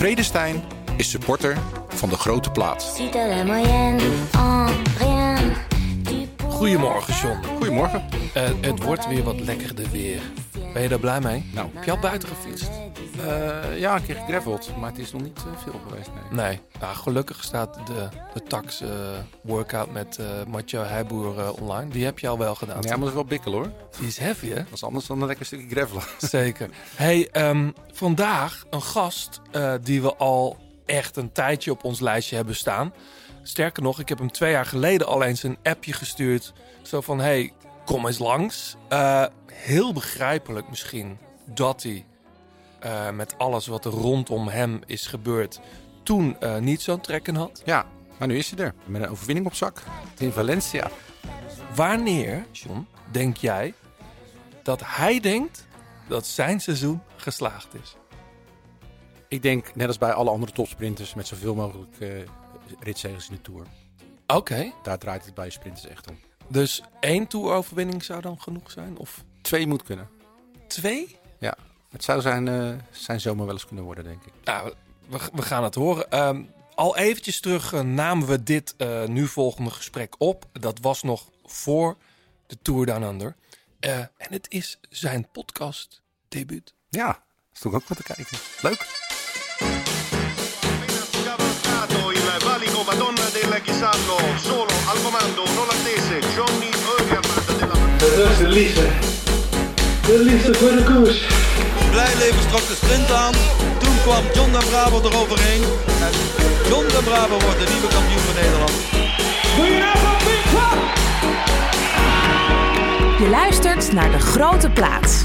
Vredestein is supporter van de grote plaat. Goedemorgen, John. Goedemorgen. Uh, het wordt weer wat lekkerder weer. Ben je daar blij mee? Nou. Heb je al buiten gefietst? Uh, ja, een keer gegraveld, maar het is nog niet uh, veel geweest. Nee, nee. Nou, gelukkig staat de, de tax workout met Mathieu Heijboer online. Die heb je al wel gedaan. Ja, maar dat is wel bikkel hoor. Die is heavy hè? Dat is anders dan een lekker stukje gravelen. Zeker. Hey, um, vandaag een gast die we al echt een tijdje op ons lijstje hebben staan. Sterker nog, ik heb hem twee jaar geleden al eens een appje gestuurd. Zo van, hey, kom eens langs. Uh, heel begrijpelijk misschien dat hij uh, met alles wat er rondom hem is gebeurd... toen uh, niet zo'n trekken had. Ja, maar nu is hij er. Met een overwinning op zak. In Valencia. Wanneer, John, denk jij dat hij denkt dat zijn seizoen geslaagd is? Ik denk, net als bij alle andere topsprinters, met zoveel mogelijk uh, ritzegers in de Tour. Oké. Okay. Daar draait het bij sprinters echt om. Dus één Tour-overwinning zou dan genoeg zijn? Of twee moet kunnen. Twee? Ja. Het zou zijn, uh, zijn zomer wel eens kunnen worden, denk ik. Nou, we, we gaan het horen. Um, al eventjes terug uh, namen we dit uh, nu volgende gesprek op. Dat was nog voor de Tour Down Under. en het is zijn podcast debuut. Ja, dat is toch ook wat te kijken. Leuk. Dat is de liefde. De liefde voor de koers. Blijleven trok de sprint aan. Toen kwam John de Bravo eroverheen. En John de Bravo wordt de nieuwe kampioen van Nederland. Je luistert naar De Grote Plaats.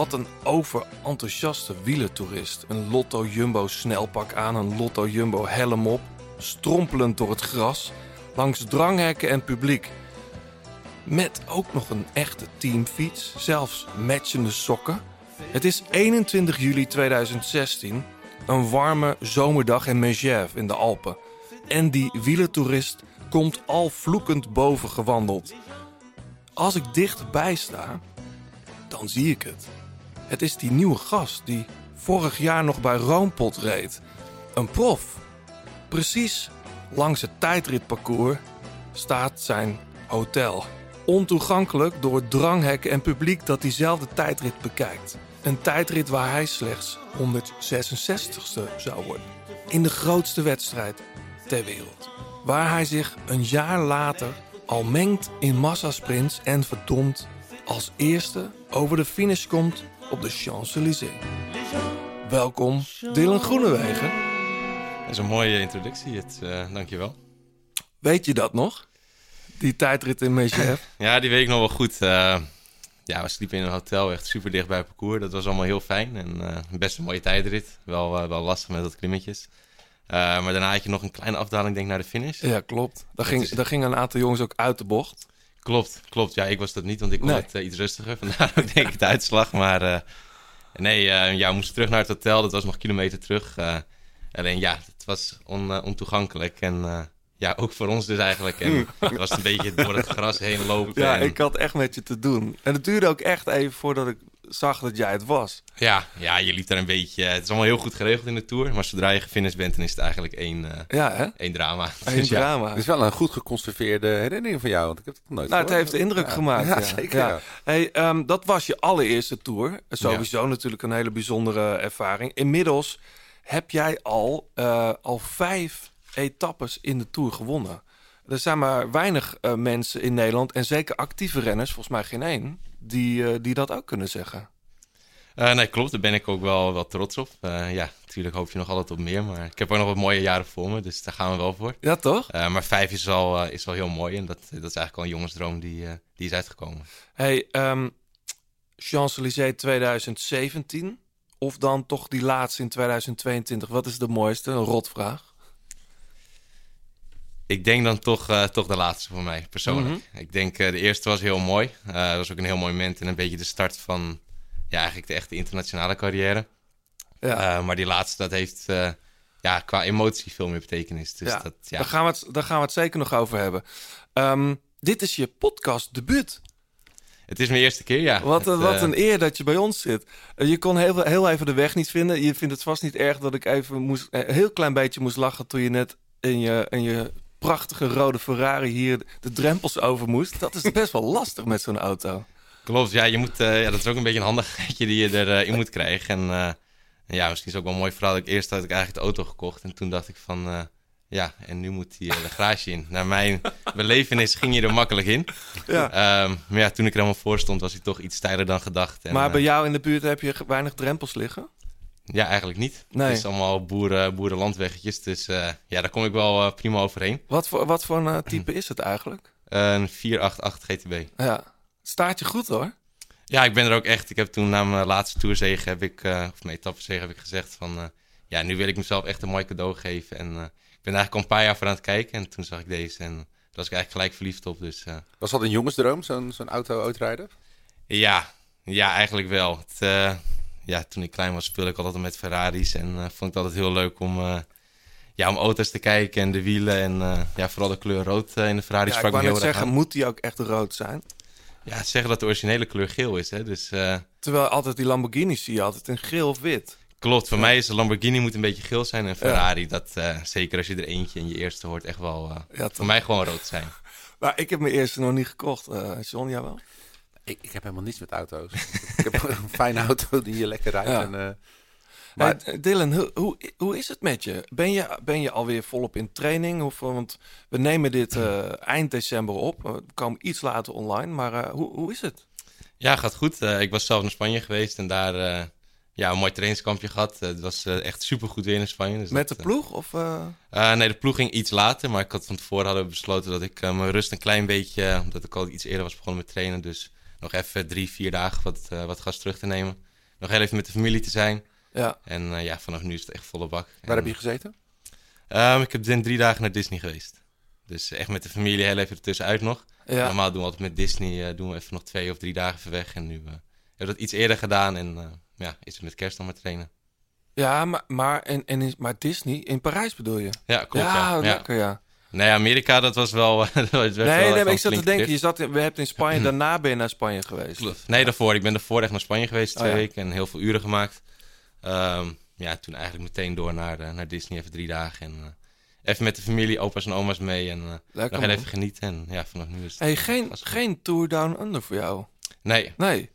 Wat een overenthousiaste wielertoerist. Een Lotto Jumbo snelpak aan, een Lotto Jumbo helm op, strompelend door het gras, langs dranghekken en publiek. Met ook nog een echte teamfiets, zelfs matchende sokken. Het is 21 juli 2016, een warme zomerdag in Megève in de Alpen. En die wielertoerist komt al vloekend boven gewandeld. Als ik dichtbij sta, dan zie ik het. Het is die nieuwe gast die vorig jaar nog bij Roompot reed. Een prof. Precies langs het tijdritparcours staat zijn hotel. Ontoegankelijk door dranghekken en publiek dat diezelfde tijdrit bekijkt. Een tijdrit waar hij slechts 166ste zou worden. In de grootste wedstrijd ter wereld. Waar hij zich een jaar later al mengt in massasprints en verdomd als eerste over de finish komt op de Champs-Élysées. Welkom, Dylan Groenewegen. Dat is een mooie introductie, het, uh, dankjewel. Weet je dat nog? Die tijdrit in Megève? ja, die weet ik nog wel goed. Uh, ja, we sliepen in een hotel, echt super dicht bij het parcours. Dat was allemaal heel fijn en uh, best een mooie tijdrit. Wel, wel lastig met dat klimmetjes. maar daarna had je nog een kleine afdaling, denk ik, naar de finish. Ja, klopt. Daar, ging, is... daar gingen een aantal jongens ook uit de bocht. Klopt, klopt. Ja, ik was dat niet, want ik kon nee. het uh, iets rustiger. Vandaar ook denk ik de uitslag. Maar uh, nee, uh, ja, we moesten terug naar het hotel. Dat was nog kilometer terug. alleen ja, het was on, ontoegankelijk. En ja, ook voor ons dus eigenlijk. En het was een beetje door het gras heen lopen. Ja, en... ik had echt met je te doen. En het duurde ook echt even voordat ik zag dat jij het was. Ja, ja, je liep daar een beetje. Het is allemaal heel goed geregeld in de tour. Maar zodra je gefinished bent, dan is het eigenlijk één, uh, ja, hè? één drama. Eén dus drama. Ja, het is wel een goed geconserveerde herinnering van jou. Want ik heb het nooit Nou, het heeft indruk ja. gemaakt. Ja, zeker. Hey, um, dat was je allereerste tour. Sowieso natuurlijk een hele bijzondere ervaring. Inmiddels heb jij al, uh, al vijf etappes in de tour gewonnen. Er zijn maar weinig uh, mensen in Nederland, en zeker actieve renners, volgens mij geen één, die, uh, die dat ook kunnen zeggen. Uh, nee, klopt. Daar ben ik ook wel, wel trots op. Uh, ja, natuurlijk hoop je nog altijd op meer. Maar ik heb ook nog wat mooie jaren voor me. Dus daar gaan we wel voor. Ja, toch? Uh, maar vijf is al, is wel heel mooi. En dat, dat is eigenlijk al een jongensdroom die, die is uitgekomen. Hey, um, Champs-Élysées 2017. Of dan toch die laatste in 2022. Wat is de mooiste? Een rotvraag. Ik denk dan toch, eh, toch de laatste voor mij, persoonlijk. Mhm. Ik denk uh, de eerste was heel mooi. Uh, dat was ook een heel mooi moment en een beetje de start van ja, eigenlijk de echte internationale carrière. Ja. Maar die laatste, dat heeft ja, qua emotie veel meer betekenis. Dus ja. Dat, ja. Daar, gaan we het, daar gaan we het zeker nog over hebben. Um, dit is je podcast debuut. Het is mijn eerste keer, ja. Wat, het, wat een eer dat je bij ons zit. Je kon heel, heel even de weg niet vinden. Je vindt het vast niet erg dat ik even moest, een heel klein beetje moest lachen toen je net in je, in je prachtige rode Ferrari hier de drempels over moest. Dat is best wel lastig met zo'n auto. Klopt, ja, je moet, uh, ja, dat is ook een beetje een handigheidje die je erin uh, moet krijgen. En uh, ja, misschien is het ook wel mooi verhaal dat ik eerst had ik eigenlijk de auto gekocht. En toen dacht ik van, eh, ja, en nu moet hij de garage in. Naar mijn belevenis ging je er makkelijk in. Ja. Um, maar ja, toen ik er helemaal voor stond was hij toch iets steiler dan gedacht. En, maar bij jou in de buurt heb je weinig drempels liggen? Ja, eigenlijk niet. Nee. Het is allemaal boeren, boerenlandweggetjes. Dus uh, ja, daar kom ik wel uh, prima overheen. Wat voor, wat voor een uh, type is het eigenlijk? Een 488 GTB. Ja, staat je goed hoor. Ja, ik ben er ook echt. Ik heb toen na mijn laatste toerzege heb ik, of mijn etappezege heb ik gezegd van... ja, nu wil ik mezelf echt een mooi cadeau geven. En ik ben eigenlijk al een paar jaar voor aan het kijken. En toen zag ik deze en daar was ik eigenlijk gelijk verliefd op. Dus, was dat een jongensdroom, zo'n zo'n auto uitrijden? Ja, ja, eigenlijk wel. Het, ja, toen ik klein was speelde ik altijd met Ferraris en uh, vond ik het altijd heel leuk om, uh, ja, om auto's te kijken en de wielen en uh, ja, vooral de kleur rood in de Ferraris. Ja, ik wou net zeggen, aan. moet die ook echt rood zijn? Ja, zeggen dat de originele kleur geel is, hè. Dus, Terwijl altijd die Lamborghinis zie je altijd in geel of wit. Klopt, voor ja. mij is een Lamborghini moet een beetje geel zijn en Ferrari, ja. dat zeker als je er eentje in je eerste hoort, echt wel voor mij gewoon rood zijn. Maar ik heb mijn eerste nog niet gekocht, John, jij wel? Ik, ik, heb helemaal niets met auto's. ik heb een fijne auto die je lekker rijdt. Ja. En, uh, maar... Hey, Dylan, hoe, hoe, hoe is het met je? Ben, je? ben je alweer volop in training? Of, want we nemen dit uh, eind december op. We komen iets later online. Maar uh, hoe, hoe is het? Ja, gaat goed. ik was zelf naar Spanje geweest en daar ja, een mooi trainingskampje gehad. het was echt super goed weer in Spanje. Dus met dat, de ploeg? Of, nee, de ploeg ging iets later. Maar ik had van tevoren hadden we besloten dat ik mijn rust een klein beetje... omdat ik al iets eerder was begonnen met trainen. Dus nog even drie, vier dagen wat, uh, wat gas terug te nemen. Nog heel even met de familie te zijn. Ja. En uh, ja, vanaf nu is het echt volle bak. Waar en, heb je gezeten? Um, ik heb ben drie dagen naar Disney geweest. Dus echt met de familie heel even ertussenuit nog. Ja. Normaal doen we altijd met Disney, uh, doen we even nog twee of drie dagen even weg. En nu hebben we dat iets eerder gedaan en ja, is het met kerst dan maar trainen. Ja, maar, maar, en, en, maar Disney, in Parijs bedoel je? Ja, klopt. Ja, ja. lekker ja. Nee, Amerika, dat was wel. dat nee, wel nee, ik zat te denken, je zat in, we hebben in Spanje, daarna ben je naar Spanje geweest. Nee, daarvoor. Ik ben daarvoor echt naar Spanje geweest, twee oh, ja. weken en heel veel uren gemaakt. Um, ja, toen eigenlijk meteen door naar, uh, naar Disney, even drie dagen. En uh, even met de familie, opa's en oma's mee. En uh, nog even genieten. En ja, vanaf nu is het. Hey, geen, geen Tour Down Under voor jou? Nee. Nee.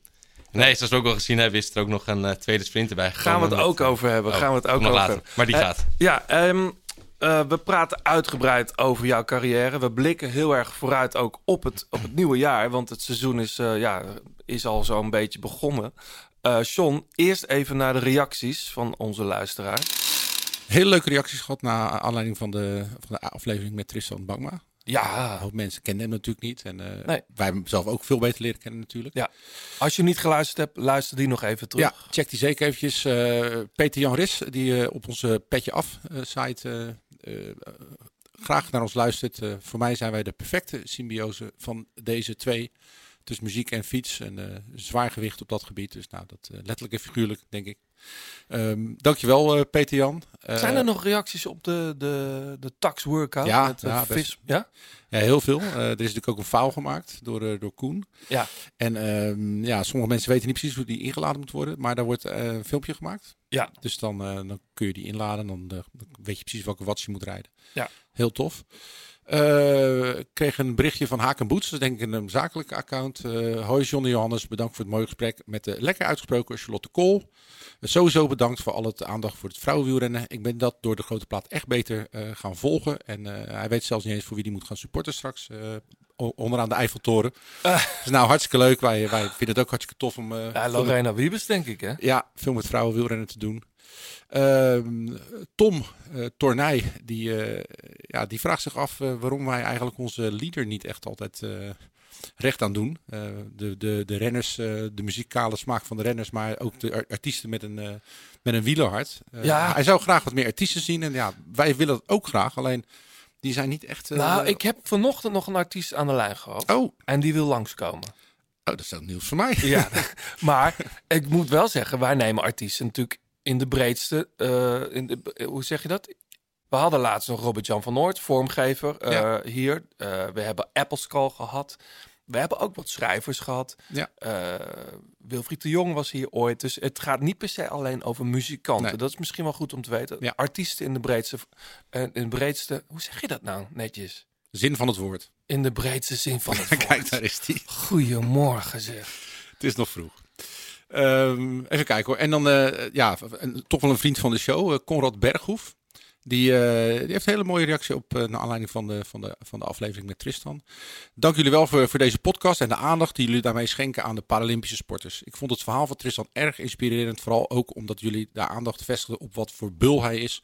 Nee, zoals we ook wel gezien hebben, is er ook nog een uh, tweede sprint erbij gekomen. Gaan we het ook over hebben. oh, gaan we het ook nog over later. hebben. Maar die gaat. ja, um, Uh, we praten uitgebreid over jouw carrière. We blikken heel erg vooruit ook op het, op het nieuwe jaar. Want het seizoen is, uh, ja, is al zo'n beetje begonnen. Uh, John, eerst even naar de reacties van onze luisteraar. Hele leuke reacties gehad naar aanleiding van de, van de aflevering met Tristan Bangma. Ja. Een hoop mensen kennen hem natuurlijk niet. En nee. wij hem zelf ook veel beter leren kennen natuurlijk. Ja. Als je niet geluisterd hebt, luister die nog even terug. Ja, check die zeker eventjes. Uh, Peter Jan Ris, die uh, op onze Petje Af uh, site graag naar ons luistert. voor mij zijn wij de perfecte symbiose van deze twee. Tussen muziek en fiets. En zwaar gewicht op dat gebied. Dus nou, dat letterlijk en figuurlijk, denk ik. Um, dankjewel, uh, Peter Jan. Uh, Zijn er nog reacties op de, de, de tax workout? Ja, met, ja, vis? Ja? ja, heel veel. Uh, er is natuurlijk ook een fout gemaakt door, door Koen. Ja. En um, ja, sommige mensen weten niet precies hoe die ingeladen moet worden. Maar daar wordt een filmpje gemaakt. Ja. Dus dan, dan kun je die inladen. Dan weet je precies welke watts je moet rijden. Ja. Heel tof. Uh, ik kreeg een berichtje van Haken Boets, dat is denk ik een zakelijke account. Uh, hoi Johnny Johannes, bedankt voor het mooie gesprek met de lekker uitgesproken Charlotte Kool. Uh, sowieso bedankt voor al het aandacht voor het vrouwenwielrennen. Ik ben dat door de grote plaat echt beter gaan volgen. En hij weet zelfs niet eens voor wie die moet gaan supporten straks. onderaan de Eiffeltoren. Dat is nou hartstikke leuk. Wij, wij vinden het ook hartstikke tof om... ja, Lorena Wiebes denk ik hè? Ja, veel met vrouwenwielrennen te doen. Uh, Tom uh, Tornij, die, uh, ja, die vraagt zich af waarom wij eigenlijk onze leader niet echt altijd recht aan doen. de, de, de renners, de muzikale smaak van de renners, maar ook de artiesten met een, met een wielerhart. ja. Hij zou graag wat meer artiesten zien en ja, wij willen dat ook graag. Alleen Die zijn niet echt... eh, Nou, ik heb vanochtend nog een artiest aan de lijn gehad. Oh, oh, En die wil langskomen. dat is ook nieuws voor mij. Ja, maar ik moet wel zeggen, wij nemen artiesten natuurlijk in de breedste. eh, in de, hoe zeg je dat? We hadden laatst nog Robert-Jan van Noord, vormgever, eh, hier. Eh, we hebben Apple Skull gehad. We hebben ook wat schrijvers gehad. Ja. Eh, Wilfried de Jong was hier ooit. Dus het gaat niet per se alleen over muzikanten. Nee. Dat is misschien wel goed om te weten. Ja. Artiesten in de breedste, eh, in de breedste... Hoe zeg je dat nou netjes? Zin van het woord. In de breedste zin van het woord. Kijk, daar is die. Goedemorgen zeg. Het is nog vroeg. Ehm, even kijken hoor. En dan, eh, ja, toch wel een vriend van de show, eh, Conrad Berghoef. Die, eh, die heeft een hele mooie reactie op, eh naar aanleiding van de, van, de, van de aflevering met Tristan. Dank jullie wel voor, voor deze podcast en de aandacht die jullie daarmee schenken aan de Paralympische sporters. Ik vond het verhaal van Tristan erg inspirerend, vooral ook omdat jullie daar aandacht vestigden op wat voor bul hij is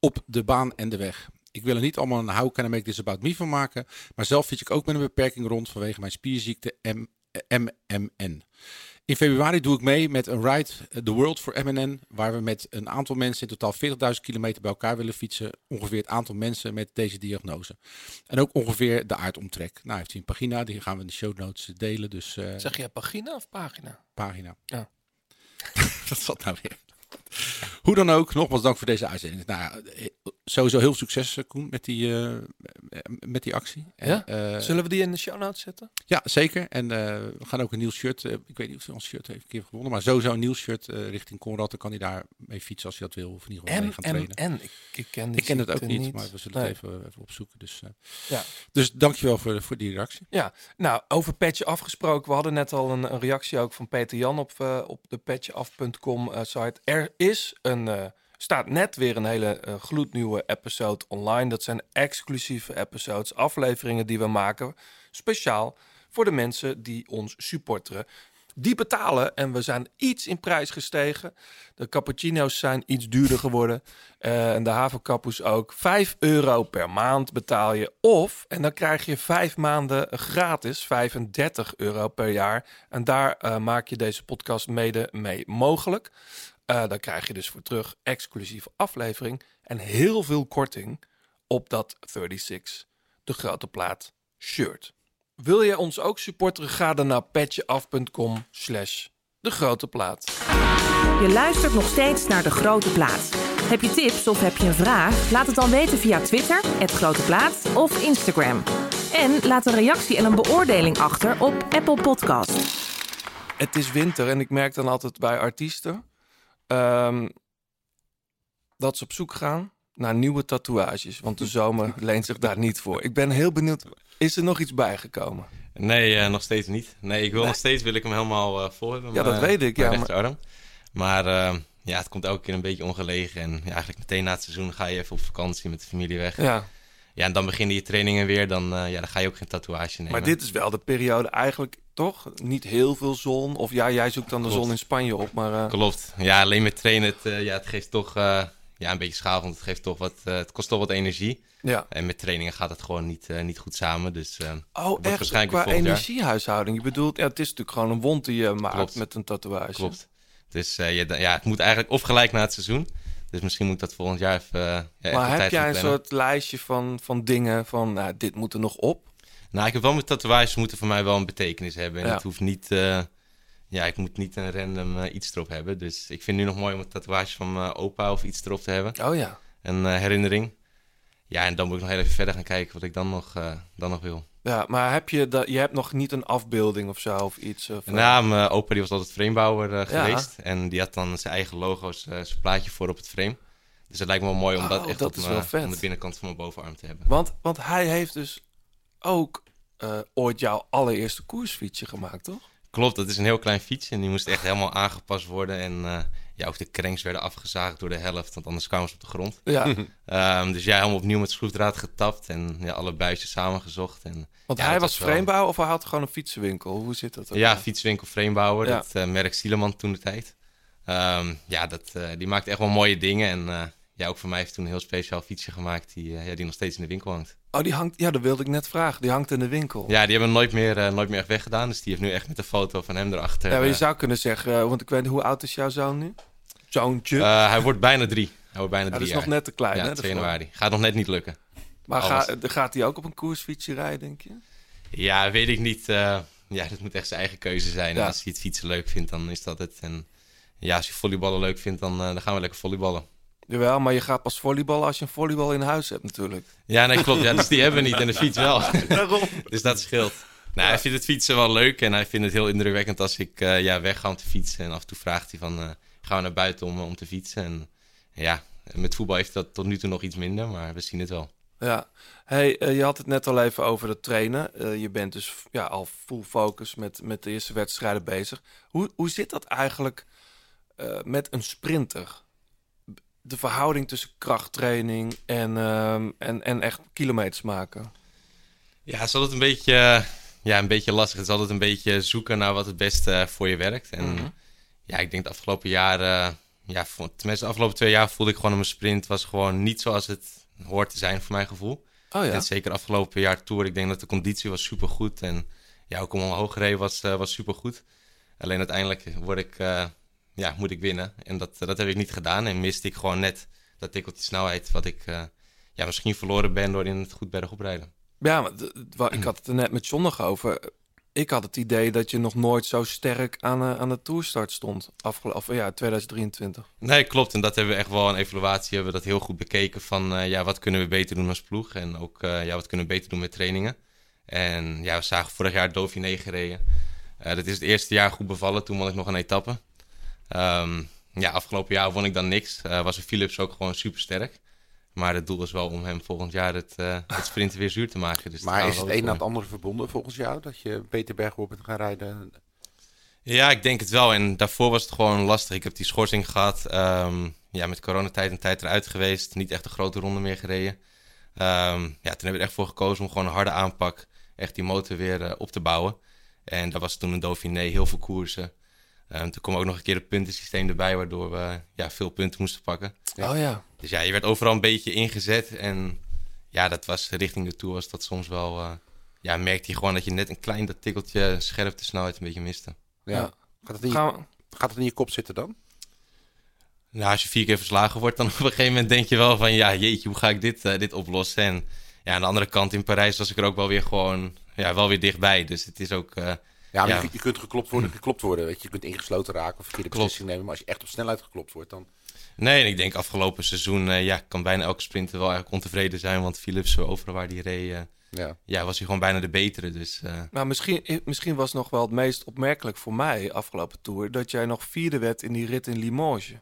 op de baan en de weg. Ik wil er niet allemaal een how can I make this about me van maken, maar zelf fiets ik ook met een beperking rond vanwege mijn spierziekte MMN. In februari doe ik mee met een ride eh, The World for MNN, waar we met een aantal mensen in totaal 40.000 kilometer bij elkaar willen fietsen. Ongeveer het aantal mensen met deze diagnose. En ook ongeveer de aardomtrek. Nou, heeft hij een pagina, die gaan we in de show notes delen. Dus eh, Zeg jij pagina of pagina? pagina. Ja. dat zat nou weer. Hoe dan ook, nogmaals dank voor deze uitzending. Nou, eh, sowieso heel succes, eh, Koen, met die, eh, met die actie. En, Ja? eh, Zullen we die in de show notes zetten? ja, zeker. En we gaan ook een nieuw shirt. ik weet niet of hij ons shirt heeft een keer gewonnen. Maar sowieso een nieuw shirt richting Conrad. Dan kan hij daar mee fietsen als hij dat wil. Of in ieder geval mee gaan trainen. MMN. Ik, ik ken, die Ik ken het ook niet, maar we zullen Nee. het even, even opzoeken. Dus, Ja. dus dankjewel voor, voor die reactie. Ja, nou, over Petje afgesproken. We hadden net al een, een reactie ook van Peter Jan op, op de petjeaf.com eh, site. Er is een, staat net weer een hele eh, gloednieuwe episode online. Dat zijn exclusieve episodes, afleveringen die we maken. Speciaal voor de mensen die ons supporteren. Die betalen en we zijn iets in prijs gestegen. De cappuccino's zijn iets duurder geworden. Eh, en de havenkappus ook. 5 euro per maand betaal je. Of, en dan krijg je vijf maanden gratis, 35 euro per jaar. En daar eh, maak je deze podcast mede mee mogelijk. Eh dan krijg je dus voor terug exclusieve aflevering. En heel veel korting op dat 36, de grote plaat, shirt. Wil je ons ook supporteren? Ga dan naar petjeaf.com slash de grote plaat. Je luistert nog steeds naar De Grote Plaat. Heb je tips of heb je een vraag? Laat het dan weten via Twitter, het Grote Plaat of Instagram. En laat een reactie en een beoordeling achter op Apple Podcast. Het is winter en ik merk dan altijd bij artiesten ehm, dat ze op zoek gaan naar nieuwe tatoeages. Want de zomer leent zich daar niet voor. Ik ben heel benieuwd, is er nog iets bijgekomen? Nee, eh, nog steeds niet. Nee, ik wil Nee. nog steeds wil ik hem helemaal eh vol hebben. Ja, dat mijn- weet ik, ja, rechterarm. Maar eh, ja, het komt elke keer een beetje ongelegen. En ja, eigenlijk meteen na het seizoen ga je even op vakantie met de familie weg. Ja, Ja, en dan beginnen je trainingen weer. Dan, eh, ja, dan ga je ook geen tatoeage nemen. maar dit is wel de periode eigenlijk toch? Niet heel veel zon. Of ja, jij zoekt dan de Klopt. zon in Spanje op. Maar eh, Klopt. Ja, alleen met trainen, het, eh, ja, het geeft toch ja, een beetje schaal. Want het, geeft toch wat, het kost toch wat energie. ja. En met trainingen gaat het gewoon niet, niet goed samen. Dus Oh, echt? waarschijnlijk Qua energiehuishouding. Je bedoelt, ja, het is natuurlijk gewoon een wond die je maakt Klopt. met een tatoeage. klopt. Dus ja, het moet eigenlijk of gelijk na het seizoen. Dus misschien moet ik dat volgend jaar even, eh, ja, Maar heb jij een soort lijstje van, van dingen van, nou, dit moet er nog op? Nou, ik heb wel met tatoeages moeten voor mij wel een betekenis hebben. En Ja. het hoeft niet... eh, ja, ik moet niet een random eh, iets erop hebben. Dus ik vind het nu nog mooi om een tatoeage van mijn opa of iets erop te hebben. Oh ja. Een herinnering. Ja, en dan moet ik nog heel even verder gaan kijken wat ik dan nog, dan nog wil. Ja, maar heb je, dat, je hebt nog niet een afbeelding of zo of iets? Of, eh, Nou, mijn opa die was altijd framebouwer eh, Ja. geweest. En die had dan zijn eigen logo's, eh, zijn plaatje voor op het frame. Dus het lijkt me wel mooi om Oh, dat echt dat op, mijn- aan de binnenkant van mijn bovenarm te hebben. want, want hij heeft dus ook ooit jouw allereerste koersfietsje gemaakt, toch? Klopt, dat is een heel klein fietsje en die moest echt helemaal aangepast worden. En ja, ook de cranks werden afgezaagd door de helft, want anders kwamen ze op de grond. Ja, Ehm, dus ja, helemaal opnieuw met schroefdraad getapt en ja, alle buisjes samengezocht. En, want Ja, hij was wel- framebouwer of hij had gewoon een fietsenwinkel? Hoe zit dat? ja, fietswinkel framebouwer, dat eh, merk Stieleman toen de tijd. Ehm, ja, dat, eh, die maakte echt wel mooie dingen. En eh, ja, ook voor mij heeft toen een heel speciaal fietsje gemaakt die, eh, ja, die nog steeds in de winkel hangt. Oh, die hangt, ja, dat wilde ik net vragen. Die hangt in de winkel. Ja, die hebben we nooit meer, eh, nooit meer echt weggedaan. Dus die heeft nu echt met een foto van hem erachter. Ja, maar je eh, zou kunnen zeggen, want ik weet hoe oud is jouw zoon nu? Zoontje? hij wordt bijna drie. Hij wordt bijna ja, dat drie is jaar. nog net te klein, ja, hè? 2 daarvoor. januari. Gaat nog net niet lukken. Maar ga, gaat hij ook op een koersfietsje rijden, denk je? Ja, weet ik niet. ja, dat moet echt zijn eigen keuze zijn. Ja. En Als hij het fietsen leuk vindt, dan is dat het. En ja, als hij volleyballen leuk vindt, dan, dan gaan we lekker volleyballen. Jawel, maar je gaat pas volleyballen als je een volleybal in huis hebt natuurlijk. Ja, nee, klopt. Ja, dus die hebben we niet en de fiets wel. Daarom. Dus dat scheelt. Nou, hij vindt het fietsen wel leuk en hij vindt het heel indrukwekkend als ik eh, ja, wegga om te fietsen. En af en toe vraagt hij van, eh, gaan we naar buiten om, om te fietsen? En ja, met voetbal heeft dat tot nu toe nog iets minder, maar we zien het wel. Ja, hey, eh, je had het net al even over het trainen. Eh, je bent dus ja, al full focus met, met de eerste wedstrijden bezig. Hoe, hoe zit dat eigenlijk eh, met een sprinter? De verhouding tussen krachttraining en, ehm, en, en echt kilometers maken. Ja, het is altijd een beetje, eh, ja, een beetje lastig. Het is altijd een beetje zoeken naar wat het beste eh, voor je werkt. En Mhm. ja, ik denk de afgelopen jaren, ja, vo- tenminste de afgelopen twee jaar voelde ik gewoon mijn sprint was gewoon niet zoals het hoort te zijn voor mijn gevoel. Oh ja, En zeker afgelopen jaar Tour, ik denk dat de conditie was supergoed. En ja, ook om omhoog gereden was, eh, was supergoed. Alleen uiteindelijk word ik, eh, ja, moet ik winnen. En dat, dat heb ik niet gedaan. En miste ik gewoon net dat tikkeltje snelheid wat ik eh, ja, misschien verloren ben door in het goed bergop rijden. ja maar ik had het er net met nog over. Ik had het idee dat je nog nooit zo sterk aan, eh, aan de toerstart stond. Afgelopen ja, 2023. Nee, klopt. En dat hebben we echt wel een evaluatie, hebben we dat heel goed bekeken van eh, ja, wat kunnen we beter doen als ploeg en ook ja, wat kunnen we beter doen met trainingen. En ja, we zagen vorig jaar Dauphiné gereden. Dat is het eerste jaar goed bevallen, toen won ik nog een etappe. Ehm, ja, afgelopen jaar won ik dan niks. Eh was er Philips ook gewoon super sterk. Maar het doel is wel om hem volgend jaar het, eh, het sprinten weer zuur te maken. Dus Maar is het een voor. het andere verbonden volgens jou? Dat je Peter Berghoff bent gaan rijden? Ja, ik denk het wel. En daarvoor was het gewoon lastig. Ik heb die schorsing gehad. ehm, ja, met coronatijd een tijd eruit geweest. Niet echt een grote ronde meer gereden. Ehm, ja, toen heb ik er echt voor gekozen om gewoon een harde aanpak... echt die motor weer eh, op te bouwen. En dat was toen een Dauphiné, heel veel koersen. Ehm, toen kwam ook nog een keer het puntensysteem erbij... waardoor we ja, veel punten moesten pakken. Ja. Oh ja. Dus ja, je werd overal een beetje ingezet. En ja, dat was richting de Tour was dat soms wel... eh, ja, merkte je gewoon dat je net een klein dat tikkeltje scherpte snelheid een beetje miste. Ja. Ja. Gaat, het in je, Gaan we- gaat het in je kop zitten dan? Nou, als je vier keer verslagen wordt, dan op een gegeven moment denk je wel van... ja, jeetje, hoe ga ik dit, eh, dit oplossen? En ja, aan de andere kant in Parijs was ik er ook wel weer gewoon... ja, wel weer dichtbij. Dus het is ook... eh, Ja, maar Ja. Je, je kunt geklopt worden, geklopt worden. Weet je. je kunt ingesloten raken of verkeerde Klopt. beslissing nemen. Maar als je echt op snelheid geklopt wordt, dan... nee, en ik denk afgelopen seizoen... eh, ja, kan bijna elke sprinter wel eigenlijk ontevreden zijn. Want Philips, eh, overal waar die reed... eh, Ja. ja, was hij gewoon bijna de betere. Dus eh, Nou, misschien, misschien was nog wel het meest opmerkelijk voor mij afgelopen tour dat jij nog vierde werd in die rit in Limoges.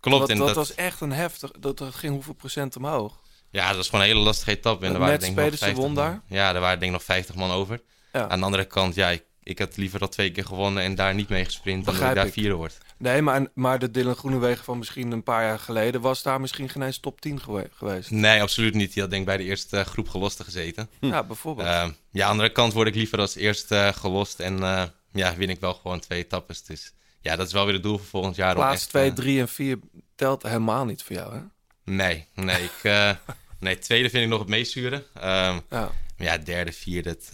klopt. dat, en dat, dat, was echt een heftig. Dat, dat ging hoeveel procent omhoog? Ja, dat was gewoon een hele lastige etappe. En er waren denk ik nog Pedersen 50 won man. daar? Ja, er waren denk ik nog 50 man over. Ja. Aan de andere kant, ja, ik, ik had liever al twee keer gewonnen en daar niet mee gesprint... dan dat ik daar vierde word. Nee, maar, maar de Dylan Groenewegen van misschien een paar jaar geleden was daar misschien geen eens top 10 gewe- geweest. Nee, absoluut niet. Die had denk ik bij de eerste eh, groep gelosten gezeten. Ja, bijvoorbeeld. Uh, ja, aan de andere kant word ik liever als eerste eh, gelost en eh, ja, win ik wel gewoon twee etappes. Dus ja, dat is wel weer het doel voor volgend jaar. Plaats echt, 2, eh, 3 en 4 telt helemaal niet voor jou, hè? nee, nee, ik, nee, tweede vind ik nog het meest zure. Ehm, Ja. maar ja, derde, vierde, het,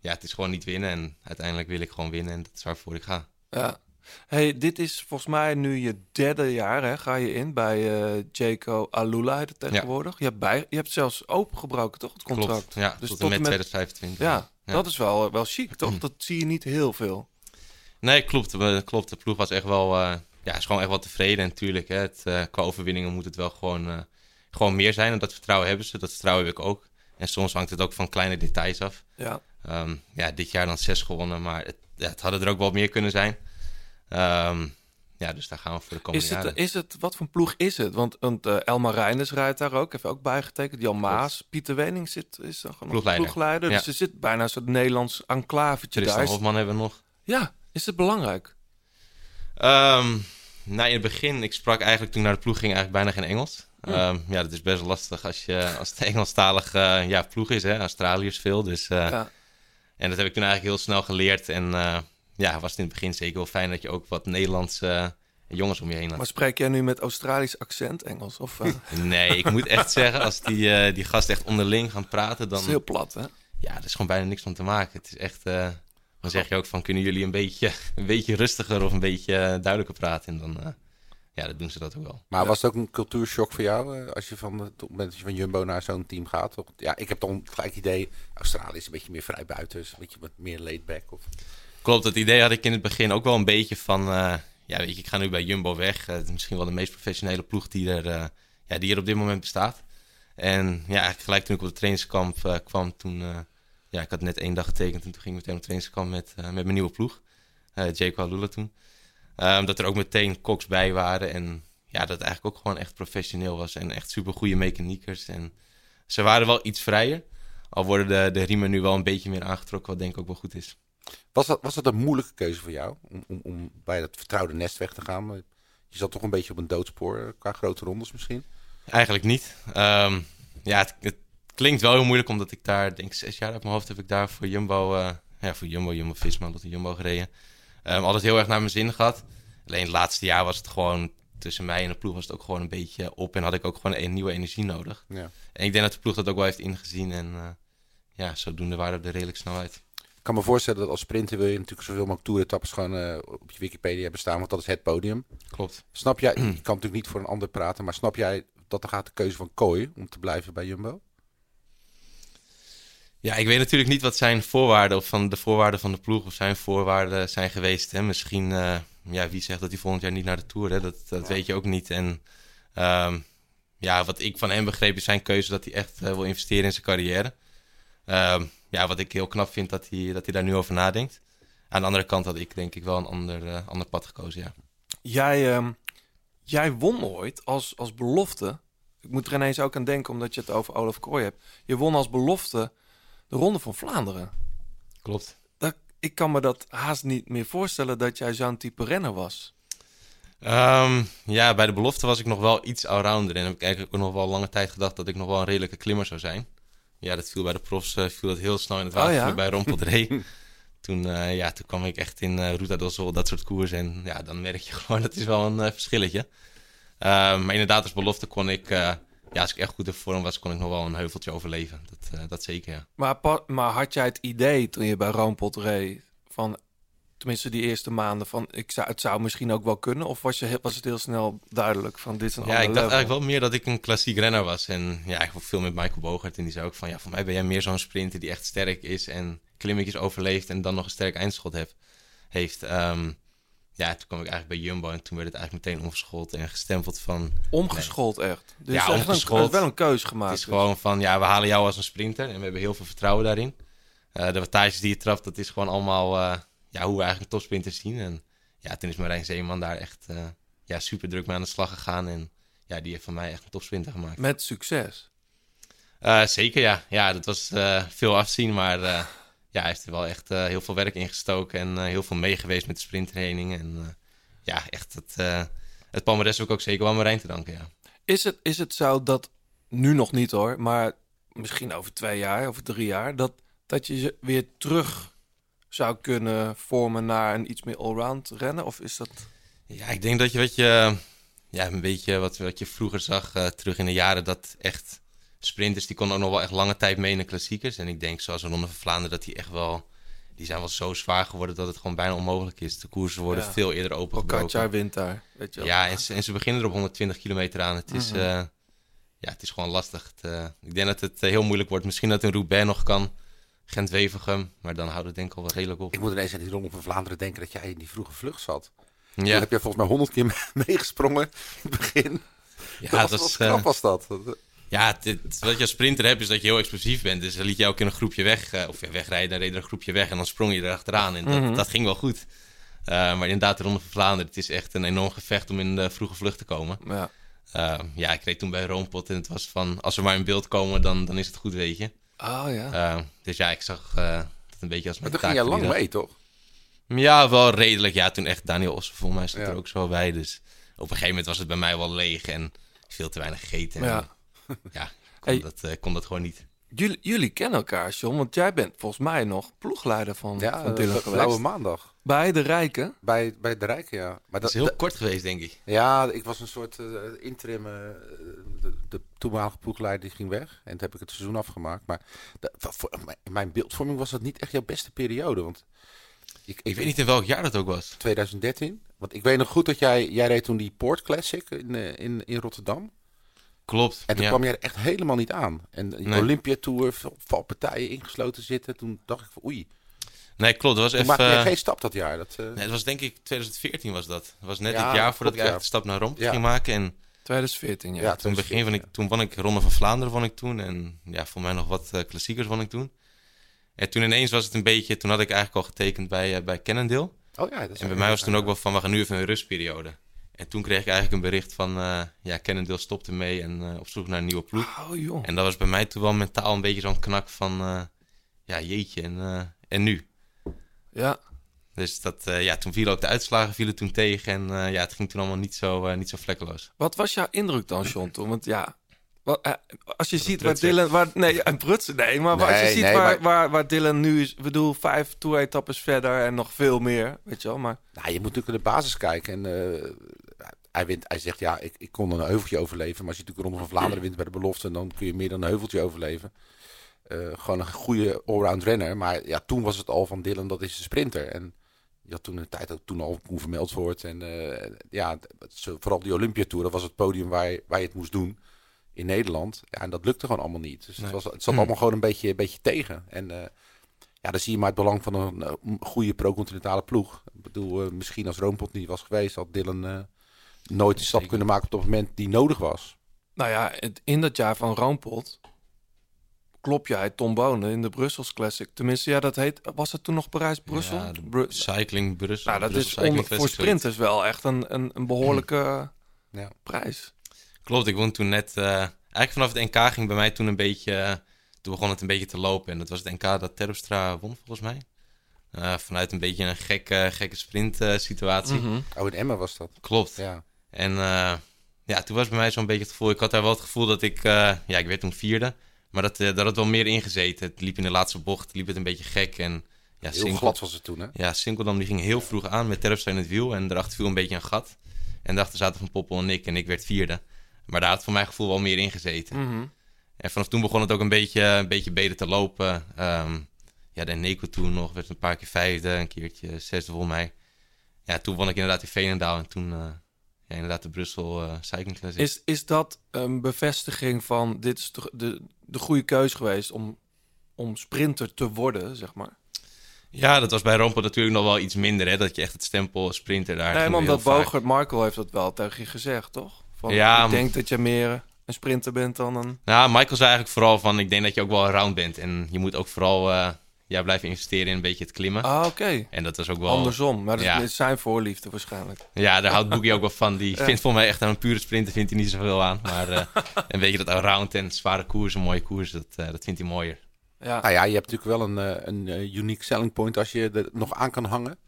ja, het is gewoon niet winnen. En uiteindelijk wil ik gewoon winnen en dat is waarvoor ik ga. ja. Hey, dit is volgens mij nu je derde jaar, hè? Ga je in bij eh Jaco Alula heet het tegenwoordig. Je, hebt bij, je hebt zelfs opengebroken, toch? Het contract. Klopt, ja, Dus tot, tot en en met met- 2025. Ja, Ja. dat is wel, wel chic, toch? Dat zie je niet heel veel. Nee, klopt. We- klopt. De ploeg was echt wel, eh, ja, is gewoon echt wel tevreden. En natuurlijk, hè, het, eh, qua overwinningen moet het wel gewoon, eh, gewoon meer zijn. En dat vertrouwen hebben ze. Dat vertrouwen heb ik ook. En soms hangt het ook van kleine details af. Ja. Ehm, ja, dit jaar dan zes gewonnen, maar het, ja, het hadden er ook wel meer kunnen zijn. Ehm, ja, dus daar gaan we voor de komende Is het, jaren. is het, wat voor ploeg is het? Want, want eh, Elmar Reinders rijdt daar ook, heeft ook bijgetekend. Jan Maas, Pieter Wening zit, is dan gewoon Ploegleider. ploegleider. Ja. Dus er zit bijna een soort Nederlands enclavetje Tristan daar. Is- Hofman hebben we nog. Ja, is het belangrijk? Ehm, nou, in het begin, ik sprak eigenlijk toen ik naar de ploeg ging eigenlijk bijna geen Engels. Ehm, ja, dat is best lastig als, je, als het Engelstalig eh ja, ploeg is. Hè? Australiërs veel, dus... eh, Ja. En dat heb ik toen eigenlijk heel snel geleerd. En eh, ja, was het in het begin zeker wel fijn dat je ook wat Nederlandse eh, jongens om je heen had. Maar spreek jij nu met Australisch accent Engels? Of eh, Nee, ik moet echt zeggen, als die, die gasten echt onderling gaan praten, dat is dan... heel plat, hè? Ja, er is gewoon bijna niks van te maken. Het is echt... dan zeg je ook van, kunnen jullie een beetje, een beetje rustiger of een beetje duidelijker praten? En dan, ja, dat doen ze dat ook wel. Maar was het ook een cultuurshock voor jou eh, als je van, het moment dat je van Jumbo naar zo'n team gaat? Ja, ik heb dan gelijk het idee, Australië is een beetje meer vrij buiten, een beetje wat meer laid back. Of... Klopt, dat idee had ik in het begin ook wel een beetje van, eh, ja weet je, ik ga nu bij Jumbo weg. Eh, het is misschien wel de meest professionele ploeg die er, ja, die er op dit moment bestaat. En ja, eigenlijk gelijk toen ik op de trainingskamp kwam, toen, ja, ik had net één dag getekend en toen ging ik meteen op trainingskamp met, met mijn nieuwe ploeg, uh, Jake Walula toen. Ehm, dat er ook meteen koks bij waren en ja, dat het eigenlijk ook gewoon echt professioneel was en echt super goede mechaniekers. En ze waren wel iets vrijer, al worden de, de riemen nu wel een beetje meer aangetrokken, wat denk ik ook wel goed is. Was dat, was dat een moeilijke keuze voor jou, om, om, om bij dat vertrouwde nest weg te gaan? Je zat toch een beetje op een doodspoor eh, qua grote rondes misschien? Eigenlijk niet. Ehm, ja, het, het klinkt wel heel moeilijk, omdat ik daar, denk ik, zes jaar uit mijn hoofd heb ik daar voor Jumbo, eh, ja, voor Jumbo, Jumbo Visma, Lotte Jumbo gereden. Ehm, altijd heel erg naar mijn zin gehad. Alleen het laatste jaar was het gewoon, tussen mij en de ploeg was het ook gewoon een beetje op en had ik ook gewoon een nieuwe energie nodig. Ja. En ik denk dat de ploeg dat ook wel heeft ingezien en uh, ja, zodoende waren we er redelijk snel uit. Ik kan me voorstellen dat als sprinter wil je natuurlijk zoveel mogelijk toeretappes gewoon uh, op je Wikipedia hebben staan, want dat is het podium. Klopt. Snap jij, je kan natuurlijk niet voor een ander praten, maar snap jij dat er gaat de keuze van Kooi om te blijven bij Jumbo? Ja, ik weet natuurlijk niet wat zijn voorwaarden of van de voorwaarden van de ploeg of zijn voorwaarden zijn geweest. Hè. Misschien, uh, ja, wie zegt dat hij volgend jaar niet naar de Tour, hè? dat, dat ja. weet je ook niet. En um, ja, wat ik van hem begreep is zijn keuze dat hij echt uh, wil investeren in zijn carrière. Um, ja, wat ik heel knap vind dat hij, dat hij daar nu over nadenkt. Aan de andere kant had ik denk ik wel een ander, uh, ander pad gekozen, ja. Jij, uh, jij won ooit als, als belofte. Ik moet er ineens ook aan denken, omdat je het over Olaf Kooi hebt. Je won als belofte de Ronde van Vlaanderen. Klopt. Dat, ik kan me dat haast niet meer voorstellen dat jij zo'n type renner was. Um, ja, bij de belofte was ik nog wel iets allrounder. En heb ik eigenlijk ook nog wel lange tijd gedacht dat ik nog wel een redelijke klimmer zou zijn. Ja, dat viel bij de profs uh, viel dat heel snel in het water oh, ja? bij Rompeldree. toen, uh, ja, toen kwam ik echt in uh, Ruta del Sol, dat soort koers. En ja, dan merk je gewoon, dat is wel een verschilletje. Ehm, maar inderdaad, als belofte kon ik, ja, als ik echt goed in vorm was, kon ik nog wel een heuveltje overleven. Dat, dat zeker, ja. Maar, maar had jij het idee toen je bij Rompeldree van... Tenminste, die eerste maanden van ik zou, het zou misschien ook wel kunnen. Of was, je, was het heel snel duidelijk van dit is een Ja, ik dacht level. eigenlijk wel meer dat ik een klassiek renner was. En ja, ik veel met Michael Bogert. En die zei ook van ja, voor mij ben jij meer zo'n sprinter die echt sterk is. En klimmetjes overleeft en dan nog een sterk eindschot heeft. heeft. Um, ja, toen kwam ik eigenlijk bij Jumbo en toen werd het eigenlijk meteen omgeschoold en gestempeld van... Omgeschoold nee. echt? Dus ja, echt omgeschoold. Een, wel een keuze gemaakt. Het is dus. gewoon van, ja, we halen jou als een sprinter en we hebben heel veel vertrouwen daarin. Uh, de wattages die je trapt, dat is gewoon allemaal uh, ja, hoe we eigenlijk topsprinters zien. En ja, toen is Marijn Zeeman daar echt uh, ja, super druk mee aan de slag gegaan. En ja, die heeft van mij echt een topsprinter gemaakt. Met succes? Zeker, ja. Ja, dat was veel afzien, maar ja, hij heeft er wel echt heel veel werk in gestoken en heel veel meegeweest met de sprinttraining. En ja, echt het, het palmares heb ik ook zeker wel Marijn te danken, ja. Is het, is het zo dat, nu nog niet hoor, maar misschien over twee jaar, over drie jaar, dat, dat je ze weer terug zou kunnen vormen naar een iets meer allround rennen? Of is dat... Ja, ik denk dat je wat je, ja, een beetje wat, wat je vroeger zag terug in de jaren, dat echt sprinters, die konden ook nog wel echt lange tijd mee in de klassiekers. En ik denk zoals een Ronde van Vlaanderen, dat die echt wel, die zijn wel zo zwaar geworden dat het gewoon bijna onmogelijk is. De koersen worden ja. veel eerder opengebroken. Katja wint daar, weet je wel. Ja, en ze, en ze beginnen er op 120 kilometer aan. Het is, mm -hmm. uh, ja, het is gewoon lastig. Het, uh, ik denk dat het heel moeilijk wordt. Misschien dat een Roubaix nog kan. Gent-Wevergem, maar dan houdt het denk ik al wel redelijk op. Ik moet ineens aan die Ronde van Vlaanderen denken dat jij in die vroege vlucht zat. Ja. Toen heb je volgens mij honderd keer meegesprongen in het begin. Ja, dat, dat was, uh, was dat. Ja, wat je als sprinter hebt is dat je heel explosief bent. Dus dan liet je ook in een groepje weg, uh, of ja, wegrijden, dan reed er een groepje weg en dan sprong je erachteraan. En dat, mm -hmm. dat ging wel goed. Uh, maar inderdaad, de Ronde van Vlaanderen, het is echt een enorm gevecht om in de vroege vlucht te komen. Ja, uh, ja ik reed toen bij Roompot en het was van, als we maar in beeld komen, dan, dan is het goed, weet je. Oh ja. Dus ja, ik zag dat een beetje als mijn Maar toen ging je lang mee, toch? Ja, wel redelijk. Ja, toen echt Daniel Ossen voor mij stond ja. er ook zo bij. Dus op een gegeven moment was het bij mij wel leeg en veel te weinig gegeten. Ja, ja kon, hey, dat, uh, kon dat gewoon niet. Jullie, jullie kennen elkaar, John, want jij bent volgens mij nog ploegleider van, ja, van Dylan geweest. Blauwe maandag. Bij de Rijken? Bij, bij de Rijken, ja. Maar dat, dat is heel dat, kort geweest, denk ik. Ja, ik was een soort uh, interim. Uh, de, de toenmalige ploegleider die ging weg. En toen heb ik het seizoen afgemaakt. Maar de, voor, in mijn beeldvorming was dat niet echt jouw beste periode. Want ik, ik weet niet in welk jaar dat ook was. 2013. Want ik weet nog goed dat jij, jij reed toen die Port Classic in, eh, in, in Rotterdam. Klopt. En toen ja. kwam jij er echt helemaal niet aan. En de Nee. Olympia Tour, valpartijen ingesloten zitten. Toen dacht ik van oei. Nee, klopt. Dat was Toen even... maakte eh, geen stap dat jaar. Dat, eh, Nee, het was denk ik 2014 was dat. Was net Ja, het jaar voordat klopt, ik eigenlijk ja. de stap naar Romp Ja. ging maken. En 2014, ja. ja, toen, begin van ik, toen won ik Ronde van Vlaanderen won ik toen. En ja, voor mij nog wat eh, klassiekers won ik toen. En toen ineens was het een beetje... Toen had ik eigenlijk al getekend bij, eh, bij Cannondale. Oh ja, dat is En bij mij was toen ook wel van, we gaan nu even een rustperiode. En toen kreeg ik eigenlijk een bericht van, eh ja, Cannondale stopte mee en eh, op zoek naar een nieuwe ploeg. Oh joh. En dat was bij mij toen wel mentaal een beetje zo'n knak van, eh, ja, jeetje, en, eh, en nu? Ja. Dus dat, eh, ja, toen vielen ook de uitslagen vielen toen tegen en eh, ja, het ging toen allemaal niet zo, eh, niet zo vlekkeloos. Wat was jouw indruk dan, John? Toen? Want ja, wat, als je ziet waar. Dylan... Waar, nee, een prutsen, nee. Maar als je ziet nee, waar, maar- waar, waar Dylan nu is... Ik bedoel, vijf tour-etappes verder en nog veel meer, weet je wel. Maar Nou, je moet natuurlijk naar de basis kijken. En eh, hij, wint, hij zegt, ja, ik, ik kon een heuveltje overleven. Maar als je natuurlijk de Ronde van Vlaanderen wint bij de belofte... dan kun je meer dan een heuveltje overleven. Eh, gewoon een goede allround renner. Maar ja, toen was het al van Dylan, dat is een sprinter. En je had toen een tijd dat toen al Koen vermeld wordt. En eh, ja, vooral die Olympia Tour, dat was het podium waar je, waar je het moest doen in Nederland. Ja, en dat lukte gewoon allemaal niet. Dus het, was, het zat allemaal gewoon een beetje, een beetje tegen. En eh, ja, dan zie je maar het belang van een goede pro-continentale ploeg. Ik bedoel, misschien als Roompot niet was geweest, had Dylan nooit die stap kunnen maken op het moment die nodig was. nou ja, het- in dat jaar van Roompot... Klop jij Tom Bonen in de Brussels Classic. Tenminste, ja, dat heet... Was het toen nog Parijs-Brussel? Ja, de Bru- Cycling Brussel. nou, dat Brussel is voor sprinters wel echt een, een, een behoorlijke Ja. prijs. Klopt, ik won toen net... eh, eigenlijk vanaf het NK ging bij mij toen een beetje... eh, toen begon het een beetje te lopen. En dat was het NK dat Terpstra won, volgens mij. Eh, vanuit een beetje een gekke, gekke sprint eh, situatie. Mhm. Oh, in Emma was dat. Klopt. Ja. En eh, ja, toen was bij mij zo'n beetje het gevoel... Ik had daar wel het gevoel dat ik... eh, ja, ik werd toen vierde. Maar dat, eh, dat had wel meer ingezeten. Het liep in de laatste bocht, liep het een beetje gek. En ja, Heel Sinkel- glad was het toen, hè? Ja, Sinkeldam die ging heel vroeg aan met Terpstra in het wiel. En daarachter viel een beetje een gat. En daarachter zaten Van Poppel en ik. En ik werd vierde. Maar daar had voor mijn gevoel wel meer ingezeten. Mhm. En vanaf toen begon het ook een beetje, een beetje beter te lopen. Ehm, ja, de Neko toen nog, werd een paar keer vijfde, een keertje zesde volgens mij. Ja, toen won ik inderdaad in Veenendaal en toen ja, inderdaad de Brussel eh Cycling Classic. Is, is dat een bevestiging van dit is de, de, de goede keus geweest om, om sprinter te worden, zeg maar? Ja, dat was bij Rompo natuurlijk nog wel iets minder, hè, dat je echt het stempel sprinter daar Nee, maar heel omdat. Bogert Michael heeft dat wel tegen je gezegd, toch? Van, Ja, ik denk dat je meer een sprinter bent dan een... Nou, Michael zei eigenlijk vooral van, ik denk dat je ook wel een round bent. En je moet ook vooral eh, ja, blijven investeren in een beetje het klimmen. Ah, oké. En dat was ook wel... Andersom. Maar dat Ja. is zijn voorliefde waarschijnlijk. Ja, daar houdt Boogie ook wel van. Die Ja. vindt voor mij echt aan een pure sprinter vindt hij niet zoveel aan. Maar eh, een beetje dat around en zware koers, een mooie koers, dat, eh, dat vindt hij mooier. Ja. Nou ja, je hebt natuurlijk wel een, eh, een unique selling point als je er nog aan kan hangen.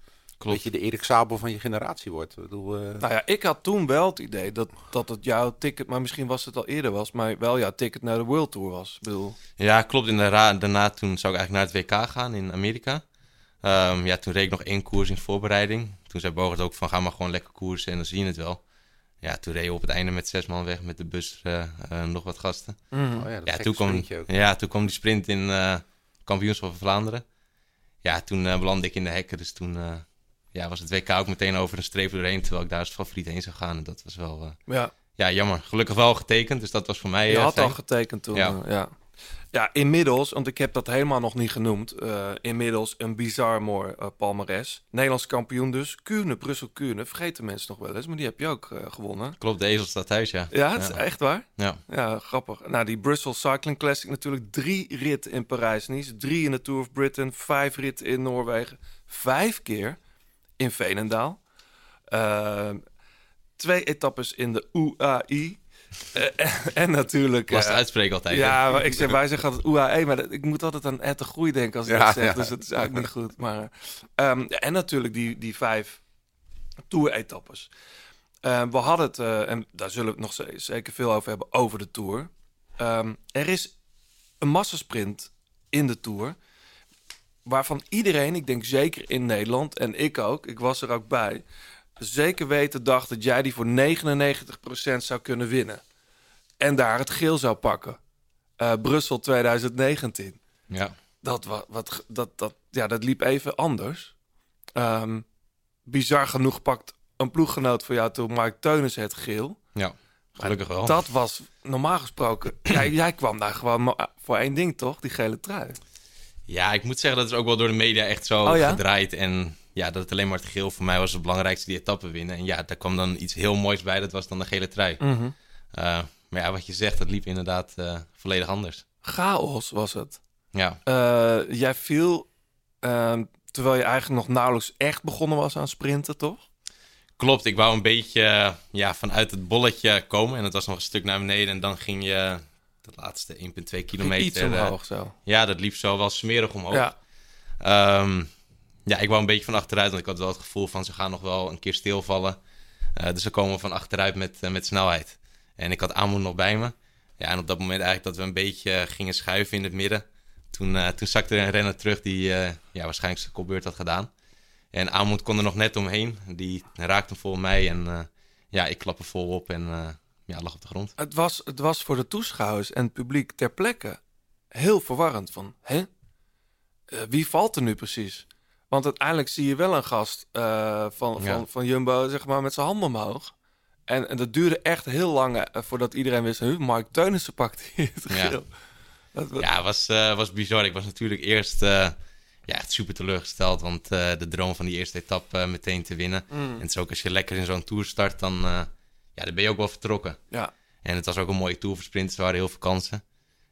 Klopt. Dat je de Erik Sabel van je generatie wordt. Ik bedoel, eh, Nou ja, ik had toen wel het idee dat, dat het jouw ticket, maar misschien was het al eerder was, maar wel jouw ticket naar de World Tour was. Ik bedoel, Ja, klopt. En daarna, daarna toen zou ik eigenlijk naar het WK gaan in Amerika. Ehm, ja, toen reed ik nog één koers in voorbereiding. Toen zei Bogert ook van ga maar gewoon lekker koersen en dan zie je het wel. Ja, toen reed je op het einde met zes man weg met de bus eh, eh, nog wat gasten. oh ja, dat Ja, toen kwam, ook. ja, toen kwam die sprint in eh kampioenschap van Vlaanderen. Ja, toen belandde ik in de hekken. Dus toen eh, ja, was het WK ook meteen over een streep doorheen. Terwijl ik daar als favoriet heen zou gaan. En dat was wel eh, ja, ja, jammer. Gelukkig wel getekend. Dus dat was voor mij je eh, had fijn. al getekend toen. Ja. Ja. ja. Ja, inmiddels, want ik heb dat helemaal nog niet genoemd. eh, inmiddels een bizar mooi eh, palmares. Nederlands kampioen dus. Kuurne, Brussel Kuurne. Vergeten mensen nog wel eens, maar die heb je ook eh, gewonnen. Klopt, de ezel staat thuis, ja. Ja, het is echt waar. Ja. Ja, grappig. Nou, die Brussels Cycling Classic natuurlijk. Drie rit in Parijs-Nice. Drie in de Tour of Britain. Vijf rit in Noorwegen. Vijf keer in Veenendaal. Ehm, twee etappes in de UAI. Eh, en natuurlijk... Lastig eh, uitspreken altijd. ja, maar ik zeg, wij zeggen altijd UAE, maar dat- ik moet altijd aan Ed de Groei denken als ik Ja, dat zeg. ja. Dus dat is eigenlijk niet goed. Maar, ehm, ja, en natuurlijk die, die vijf Tour-etappes. Eh, we hadden het, eh, en daar zullen we het nog ze- zeker veel over hebben, over de Tour. Ehm, er is een massasprint in de Tour. Waarvan iedereen, ik denk zeker in Nederland, en ik ook, ik was er ook bij, zeker weten dacht dat jij die voor 99% zou kunnen winnen. En daar het geel zou pakken. Eh, Brussel 2019. Ja. Dat, wa- wat, dat, dat, ja, dat liep even anders. Ehm, bizar genoeg pakt een ploeggenoot van jou toen, Mark Teunissen, het geel. Ja, gelukkig wel. Dat was normaal gesproken... jij, jij kwam daar gewoon maar voor één ding, toch? Die gele trui. Ja, ik moet zeggen dat het ook wel door de media echt zo Oh ja? gedraaid. En ja, dat het alleen maar het geel voor mij was het belangrijkste die etappe winnen. En ja, daar kwam dan iets heel moois bij. Dat was dan de gele trui. Mhm. Eh, maar ja, wat je zegt, dat liep inderdaad eh, volledig anders. Chaos was het. Ja, Eh, jij viel ehm, terwijl je eigenlijk nog nauwelijks echt begonnen was aan sprinten, toch? klopt. Ik wou een beetje ja, vanuit het bolletje komen. En het was nog een stuk naar beneden. En dan ging je laatste 1,2 kilometer. Iets eh, omhoog zo. ja, dat liep zo wel smerig omhoog. Ja, Ehm, ja, ik wou een beetje van achteruit, want ik had wel het gevoel van ze gaan nog wel een keer stilvallen. Eh, dus ze komen van achteruit met, eh, met snelheid. En ik had Amund nog bij me. Ja, en op dat moment eigenlijk dat we een beetje eh, gingen schuiven in het midden. Toen, eh, toen zakte er een renner terug die eh, ja, waarschijnlijk zijn kopbeurt had gedaan. En Amund kon er nog net omheen. Die raakte hem voor mij en eh, ja, ik klap er vol op en eh, ja, lag op de grond. het was, het was voor de toeschouwers en het publiek ter plekke heel verwarrend. Van, hè? Eh, wie valt er nu precies? Want uiteindelijk zie je wel een gast eh, van, Ja. van, van Jumbo zeg maar, met zijn handen omhoog. En, en dat duurde echt heel lang eh, voordat iedereen wist... Huh, Mark Teunissen pakt hier het Ja. geel. Dat, was- Ja, het was, was bizar. Ik was natuurlijk eerst ja, echt super teleurgesteld. Want de droom van die eerste etappe meteen te winnen. Mm. En het is ook als je lekker in zo'n tour start, dan, ja, dan ben je ook wel vertrokken. ja. En het was ook een mooie tour voor sprinters. Er waren heel veel kansen.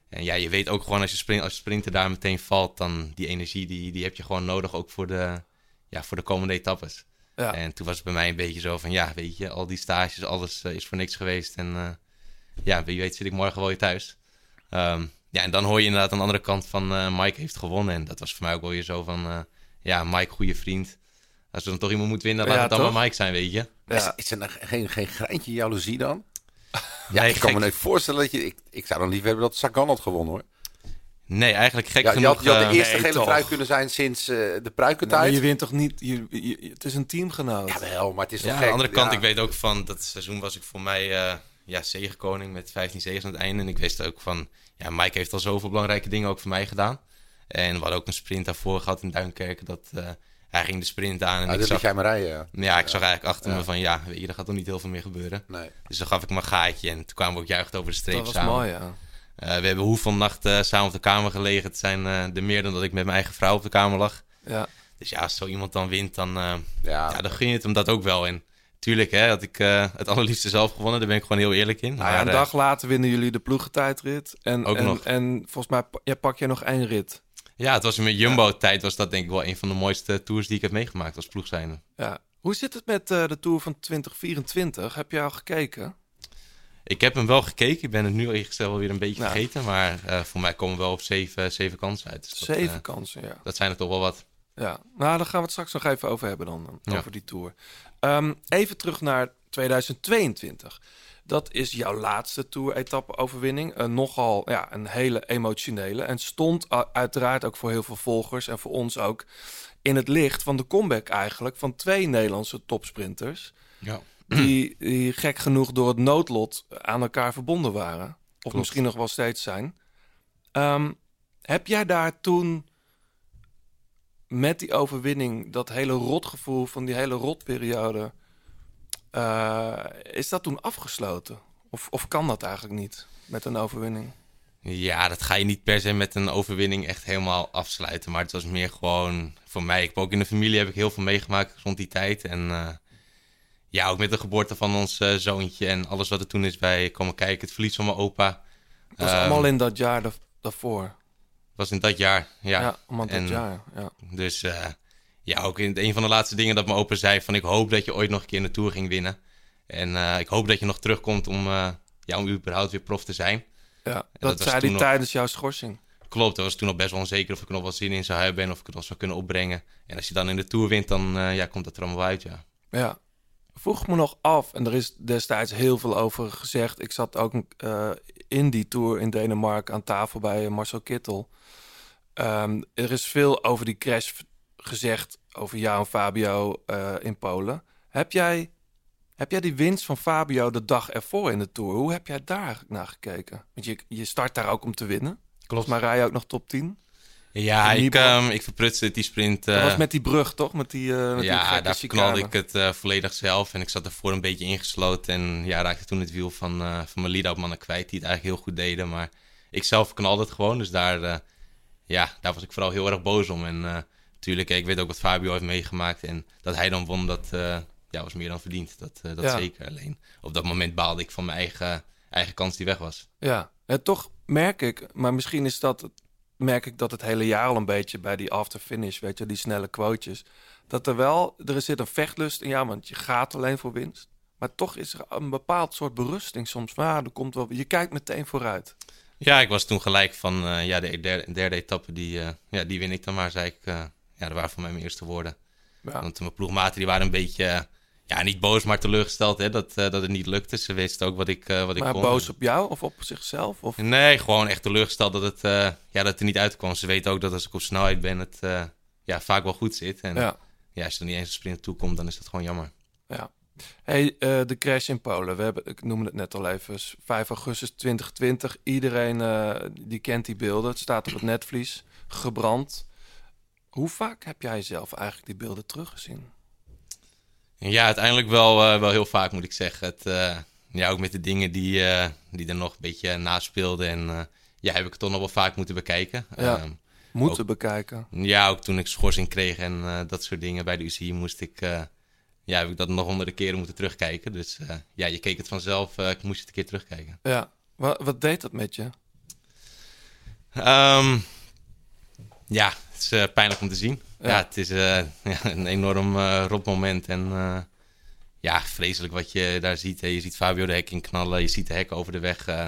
En ja, je weet ook gewoon als je, sprint, als je sprinter daar meteen valt, dan die energie die, die heb je gewoon nodig ook voor de, ja, voor de komende etappes. Ja. En toen was het bij mij een beetje zo van, ja, weet je, al die stages, alles eh, is voor niks geweest. En eh, ja, wie weet zit ik morgen wel weer thuis. Ehm, ja, en dan hoor je inderdaad aan de andere kant van eh, Mike heeft gewonnen. En dat was voor mij ook wel weer zo van, ja, Mike, goede vriend. Als er dan toch iemand moet winnen, laat Ja, het dan toch? maar Mike zijn, weet je. Ja. Is, is er nog geen, geen greintje jaloezie dan? Ja, Nee, ik kan me niet voorstellen dat je... Ik, ik zou dan liever hebben dat Sagan had gewonnen, hoor. Nee, eigenlijk gek Ja, je genoeg. had, je had de eh, eerste nee, gele toch. trui kunnen zijn sinds eh, de Nou, maar pruikentijd. je wint toch niet... Je, je- het is een teamgenoot. Ja, wel, maar het is Ja, toch aan de andere kant, Ja. ik weet ook van dat seizoen was ik voor mij eh ja, zegenkoning met 15 zegens aan het einde. En ik wist ook van, ja, Mike heeft al zoveel belangrijke dingen ook voor mij gedaan. En we hadden ook een sprint daarvoor gehad in Duinkerken. Dat, eh, hij ging de sprint aan en Nou, ik zag, jij maar rijden. ja, ik zag eigenlijk achter Ja. me van, ja, weet je, er gaat toch niet heel veel meer gebeuren. Nee. Dus dan gaf ik mijn gaatje en toen kwamen we ook juicht over de streep dat was samen. mooi, ja. Eh, we hebben hoeveel nachten samen op de kamer gelegen. Het zijn eh er meer dan dat ik met mijn eigen vrouw op de kamer lag. ja. Dus ja, als zo iemand dan wint, dan, eh, Ja, ja, dan gun je het hem dat ook wel. En tuurlijk, hè, had ik eh, het allerliefste zelf gewonnen. Daar ben ik gewoon heel eerlijk in. Nou Maar, een eh, dag later winnen jullie de ploegentijdrit. En, Ook en, nog. en volgens mij ja, pak je nog één rit. Ja, het was met Jumbo-tijd was dat denk ik wel een van de mooiste tours die ik heb meegemaakt als ploegzijnde. Ja. Hoe zit het met eh, de Tour van 2024? Heb je al gekeken? Ik heb hem wel gekeken. Ik ben het nu gezegd wel weer een beetje Nou. vergeten. Maar eh, voor mij komen we wel op zeven, zeven kansen uit. Dus dat, Zeven eh, kansen, ja. dat zijn er toch wel wat. ja. Nou, daar gaan we het straks nog even over hebben dan. dan, Ja. Over die Tour. Ehm, even terug naar 2022. Dat is jouw laatste Tour-etappe-overwinning. Een nogal ja, een hele emotionele. En stond uh, uiteraard ook voor heel veel volgers en voor ons ook... in het licht van de comeback eigenlijk van twee Nederlandse topsprinters... Ja. die, die gek genoeg door het noodlot aan elkaar verbonden waren. Of Klopt. misschien nog wel steeds zijn. Ehm, heb jij daar toen met die overwinning, dat hele rotgevoel van die hele rotperiode, eh, is dat toen afgesloten? Of, of kan dat eigenlijk niet met een overwinning? Ja, dat ga je niet per se met een overwinning echt helemaal afsluiten. Maar het was meer gewoon voor mij. Ik heb ook in de familie heb ik heel veel meegemaakt rond die tijd. En eh, ja, ook met de geboorte van ons eh, zoontje en alles wat er toen is bij komen kijken. Het verlies van mijn opa. Dat was Ehm, allemaal in dat jaar da- daarvoor. was in dat jaar. Ja. Ja, allemaal dat en- jaar. Ja. Dus ja, ook in, een van de laatste dingen dat mijn opa zei: van ik hoop dat je ooit nog een keer in de tour ging winnen. En eh, ik hoop dat je nog terugkomt om, ja, om überhaupt weer prof te zijn. Ja, dat, dat zei hij nog- tijdens jouw schorsing. Klopt, dat was toen nog best wel onzeker of ik er nog wel zin in zou hebben en of ik het nog zou kunnen opbrengen. En als je dan in de Tour wint, dan eh, ja, komt dat er allemaal uit, ja. Ja. Vroeg me nog af, en er is destijds heel veel over gezegd. Ik zat ook in die tour in Denemarken aan tafel bij Marcel Kittel. Ehm, er is veel over die crash gezegd, over jou en Fabio eh, in Polen. Heb jij, heb jij die winst van Fabio de dag ervoor in de tour? Hoe heb jij daar naar gekeken? Want je, je start daar ook om te winnen. Volgens mij rij je ook nog top 10. De Ja, ik, ehm, ik verprutste die sprint. Dat eh, was met die brug, toch? Met die, eh met ja, daar chicane. knalde ik het eh, volledig zelf. En ik zat ervoor een beetje ingesloten. En ja, raakte toen het wiel van, eh, van mijn lead-out mannen kwijt. Die het eigenlijk heel goed deden. Maar ik zelf knalde het gewoon. Dus daar, eh, ja, daar was ik vooral heel erg boos om. En natuurlijk, ik weet ook wat Fabio heeft meegemaakt. En dat hij dan won, dat eh, ja, was meer dan verdiend. Dat, eh, dat Ja. zeker. Alleen op dat moment baalde ik van mijn eigen, eigen kans die weg was. Ja, en toch merk ik, maar misschien is dat, merk ik dat het hele jaar al een beetje bij die after finish, weet je, die snelle quotejes, dat er wel, er zit een vechtlust in, ja, want je gaat alleen voor winst. Maar toch is er een bepaald soort berusting soms. van, ah, er komt wel, je kijkt meteen vooruit. Ja, ik was toen gelijk van eh, ja, de derde, derde etappe, die, ja, die win ik dan maar, zei ik. Ja, dat waren voor mij mijn eerste woorden. Ja. Want mijn ploegmaten die waren een beetje, ja, niet boos, maar teleurgesteld hè, dat, eh, dat het niet lukte. Ze wisten ook wat ik, eh, wat ik maar kon. boos op jou of op zichzelf? Of? Nee, gewoon echt teleurgesteld dat het, eh, ja, dat het er niet uitkwam. Ze weten ook dat als ik op snelheid ben, het ja, vaak wel goed zit. En ja. Ja, als je er niet eens een sprint toe komt, dan is dat gewoon jammer. ja. Hey, de crash in Polen. We hebben, ik noemde het net al even. 5 augustus 2020. Iedereen die kent die beelden. Het staat op het netvlies. Gebrand. Hoe vaak heb jij zelf eigenlijk die beelden teruggezien? En ja, uiteindelijk wel, eh, wel heel vaak moet ik zeggen. Het, eh, ja, ook met de dingen die, eh, die er nog een beetje naspeelden. En ja, heb ik het toch nog wel vaak moeten bekijken. Ja. Ehm, Moeten Ook- bekijken. Ja, ook toen ik schorsing kreeg en dat soort dingen bij de UCI moest ik, ja, heb ik dat nog honderden keren moeten terugkijken. Dus ja, je keek het vanzelf, ik moest het een keer terugkijken. Ja. Wat, wat deed dat met je? Ehm, ja, het is eh, pijnlijk om te zien. Ja. Ja, het is eh, ja, een enorm eh rot moment en eh, ja, vreselijk wat je daar ziet. hè. Je ziet Fabio de hek in knallen, je ziet de hek over de weg eh,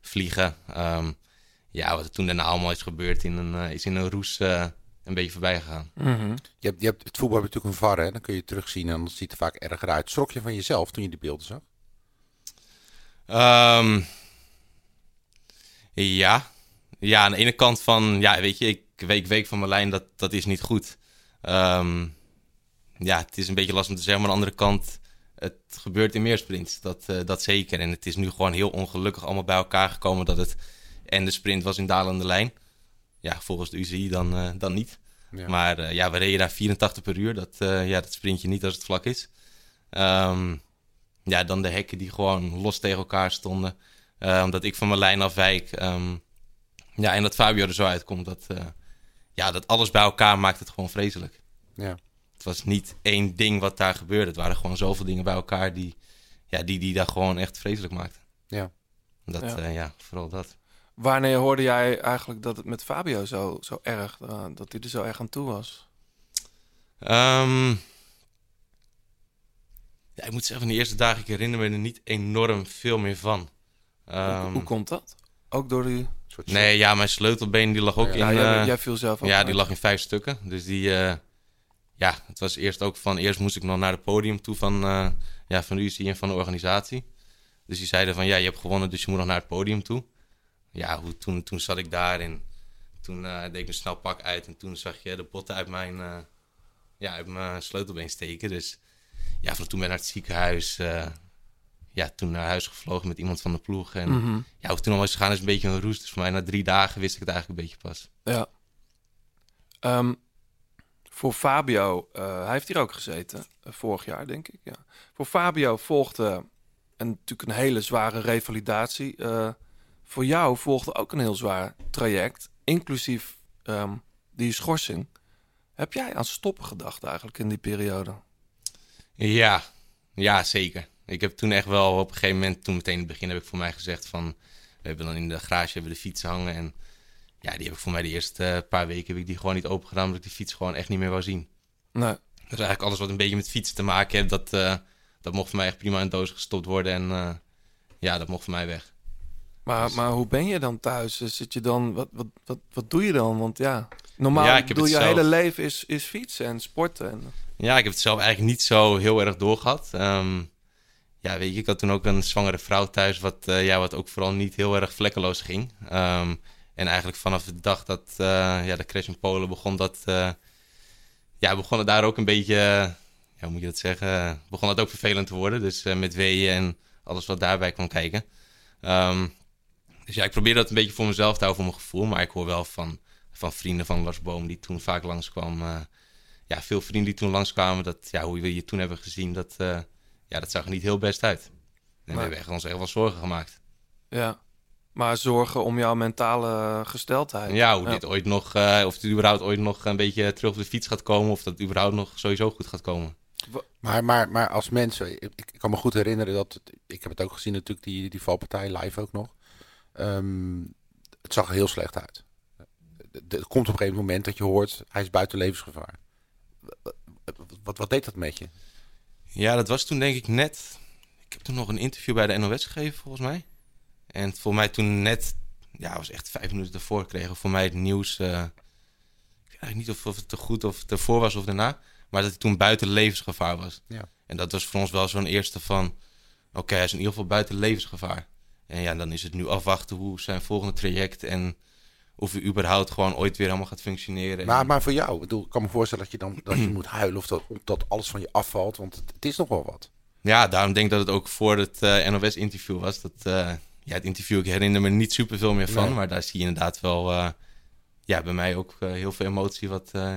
vliegen. Ehm, ja, wat er toen daarna allemaal is gebeurd, in een, eh, is in een roes eh, een beetje voorbij gegaan. Je hebt, je hebt, het voetbal heeft natuurlijk een VAR, hè? dan kun je het terugzien en dan ziet het er vaak erger uit. Schrok je van jezelf toen je die beelden zag? Ehm, ja. Ja, aan de ene kant van, ja, weet je, ik week, week van mijn lijn, dat, dat is niet goed. Ehm, ja, het is een beetje lastig om te zeggen, maar aan de andere kant, het gebeurt in meer sprints, dat, eh, dat zeker. En het is nu gewoon heel ongelukkig allemaal bij elkaar gekomen dat het, en de sprint was in dalende lijn. Ja, volgens de UCI dan, eh, dan niet. Ja. Maar eh, ja, we reden daar 84 per uur, dat, ja, dat sprint je niet als het vlak is. Ehm, ja, dan de hekken die gewoon los tegen elkaar stonden. Omdat ik van mijn lijn afwijk. Ehm, ja, en dat Fabio er zo uitkomt. Dat, eh, ja, dat alles bij elkaar maakt het gewoon vreselijk. Ja. Het was niet één ding wat daar gebeurde. Het waren gewoon zoveel dingen bij elkaar die, ja, die, die dat gewoon echt vreselijk maakten. Ja. Dat, Ja. ja. ja, vooral dat. Wanneer hoorde jij eigenlijk dat het met Fabio zo, zo erg, eh, dat hij er zo erg aan toe was? Ehm, ja, ik moet zeggen, van de eerste dagen, ik herinner me er niet enorm veel meer van. hoe, Ehm, hoe komt dat? Ook door die... Een soort nee, ja, mijn sleutelbeen die lag ook Ja, in... jij, eh, jij viel zelf ook Ja, uit. die lag in vijf stukken. Dus die, eh, ja, het was eerst ook van, eerst moest ik nog naar het podium toe van, eh, ja, van de UCI en van de organisatie. Dus die zeiden van, ja, je hebt gewonnen, dus je moet nog naar het podium toe. Ja, hoe, toen, toen zat ik daar en toen eh, deed ik mijn snel pak uit en toen zag je de botten uit mijn, eh, ja, uit mijn sleutelbeen steken. Dus ja, van toen ben ik naar het ziekenhuis, eh, ja, toen naar huis gevlogen met iemand van de ploeg. En Mhm. ja, hoe toen al was gegaan is een beetje een roest. Dus voor mij na drie dagen wist ik het eigenlijk een beetje pas. Ja. Ehm, voor Fabio, eh, hij heeft hier ook gezeten, eh, vorig jaar denk ik. Ja. Voor Fabio volgde een, natuurlijk een hele zware revalidatie. Eh, voor jou volgde ook een heel zwaar traject, inclusief ehm, die schorsing. Heb jij aan stoppen gedacht eigenlijk in die periode? Ja, ja, zeker. Ik heb toen echt wel op een gegeven moment, toen meteen in het begin heb ik voor mij gezegd van, we hebben dan in de garage hebben de fiets hangen en ja, die heb ik voor mij de eerste eh, paar weken heb ik die gewoon niet open gedaan, omdat ik die fiets gewoon echt niet meer wou zien. Nee. Dus eigenlijk alles wat een beetje met fietsen te maken heeft, dat, eh, dat mocht voor mij echt prima in doos gestopt worden en eh, ja, dat mocht voor mij weg. Maar, Dus- maar hoe ben je dan thuis? Zit je dan, wat, wat, wat, wat doe je dan? Want ja, normaal Ja, ik heb doe je zelf. hele leven is, is fietsen en sporten. En, Ja, ik heb het zelf eigenlijk niet zo heel erg doorgehad. Ehm, ja, weet je, ik had toen ook een zwangere vrouw thuis, wat, eh, ja, wat ook vooral niet heel erg vlekkeloos ging. Ehm, en eigenlijk vanaf de dag dat eh, ja, de crash in Polen begon, dat, eh, ja, begon het daar ook een beetje, ja, hoe moet je dat zeggen, begon het ook vervelend te worden. Dus met weeën en alles wat daarbij kwam kijken. Ehm, dus ja, ik probeer dat een beetje voor mezelf te houden, voor mijn gevoel. Maar ik hoor wel van van vrienden van Lars Boom die toen vaak langskwam. eh ja, veel vrienden die toen langskwamen, dat, ja, hoe we je toen hebben gezien, dat, ja, dat zag er niet heel best uit. En Nee. we hebben echt ons echt wel zorgen gemaakt. Ja. Maar zorgen om jouw mentale gesteldheid. Ja, hoe dit ooit nog, eh, of het überhaupt ooit nog een beetje terug op de fiets gaat komen, of dat het überhaupt nog sowieso goed gaat komen. Maar, maar, maar als mensen, ik, ik kan me goed herinneren dat, het- ik heb het ook gezien natuurlijk, die, die valpartij live ook nog. Ehm, het zag er heel slecht uit. Er komt op een gegeven moment dat je hoort, hij is buiten levensgevaar. Wat, wat deed dat met je? Ja, dat was toen denk ik net. Ik heb toen nog een interview bij de NOS gegeven, volgens mij. En voor mij toen net, ja, was echt vijf minuten ervoor kregen we voor mij het nieuws. eh, ik weet eigenlijk niet of, of het te goed of het ervoor was of daarna. Maar dat hij toen buiten levensgevaar was. Ja. En dat was voor ons wel zo'n eerste van... Oké, hij is in ieder geval buiten levensgevaar. En ja, dan is het nu afwachten hoe zijn volgende traject... en of hij überhaupt gewoon ooit weer helemaal gaat functioneren. Maar, maar voor jou, ik, bedoel, ik kan me voorstellen dat je dan dat je moet huilen of dat, dat alles van je afvalt, want het, het is nog wel wat. Ja, daarom denk ik dat het ook voor het eh, NOS-interview was. Dat, eh, ja, het interview, ik herinner me niet superveel meer van. Nee. Maar daar zie je inderdaad wel, eh, ja, bij mij ook heel veel emotie wat, eh,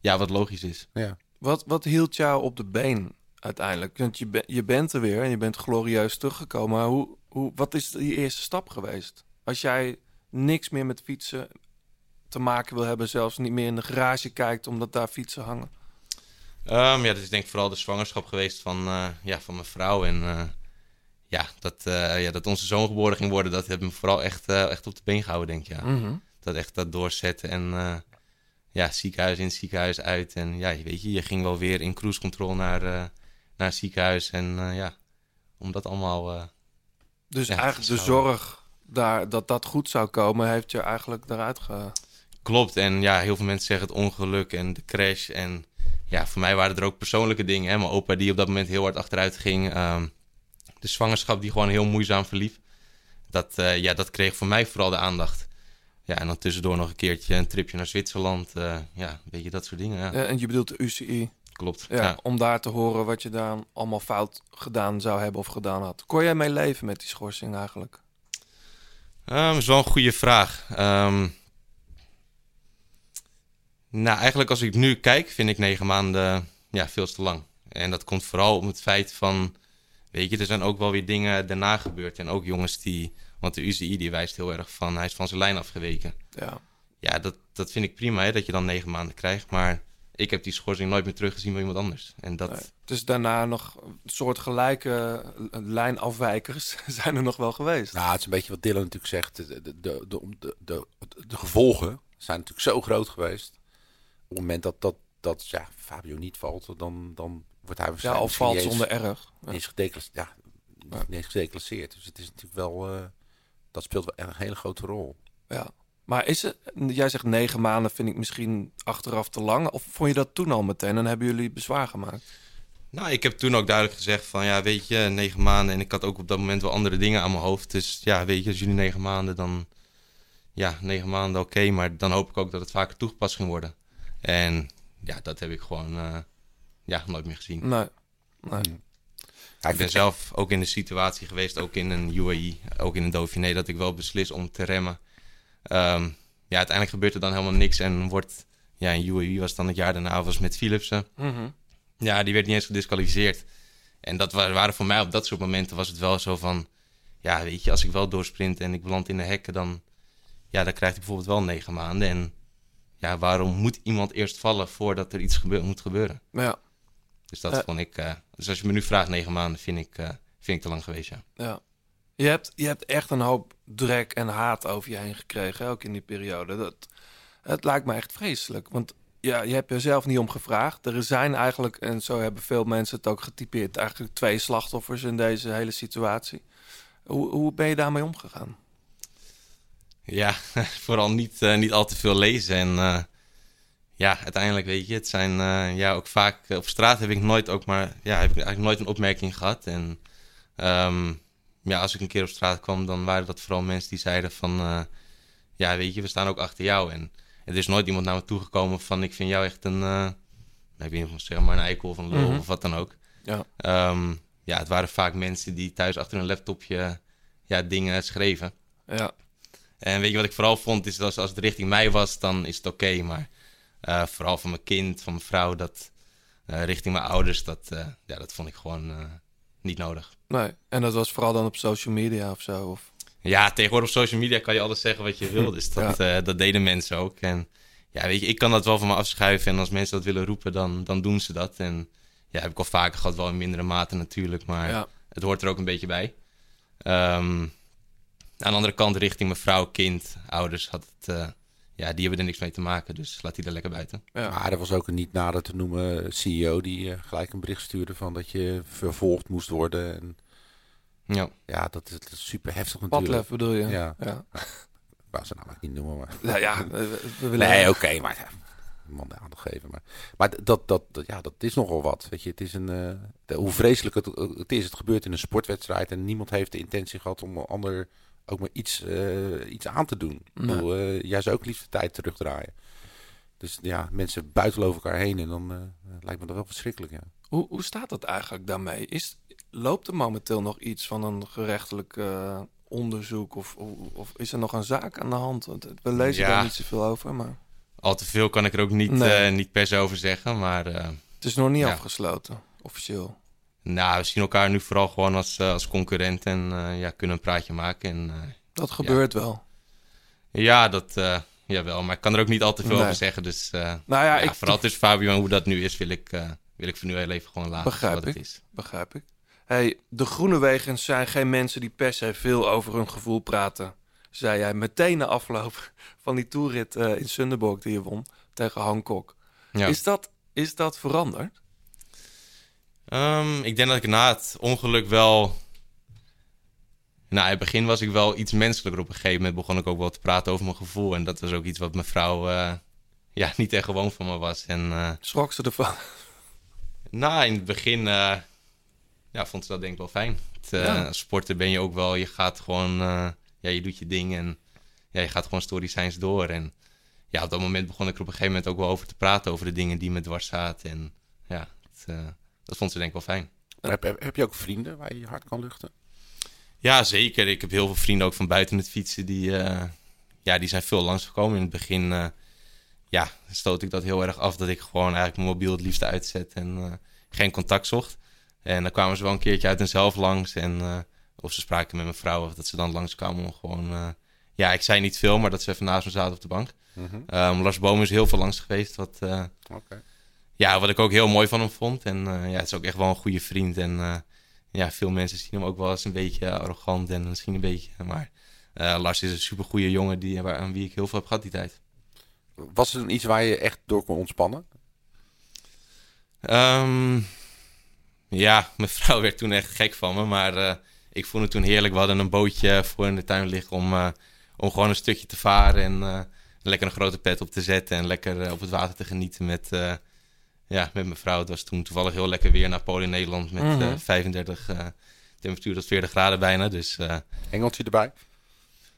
ja, wat logisch is. Ja. Wat, wat hield jou op de been uiteindelijk? Want je, be- je bent er weer en je bent glorieus teruggekomen. Maar hoe, hoe, wat is die eerste stap geweest? Als jij niks meer met fietsen te maken wil hebben, zelfs niet meer in de garage kijkt omdat daar fietsen hangen. Ehm, ja, dat is denk ik vooral de zwangerschap geweest van, eh, ja, van mijn vrouw. En eh, ja, dat, eh, ja, dat onze zoon geboren ging worden, dat heeft me vooral echt, echt op de been gehouden, denk ik. Ja. Mhm. Dat echt dat doorzetten en ja, ziekenhuis in, ziekenhuis uit. En ja, je weet je, je ging wel weer in cruise control naar, naar het ziekenhuis. En ja, om dat allemaal... Dus Ja, eigenlijk de zorg daar, dat dat goed zou komen, heeft je eigenlijk eruit ge... Klopt, en ja, heel veel mensen zeggen het ongeluk en de crash. En ja, voor mij waren er ook persoonlijke dingen. Hè? Mijn opa die op dat moment heel hard achteruit ging. ehm, de zwangerschap die gewoon heel moeizaam verliep. Dat, eh, ja, dat kreeg voor mij vooral de aandacht. Ja, en dan tussendoor nog een keertje een tripje naar Zwitserland. eh, ja, een beetje dat soort dingen. Ja, Eh, en je bedoelt de UCI. klopt. Ja, Ja. Om daar te horen wat je daar allemaal fout gedaan zou hebben of gedaan had. Kon jij mee leven met die schorsing eigenlijk? Ehm, is wel een goede vraag. Ehm, nou, eigenlijk als ik nu kijk, vind ik negen maanden ja, veel te lang. En dat komt vooral om het feit van, weet je, er zijn ook wel weer dingen daarna gebeurd. En ook jongens die, want de UCI die wijst heel erg van, hij is van zijn lijn afgeweken. Ja. Ja, dat, dat vind ik prima, hè, dat je dan negen maanden krijgt. Maar ik heb die schorsing nooit meer teruggezien bij iemand anders. En dat, Nee. Dus daarna nog een soort gelijke lijnafwijkers zijn er nog wel geweest. Nou, het is een beetje wat Dylan natuurlijk zegt. De, de, de, de, de, gevolgen zijn natuurlijk zo groot geweest. Op het moment dat, dat, dat ja, Fabio niet valt, dan, dan wordt hij ja, waarschijnlijk of valt zonder erg. niet eens gedeclasseerd. Ja, niet eens gedeclasseerd. Dus het is natuurlijk wel, eh, dat speelt wel echt een hele grote rol. Ja. Maar is het, jij zegt negen maanden vind ik misschien achteraf te lang. Of vond je dat toen al meteen en hebben jullie bezwaar gemaakt? Nou, ik heb toen ook duidelijk gezegd van ja, weet je, negen maanden. En ik had ook op dat moment wel andere dingen aan mijn hoofd. Dus ja, weet je, als jullie negen maanden, dan ja, negen maanden oké. maar dan hoop ik ook dat het vaker toegepast ging worden. En ja, dat heb ik gewoon eh, ja, nooit meer gezien. Nee. nee. Ja, Ik ben zelf ook in de situatie geweest, ook in een UAE, ook in een Dauphiné, dat ik wel beslis om te remmen. Ehm, ja, uiteindelijk gebeurt er dan helemaal niks en wordt, ja, in UAE was dan het jaar daarna, was met Philipsen. Mhm. Ja, die werd niet eens gedisqualificeerd. En dat wa- waren voor mij op dat soort momenten was het wel zo van... Ja, weet je, als ik wel doorsprint en ik beland in de hekken... dan, ja, dan krijgt hij bijvoorbeeld wel negen maanden. En ja, waarom moet iemand eerst vallen voordat er iets moet gebeuren? Ja. Dus dat vond ik... eh, dus als je me nu vraagt negen maanden, vind ik, eh, vind ik te lang geweest, ja. Ja. Je hebt, je hebt echt een hoop drek en haat over je heen gekregen, ook in die periode. Dat, het lijkt me echt vreselijk. Want ja, je hebt er zelf niet om gevraagd. Er zijn eigenlijk, en zo hebben veel mensen het ook getypeerd, eigenlijk twee slachtoffers in deze hele situatie. Hoe, hoe ben je daarmee omgegaan? Ja, vooral niet, eh, niet al te veel lezen. En eh, ja, uiteindelijk weet je, het zijn eh, ja, ook vaak op straat heb ik nooit ook maar, ja, heb ik eigenlijk nooit een opmerking gehad. En ehm, ja, als ik een keer op straat kwam, dan waren dat vooral mensen die zeiden van, eh, ja, weet je, we staan ook achter jou. En er is nooit iemand naar me toegekomen van, ik vind jou echt een, eh, ik weet niet zeg maar een eikel of een lul Mhm. of wat dan ook. Ja. Ehm, ja, het waren vaak mensen die thuis achter een laptopje ja, dingen schreven. Ja, En weet je wat ik vooral vond, is dat als het richting mij was, dan is het oké. maar eh, vooral van mijn kind, van mijn vrouw, dat eh, richting mijn ouders, dat, ja, dat vond ik gewoon niet nodig. Nee, en dat was vooral dan op social media of zo? Of... Ja, tegenwoordig op social media kan je alles zeggen wat je wil. Dus dat, eh, dat deden mensen ook. En ja, weet je, ik kan dat wel van me afschuiven. En als mensen dat willen roepen, dan, dan doen ze dat. En ja, heb ik al vaker gehad, wel in mindere mate natuurlijk. Maar Ja. het hoort er ook een beetje bij. Ehm, aan de andere kant, richting mijn vrouw, kind, ouders, had het, eh, ja, die hebben er niks mee te maken. Dus laat die er lekker buiten. Ja. Maar er was ook een niet nader te noemen CEO die eh, gelijk een bericht stuurde van dat je vervolgd moest worden. En Ja. ja, dat is, dat is super heftig natuurlijk. Padlef bedoel je? Ja. ja. Wou ze nou maar niet noemen, maar... Nou ja, we, we willen... Nee, oké, maar ja, man de aandacht geven. Maar, maar dat, dat, dat, ja, dat is nogal wat. Weet je, het is een, eh, de- hoe vreselijk het, het is. Het gebeurt in een sportwedstrijd en niemand heeft de intentie gehad om een ander ook maar iets, eh, iets aan te doen. Ik Nee. bedoel, eh, jij zou ook liefst de tijd terugdraaien. Dus ja, mensen buiten over elkaar heen en dan eh, lijkt me dat wel verschrikkelijk. Ja. Hoe, hoe staat dat eigenlijk daarmee? Is, loopt er momenteel nog iets van een gerechtelijk eh, onderzoek? Of, of, of is er nog een zaak aan de hand? Want We lezen Ja. daar niet zoveel over, maar Al te veel kan ik er ook niet, Nee. eh, niet per se over zeggen. Maar eh, het is nog niet Ja. afgesloten, officieel. Nou, we zien elkaar nu vooral gewoon als, eh, als concurrent. En eh, ja, kunnen een praatje maken. En eh, Dat gebeurt wel. Ja, dat eh jawel. Maar ik kan er ook niet al te veel Nee. over zeggen. Dus Nou ja, ja, vooral tussen Fabio en hoe dat nu is, wil ik, wil ik voor nu heel even gewoon laten Begrijp wat het ik. is. begrijp ik. Hey, de Groenewegens zijn geen mensen die per se veel over hun gevoel praten. Zei jij meteen na afloop van die toerrit eh, in Sunderborg die je won tegen Hancock. Ja. Is, dat, is dat veranderd? Ehm, ik denk dat ik na het ongeluk wel... Nou, in het begin was ik wel iets menselijker. Op een gegeven moment begon ik ook wel te praten over mijn gevoel. En dat was ook iets wat mijn vrouw eh, ja, niet echt gewoon van me was. En eh, Schrok ze ervan? nou, in het begin eh, ja, vond ze dat denk ik wel fijn. Het, Ja. als Sporter ben je ook wel, je gaat gewoon, ja, je doet je ding en ja, je gaat gewoon storycijns door. En ja, op dat moment begon ik er op een gegeven moment ook wel over te praten, over de dingen die me dwars zaten. En ja, het, dat vond ze denk ik wel fijn. Heb, heb, heb je ook vrienden waar je je hart kan luchten? Ja, zeker. Ik heb heel veel vrienden ook van buiten het fietsen die, eh, ja, die zijn veel langsgekomen. In het begin eh, ja, stoot ik dat heel erg af dat ik gewoon eigenlijk mijn mobiel het liefste uitzet en eh, geen contact zocht. En dan kwamen ze wel een keertje uit hunzelf langs en of ze spraken met mijn vrouw of dat ze dan langskwamen om gewoon... ja, ik zei niet veel, maar dat ze even naast me zaten op de bank. Ehm, Lars Boom is heel veel langs geweest, wat, Oké. Ja, wat ik ook heel mooi van hem vond. En eh, ja, het is ook echt wel een goede vriend. En eh, ja, veel mensen zien hem ook wel eens een beetje arrogant en misschien een beetje. Maar eh, Lars is een supergoeie jongen die, waar, aan wie ik heel veel heb gehad die tijd. Was er iets waar je echt door kon ontspannen? Ehm, ja, mijn vrouw werd toen echt gek van me. Maar ik vond het toen heerlijk. We hadden een bootje voor in de tuin liggen om, om gewoon een stukje te varen. En lekker een grote pet op te zetten. En lekker op het water te genieten met, ja, met mijn vrouw. Het was toen toevallig heel lekker weer naar Polen in Nederland. Met eh, 35 eh, temperatuur tot 40 graden bijna. Dus eh, Engeltje erbij?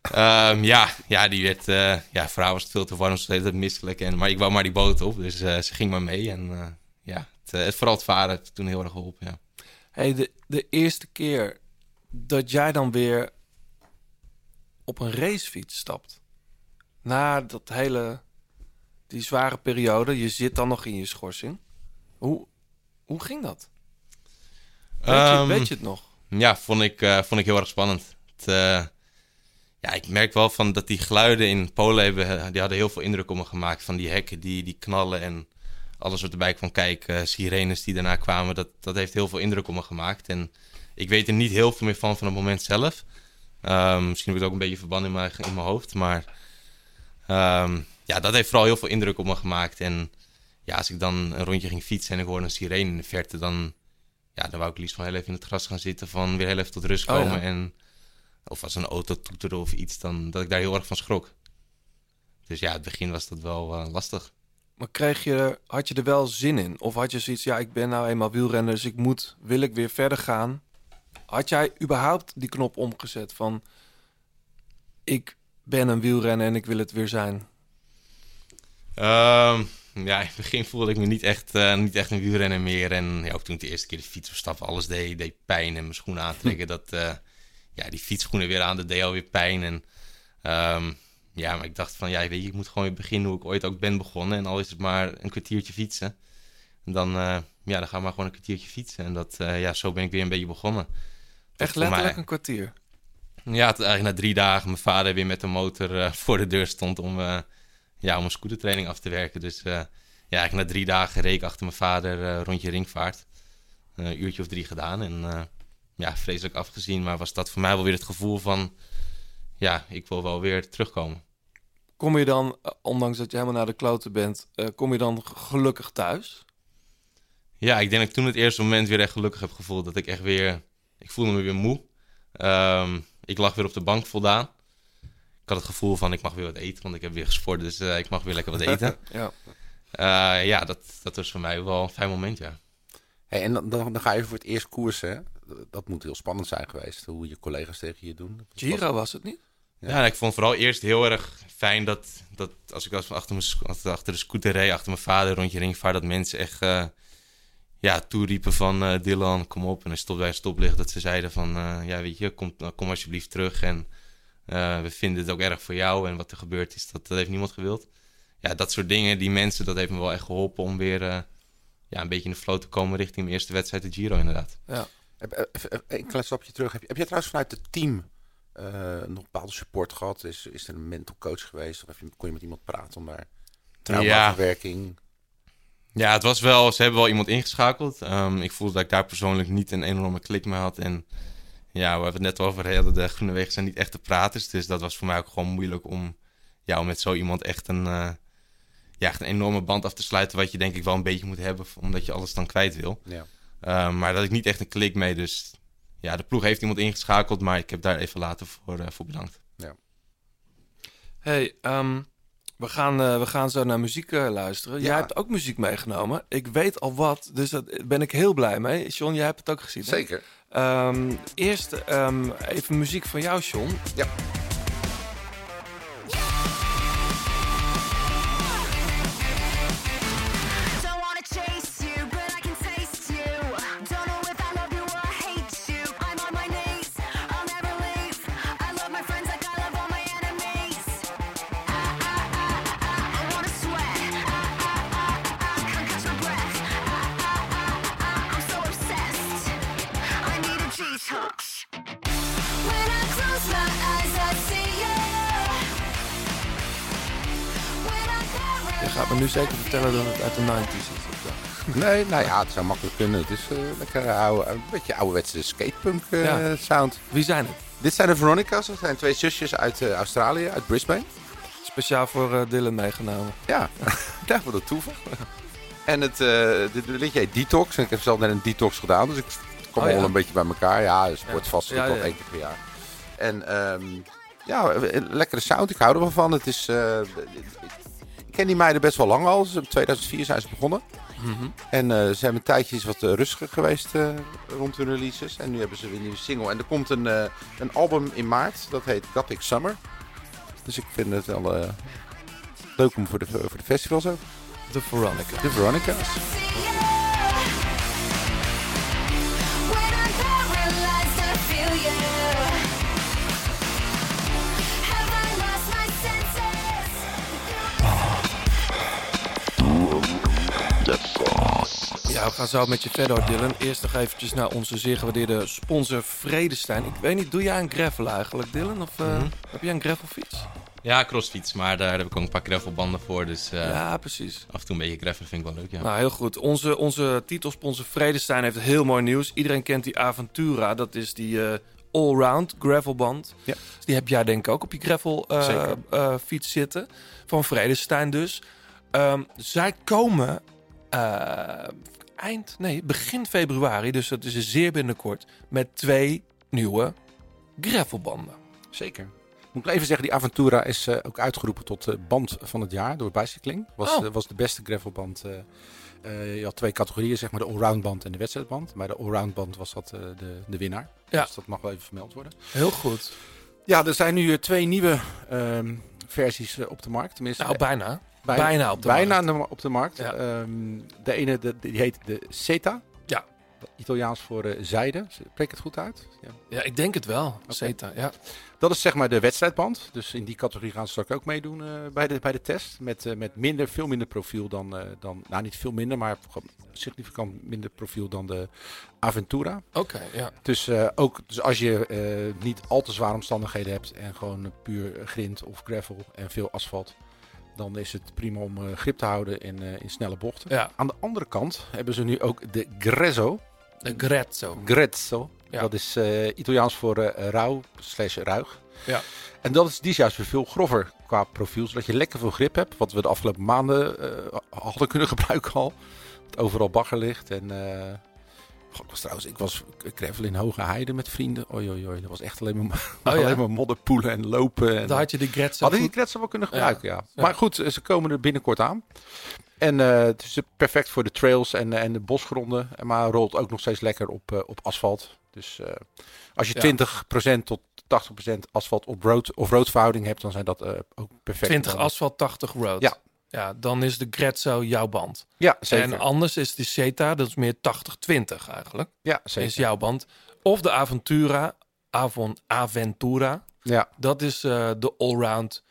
Ehm, ja, ja, die werd, eh, ja, voor haar was het veel te warm, ze was de hele tijd misselijk. En, maar ik wou maar die boot op, dus eh, ze ging maar mee. En eh, ja, het, eh, het, vooral het varen heeft toen heel erg geholpen, ja. Hey, de, de eerste keer dat jij dan weer op een racefiets stapt. Na dat hele, die zware periode, je zit dan nog in je schorsing. Hoe, hoe ging dat? Weet, je, Ehm, weet je het nog? Ja, vond ik, eh, vond ik heel erg spannend. Het, eh, ja, ik merk wel van dat die geluiden in Polen hebben, eh, die hadden heel veel indruk op me gemaakt. Van die hekken die, die knallen en alles wat erbij kwam kijken. sirenes die daarna kwamen, dat, dat heeft heel veel indruk op me gemaakt. En ik weet er niet heel veel meer van van het moment zelf. Ehm, misschien heb ik het ook een beetje verband in mijn, in mijn hoofd. Maar ehm, ja, dat heeft vooral heel veel indruk op me gemaakt. En ja, als ik dan een rondje ging fietsen en ik hoorde een sirene in de verte, dan, ja, dan wou ik liefst van heel even in het gras gaan zitten. Van weer heel even tot rust Oh, komen. ja. en, of als een auto toeterde of iets, dan dat ik daar heel erg van schrok. Dus ja, het begin was dat wel eh, lastig. Maar kreeg je, had je er wel zin in? Of had je zoiets, ja, ik ben nou eenmaal wielrenner, dus ik moet, wil ik weer verder gaan? Had jij überhaupt die knop omgezet van, ik ben een wielrenner en ik wil het weer zijn? Ehm, ja, in het begin voelde ik me niet echt, eh, niet echt een wielrenner meer. En ja, ook toen ik de eerste keer de fiets opstapte, alles deed, deed pijn. En mijn schoenen aantrekken, dat, eh, ja, die fietsschoenen weer aan, dat deed alweer pijn. En Ehm, ja, maar ik dacht van, ja, weet je, ik moet gewoon weer beginnen hoe ik ooit ook ben begonnen. En al is het maar een kwartiertje fietsen. En dan, eh, ja, dan gaan we maar gewoon een kwartiertje fietsen. En dat, ja, zo ben ik weer een beetje begonnen. Echt mij- letterlijk een kwartier. Ja, eigenlijk na drie dagen mijn vader weer met de motor voor de deur stond om, ja, om een scootertraining af te werken. Dus eh, ja, eigenlijk na drie dagen reed ik achter mijn vader eh, rondje ringvaart. Eh, een uurtje of drie gedaan en ja, vreselijk afgezien. Maar was dat voor mij wel weer het gevoel van, ja, ik wil wel weer terugkomen. Kom je dan, ondanks dat je helemaal naar de kloten bent, kom je dan gelukkig thuis? Ja, ik denk dat ik toen het eerste moment weer echt gelukkig heb gevoeld. Dat ik echt weer... Ik voelde me weer moe. Ehm, ik lag weer op de bank voldaan. Ik had het gevoel van ik mag weer wat eten, want ik heb weer gesport. Dus eh, ik mag weer lekker wat eten. Ja. Eh, ja, dat, dat was voor mij wel een fijn moment, ja. Hey, en dan, dan, dan ga je voor het eerst koersen. hè? Dat moet heel spannend zijn geweest, hoe je collega's tegen je doen. Giro was het niet? Ja, ik vond vooral eerst heel erg fijn dat, dat als ik als achter, mijn, achter de scooter reed, achter mijn vader rondje ringvaart, dat mensen echt eh, ja, toeriepen van eh, Dylan, kom op. En hij stopt bij een stoplicht, dat ze zeiden van, eh, ja weet je, kom, kom alsjeblieft terug. En eh, we vinden het ook erg voor jou en wat er gebeurd is, dat, dat heeft niemand gewild. Ja, dat soort dingen, die mensen, dat heeft me wel echt geholpen om weer eh, ja, een beetje in de flow te komen richting mijn eerste wedstrijd, de Giro inderdaad. Ja. Een klein stapje terug. Heb je, heb je trouwens vanuit het team eh, nog bepaalde support gehad? Is, is er een mental coach geweest? Of heb je, kon je met iemand praten om daar traumaverwerking? Ja, het was wel, ze hebben wel iemand ingeschakeld. Ehm, ik voelde dat ik daar persoonlijk niet een enorme klik mee had. En ja, we hebben het net over de Groene Wegen zijn niet echte praters. Dus dat was voor mij ook gewoon moeilijk om, ja, om met zo iemand echt een, eh, ja, echt een enorme band af te sluiten. Wat je denk ik wel een beetje moet hebben, omdat je alles dan kwijt wil. Ja. Ehm, maar dat ik niet echt een klik mee. Dus ja, de ploeg heeft iemand ingeschakeld, maar ik heb daar even later voor, eh, voor bedankt. Hey, ehm, we, gaan, eh, we gaan zo naar muziek luisteren. Jij Ja. hebt ook muziek meegenomen. Ik weet al wat, dus daar ben ik heel blij mee. John, jij hebt het ook gezien. hè? Zeker. Ehm, eerst ehm, even muziek van jou, John. Ja. Me nu zeker vertellen dat het uit de 90s is. Nee, nou ja, het zou makkelijk kunnen. Het is eh, lekker oude, een beetje ouderwetse skatepunk eh, Ja. sound. Wie zijn het? Dit zijn de Veronica's. Dat zijn twee zusjes uit eh, Australië, uit Brisbane. Speciaal voor Dylan meegenomen. Ja, daar wat een toeval. En het dit liedje heet Detox. En ik heb zelf net een detox gedaan, dus ik kom Oh, al een beetje bij elkaar. Ja, sport vast Ja, wel één keer per jaar. En ehm, ja, lekkere sound. Ik hou er wel van. Het is, ken die meiden best wel lang al. In 2004 zijn ze begonnen. Mhm. En eh, ze hebben een tijdje is wat eh, rustiger geweest eh, rond hun releases. En nu hebben ze weer een nieuwe single. En er komt een, eh, een album in maart. Dat heet Gothic Summer. Dus ik vind het wel eh, leuk om voor de, voor de festivals ook. De Veronica. De Veronica's. Ja, we gaan zo met je verder, Dylan. Eerst nog eventjes naar onze zeer gewaardeerde sponsor Vredestein. Ik weet niet, doe jij een gravel eigenlijk, Dylan? Of eh, heb jij een gravelfiets? Ja, crossfiets, maar daar heb ik ook een paar gravelbanden voor. Dus eh, ja, precies. af en toe een beetje gravel vind ik wel leuk, ja. Nou, heel goed. Onze, onze titelsponsor Vredestein heeft heel mooi nieuws. Iedereen kent die Aventura. Dat is die eh, allround gravelband. Ja. Dus die heb jij denk ik ook op je gravel fiets zitten. Van Vredestein dus. Ehm, zij komen eh, eind, nee, begin februari. Dus dat is zeer binnenkort. Met twee nieuwe gravelbanden. Zeker. Moet ik even zeggen, die Aventura is eh, ook uitgeroepen tot eh, band van het jaar door Bicycling. Was, Oh. was de beste gravelband. je had twee categorieën, zeg maar de allround band en de wedstrijdband. Maar de allround band was dat de, de winnaar. Ja. Dus dat mag wel even vermeld worden. Heel goed. Ja, er zijn nu twee nieuwe ehm, versies op de markt. Tenminste, Nou, bijna. Bijna, bijna op de bijna markt. op de markt. Ja. Ehm, de ene de, die heet de CETA. Ja. Italiaans voor eh, zijde. Spreek het goed uit? Ja. Ja, ik denk het wel. Zeta, ja. Dat is zeg maar de wedstrijdband. Dus in die categorie gaan ze straks ook meedoen eh, bij, de, bij de test. Met, eh, met minder, veel minder profiel dan, dan, nou niet veel minder, maar significant minder profiel dan de Aventura. Oké, ja. Dus, ook, dus als je niet al te zware omstandigheden hebt en gewoon puur grind of gravel en veel asfalt, dan is het prima om eh, grip te houden in, eh, in snelle bochten. Ja, Aan de andere kant hebben ze nu ook de Grezzo. de Grezzo. Grezzo. Ja. Dat is eh, Italiaans voor rauw slash ruig. Ja. En dat is, die is juist weer veel grover qua profiel, zodat je lekker veel grip hebt. Wat we de afgelopen maanden hadden kunnen gebruiken al. Dat overal bagger ligt. En eh, goh, ik was trouwens, ik was gravel in Hoge Heide met vrienden. Oei, oei, oei. Dat was echt alleen maar, Oh, ja? alleen maar modderpoelen en lopen. En, Daar had je de Grezzo hadden die Grezzo wel kunnen gebruiken, ja. Ja. Maar goed, ze komen er binnenkort aan. En eh, het is perfect voor de trails en, en de bosgronden. En Maar rolt ook nog steeds lekker op, eh, op asfalt. Dus eh, als je Ja. 20% tot 80% asfalt op road of roadverhouding hebt, dan zijn dat eh, ook perfect. 20 banden. asfalt, 80 road. Ja. Ja, dan is de Grezzo jouw band. Ja, zeker. En anders is de Zeta, dat is meer 80-20 eigenlijk. ja, zeker. Is jouw band. Of de Aventura, Avon Aventura. Ja, Dat is eh, de allround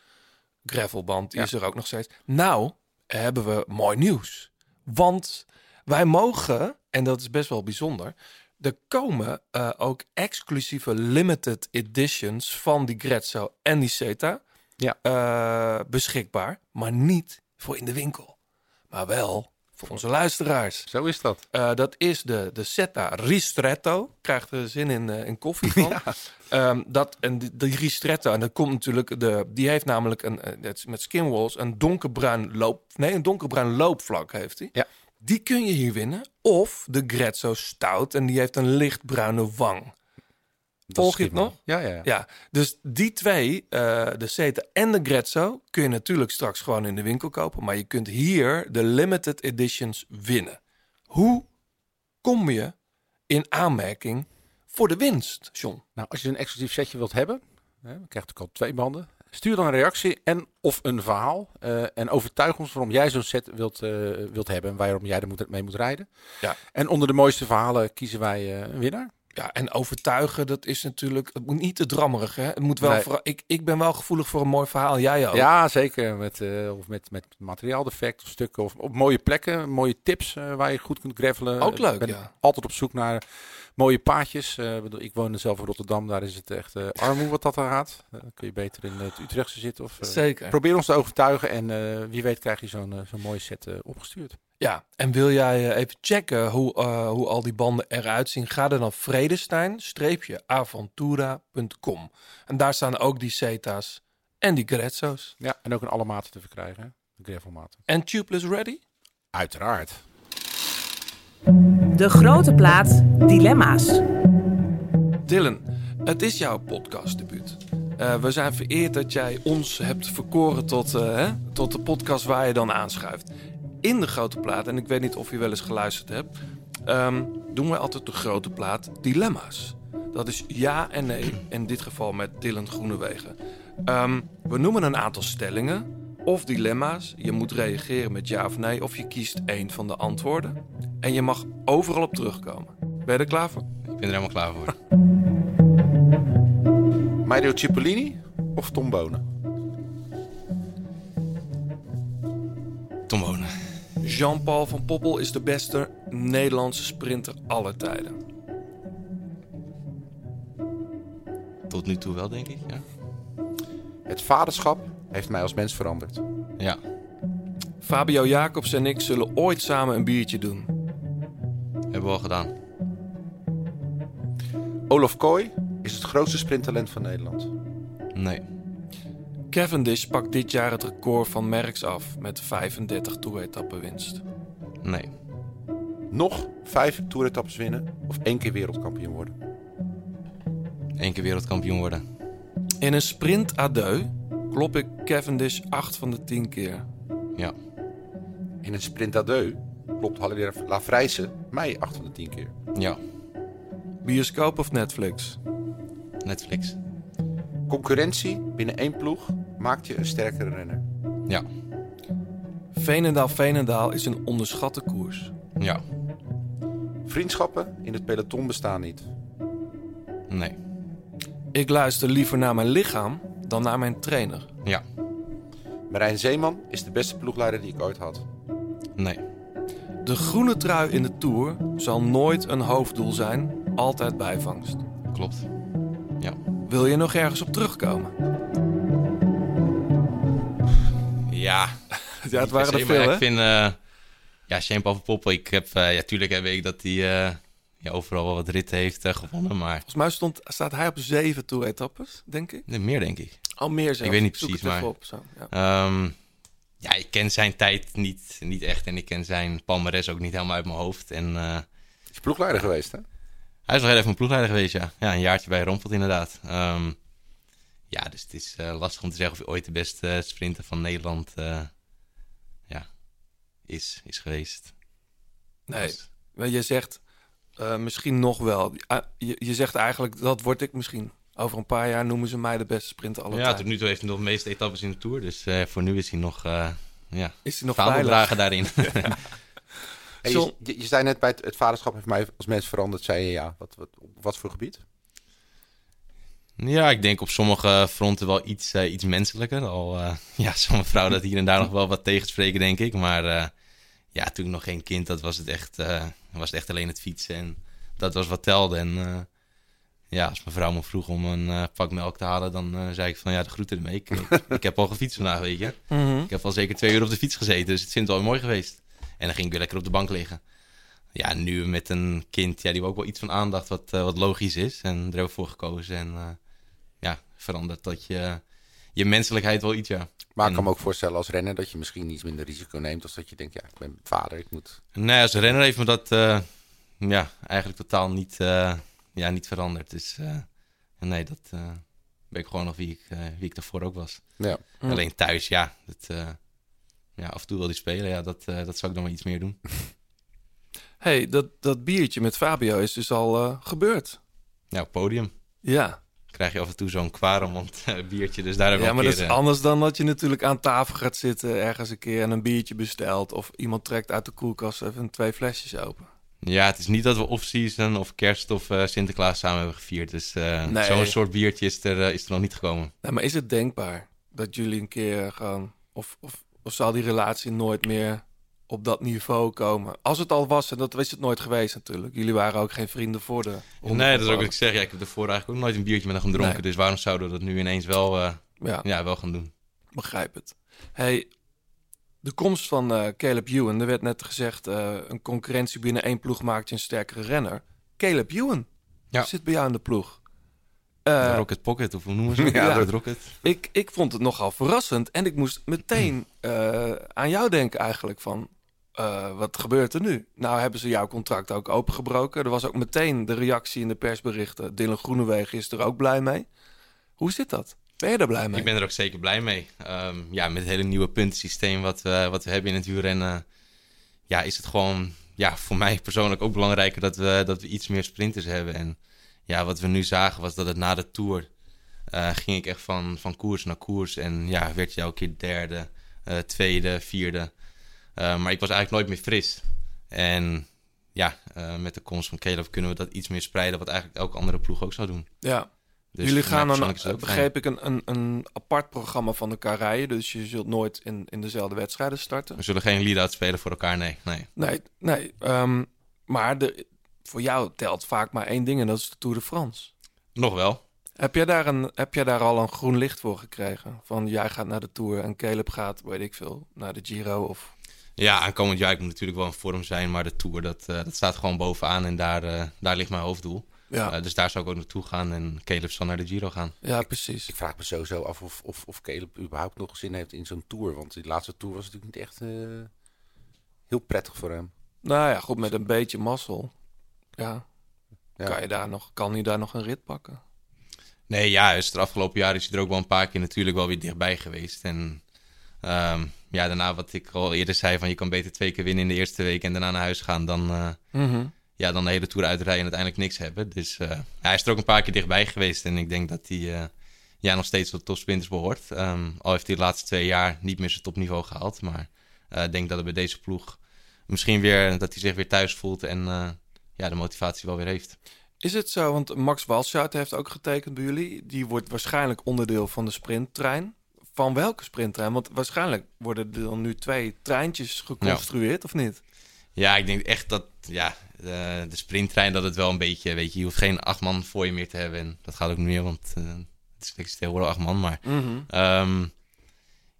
gravelband. Die Ja. is er ook nog steeds. Nou, hebben we mooi nieuws. Want wij mogen, en dat is best wel bijzonder... Er komen eh, ook exclusieve limited editions van die Grezzo en die Zeta Ja. eh, beschikbaar. Maar niet voor in de winkel. Maar wel voor onze luisteraars. zo is dat. Eh, dat is de, de Zeta Ristretto. Krijgt er zin in, eh, in koffie van. Ehm, dat, en die, die Ristretto, en dat komt natuurlijk, de, die heeft namelijk een, eh, met skinwalls een donkerbruin loop, nee, een donkerbruin loopvlak heeft hij. Ja. Die kun je hier winnen. Of de Grezzo Stout, en die heeft een lichtbruine wang. Volg je het nog? Ja, ja, ja. Ja, dus die twee, eh, de Zeta en de Grezzo, kun je natuurlijk straks gewoon in de winkel kopen. Maar je kunt hier de limited editions winnen. Hoe kom je in aanmerking voor de winst, John? Nou, als je een exclusief setje wilt hebben, hè, dan krijg je al twee banden. Stuur dan een reactie en of een verhaal. eh, en overtuig ons waarom jij zo'n set wilt, eh, wilt hebben en waarom jij er moet, mee moet rijden. Ja. En onder de mooiste verhalen kiezen wij een winnaar. Ja, en overtuigen, dat is natuurlijk, het moet niet te drammerig, hè? Het moet wel, Nee. vooral- ik, ik ben wel gevoelig voor een mooi verhaal, jij ook. Ja, zeker. Met, eh, of met, met materiaaldefect of stukken. Of op mooie plekken, mooie tips eh, waar je goed kunt gravelen. Ook leuk, Ik ben ja. altijd op zoek naar mooie paadjes. Eh, ik woon zelf in Rotterdam. Daar is het echt armoe wat dat er gaat. Dan kun je beter in het Utrechtse zitten. Of, Zeker. Probeer ons te overtuigen en wie weet krijg je zo'n zo'n mooie set opgestuurd. Ja, en wil jij eh, even checken hoe, eh, hoe al die banden eruit zien? Ga dan naar vredestein-aventura.com. En daar staan ook die Zeta's en die Grezzo's. Ja, en ook in alle maten te verkrijgen. hè. De gravelmaten. En Tubeless Ready? Uiteraard. De grote plaat Dilemma's. Dylan, het is jouw podcastdebuut. Eh we zijn vereerd dat jij ons hebt verkoren tot, eh, hè, tot de podcast waar je dan aanschuift. In de grote plaat, en ik weet niet of je wel eens geluisterd hebt, ehm, doen wij altijd de grote plaat Dilemma's. Dat is ja en nee, in dit geval met Dylan Groenewegen. Ehm, we noemen een aantal stellingen of dilemma's. Je moet reageren met ja of nee, of je kiest één van de antwoorden. En je mag overal op terugkomen. Ben je er klaar voor? Ik ben er helemaal klaar voor. Mario Cipollini of Tom Bonen? Tom Wonen. Jean-Paul van Poppel is de beste Nederlandse sprinter aller tijden. Tot nu toe wel, denk ik. Ja. Het vaderschap heeft mij als mens veranderd. ja. Fabio Jacobs en ik zullen ooit samen een biertje doen. Hebben we al gedaan. Olaf Kooi is het grootste sprinttalent van Nederland. Nee. Cavendish pakt dit jaar het record van Merckx af met 35 toeretappen winst. Nee. Nog vijf toeretappes winnen of één keer wereldkampioen worden. Eén keer wereldkampioen worden. In een sprint à deux klop ik Cavendish 8 van de 10 keer. Ja. In een sprint à deux klopt Haller Lavrijse mij 8 van de 10 keer. Ja. Bioscoop of Netflix? Netflix. Concurrentie binnen één ploeg maakt je een sterkere renner. Ja. Veenendaal-Veenendaal is een onderschatte koers. Ja. Vriendschappen in het peloton bestaan niet. Nee. Ik luister liever naar mijn lichaam dan naar mijn trainer. Ja. Marijn Zeeman is de beste ploegleider die ik ooit had. Nee. De groene trui in de Tour zal nooit een hoofddoel zijn, altijd bijvangst. Klopt. Ja. Wil je nog ergens op terugkomen? Ja. Ja, het waren er veel, hè? Ik vind... eh ja, Shane Poppel, ik heb... eh, ja, tuurlijk weet ik dat hij eh, ja, overal wel wat ritten heeft gewonnen, maar... Volgens mij stond, staat hij op zeven Tour-etappes, denk ik. Nee, meer denk ik. Al meer zelfs. Ik weet niet precies, maar- Op, zo. Ja. Ehm, ja, ik ken zijn tijd niet, niet echt en ik ken zijn palmares ook niet helemaal uit mijn hoofd. En eh, Is ploegleider geweest, hè? Hij is wel heel even een ploegleider geweest, ja. Ja, een jaartje bij Rompelt inderdaad. Ehm, ja, dus het is eh, lastig om te zeggen of hij ooit de beste sprinter van Nederland eh, ja, is, is geweest. Nee, Dus- je zegt eh, misschien nog wel. Ah, Je, je zegt eigenlijk, dat word ik misschien. Over een paar jaar noemen ze mij de beste sprinter aller ja, tijden. tot nu toe heeft hij nog de meeste etappes in de Tour. Dus eh, voor nu is hij nog, eh ja, Is hij nog veilig? daarin. Hey, je, je, je zei net bij het, het vaderschap heeft mij als mens veranderd. Zei je ja. Wat, wat, op wat voor gebied? Ja, ik denk op sommige fronten wel iets, eh, iets menselijker. Al eh, ja, zal mijn vrouw dat hier en daar nog wel wat tegenspreken, denk ik. Maar eh, ja, toen ik nog geen kind had, was het echt, was het echt alleen het fietsen. En dat was wat telde. En ja, als mijn vrouw me vroeg om een pak melk te halen, dan zei ik van ja, de groeten ermee. Ik, ik, ik heb al gefietst vandaag, weet je. Mhm. Ik heb al zeker twee uur op de fiets gezeten, dus het is wel mooi geweest. En dan ging ik weer lekker op de bank liggen. Ja, nu met een kind, ja, die wil ook wel iets van aandacht, wat, eh, wat logisch is. En daar heb ik voor gekozen. En eh, ja, verandert dat je, je menselijkheid wel iets, ja. Maar ik kan me ook voorstellen als renner dat je misschien iets minder risico neemt. Als dat je denkt, ja, ik ben vader, ik moet... Nee, als renner heeft me dat eh, ja, eigenlijk totaal niet, ja, niet veranderd. Dus nee, dat ben ik gewoon nog wie ik, wie ik daarvoor ook was. Ja. Alleen thuis, ja, dat, ja, af en toe wil hij spelen. Ja, dat, eh, dat zou ik dan wel iets meer doen. hey, dat, dat biertje met Fabio is dus al eh, gebeurd. Ja, op podium Ja, krijg je af en toe zo'n kwaremond eh, biertje. Dus daar heb ja maar dat is anders dan dat je natuurlijk aan tafel gaat zitten ergens een keer en een biertje bestelt. Of iemand trekt uit de koelkast even twee flesjes open. Ja, het is niet dat we off-season of kerst of Sinterklaas samen hebben gevierd. Dus Nee. zo'n soort biertje is er, is er nog niet gekomen. Nee, maar is het denkbaar dat jullie een keer gaan... Of, of, of zal die relatie nooit meer op dat niveau komen? Als het al was, en dat is het nooit geweest natuurlijk. Jullie waren ook geen vrienden voor de... Nee, dat is ook wat ik zeg. Ja, ik heb ervoor eigenlijk ook nooit een biertje met hem gedronken. Nee. Dus waarom zouden we dat nu ineens wel, eh, Ja, ja, wel gaan doen? begrijp het. Hey, de komst van eh, Caleb Ewan. Er werd net gezegd, eh, een concurrentie binnen één ploeg maakt je een sterkere renner. Caleb Ewan Ja. zit bij jou in de ploeg. Eh, Rocket Pocket, of hoe noemen ze het? Ja. Rocket. ik, ik vond het nogal verrassend. En ik moest meteen eh, aan jou denken eigenlijk van... eh, wat gebeurt er nu? Nou hebben ze jouw contract ook opengebroken. Er was ook meteen de reactie in de persberichten. Dylan Groenewegen is er ook blij mee. Hoe zit dat? Ben je er blij mee? Ik ben er ook zeker blij mee. Ehm, ja, met het hele nieuwe puntensysteem wat we, wat we hebben in het wielrennen... Ja, is het gewoon ja, voor mij persoonlijk ook belangrijker dat we, dat we iets meer sprinters hebben. En ja, wat we nu zagen was dat het na de Tour... eh, ging ik echt van, van koers naar koers. En ja, werd je elke keer derde, eh, tweede, vierde. Eh, maar ik was eigenlijk nooit meer fris. En ja, met de komst van Caleb kunnen we dat iets meer spreiden... wat eigenlijk elke andere ploeg ook zou doen. Ja, Dus Jullie gaan dan, begreep ik, een, een, een apart programma van elkaar rijden. Dus je zult nooit in, in dezelfde wedstrijden starten. We zullen geen lead-out spelen voor elkaar, nee. nee. Nee, nee. ehm, maar de, voor jou telt vaak maar één ding en dat is de Tour de France. Nog wel. Heb jij, daar een, heb jij daar al een groen licht voor gekregen? Van jij gaat naar de Tour en Caleb gaat, weet ik veel, naar de Giro of... Ja, aankomend jaar ik moet natuurlijk wel in vorm zijn, maar de Tour dat, eh, dat staat gewoon bovenaan en daar, eh, daar ligt mijn hoofddoel. Ja, Eh, dus daar zou ik ook naartoe gaan en Caleb zal naar de Giro gaan. ja precies. Ik vraag me sowieso af of, of, of Caleb überhaupt nog zin heeft in zo'n tour. Want die laatste tour was natuurlijk niet echt eh, heel prettig voor hem. Nou ja, goed, met een beetje mazzel. Ja, Ja. Kan, je daar nog, kan hij daar nog een rit pakken? Nee, ja, is er afgelopen jaar is hij er ook wel een paar keer natuurlijk wel weer dichtbij geweest. En ehm, ja, daarna wat ik al eerder zei, van je kan beter twee keer winnen in de eerste week en daarna naar huis gaan dan, eh, Mhm. ja, dan de hele Tour uitrijden en uiteindelijk niks hebben. Dus eh, hij is er ook een paar keer dichtbij geweest en ik denk dat hij eh, ja, nog steeds tot de topsprinters behoort. Ehm, al heeft hij de laatste twee jaar niet meer zijn topniveau gehaald, maar ik denk dat het bij deze ploeg misschien weer, dat hij zich weer thuis voelt en ja, de motivatie wel weer heeft. Is het zo, want Max Walschaert heeft ook getekend bij jullie. Die wordt waarschijnlijk onderdeel van de sprinttrein. Van welke sprinttrein? Want waarschijnlijk worden er dan nu twee treintjes geconstrueerd, of niet? Ja, ik denk echt dat ja, de, de sprinttrein dat het wel een beetje, weet je, je hoeft geen acht man voor je meer te hebben. En dat gaat ook niet meer, want eh, het is tegenwoordig acht man. Maar Mhm. ehm,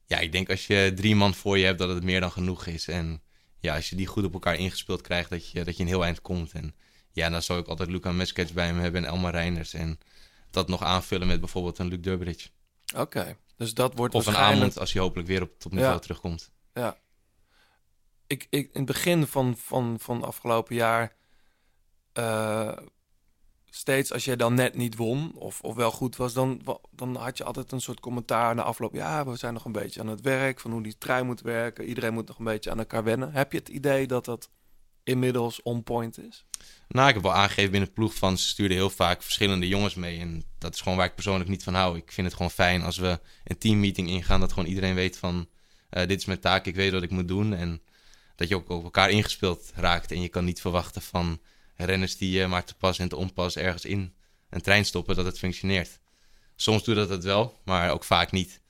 ja, ik denk als je drie man voor je hebt, dat het meer dan genoeg is. En ja, als je die goed op elkaar ingespeeld krijgt, dat je, dat je een heel eind komt. En ja, dan zou ik altijd Luca Meskets bij me hebben en Elmar Reiners. En dat nog aanvullen met bijvoorbeeld een Luc Durbridge. Oké, dus dat wordt Of een. Amond als hij hopelijk weer op topniveau Ja. terugkomt. Ja. Ik, ik, in het begin van, van, van afgelopen jaar... eh, steeds als jij dan net niet won of, of wel goed was... Dan, dan had je altijd een soort commentaar na afloop. Ja, we zijn nog een beetje aan het werk, van hoe die trein moet werken. Iedereen moet nog een beetje aan elkaar wennen. Heb je het idee dat dat inmiddels on point is? Nou, ik heb wel aangegeven binnen de ploeg van ze stuurden heel vaak verschillende jongens mee. En dat is gewoon waar ik persoonlijk niet van hou. Ik vind het gewoon fijn als we een teammeeting ingaan, dat gewoon iedereen weet van eh, dit is mijn taak, ik weet wat ik moet doen. En dat je ook op elkaar ingespeeld raakt. En je kan niet verwachten van renners die je maar te pas en te onpas ergens in een trein stoppen, dat het functioneert. Soms doe dat het wel, maar ook vaak niet.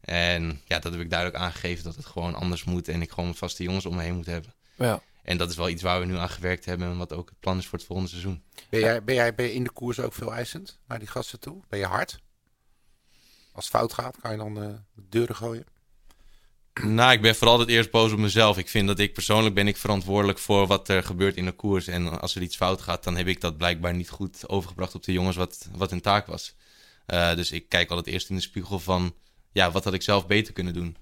En ja, dat heb ik duidelijk aangegeven dat het gewoon anders moet en ik gewoon vaste jongens om me heen moet hebben. Ja. En dat is wel iets waar we nu aan gewerkt hebben en wat ook het plan is voor het volgende seizoen. Ben jij, ben jij ben je in de koers ook veel eisend naar die gasten toe? Ben je hard? Als het fout gaat, kan je dan eh, de deuren gooien? Nou, ik ben vooral het eerst boos op mezelf. Ik vind dat ik persoonlijk ben ik verantwoordelijk voor wat er gebeurt in de koers. En als er iets fout gaat, dan heb ik dat blijkbaar niet goed overgebracht op de jongens wat, wat hun taak was. Eh, dus ik kijk altijd eerst in de spiegel van, ja, wat had ik zelf beter kunnen doen?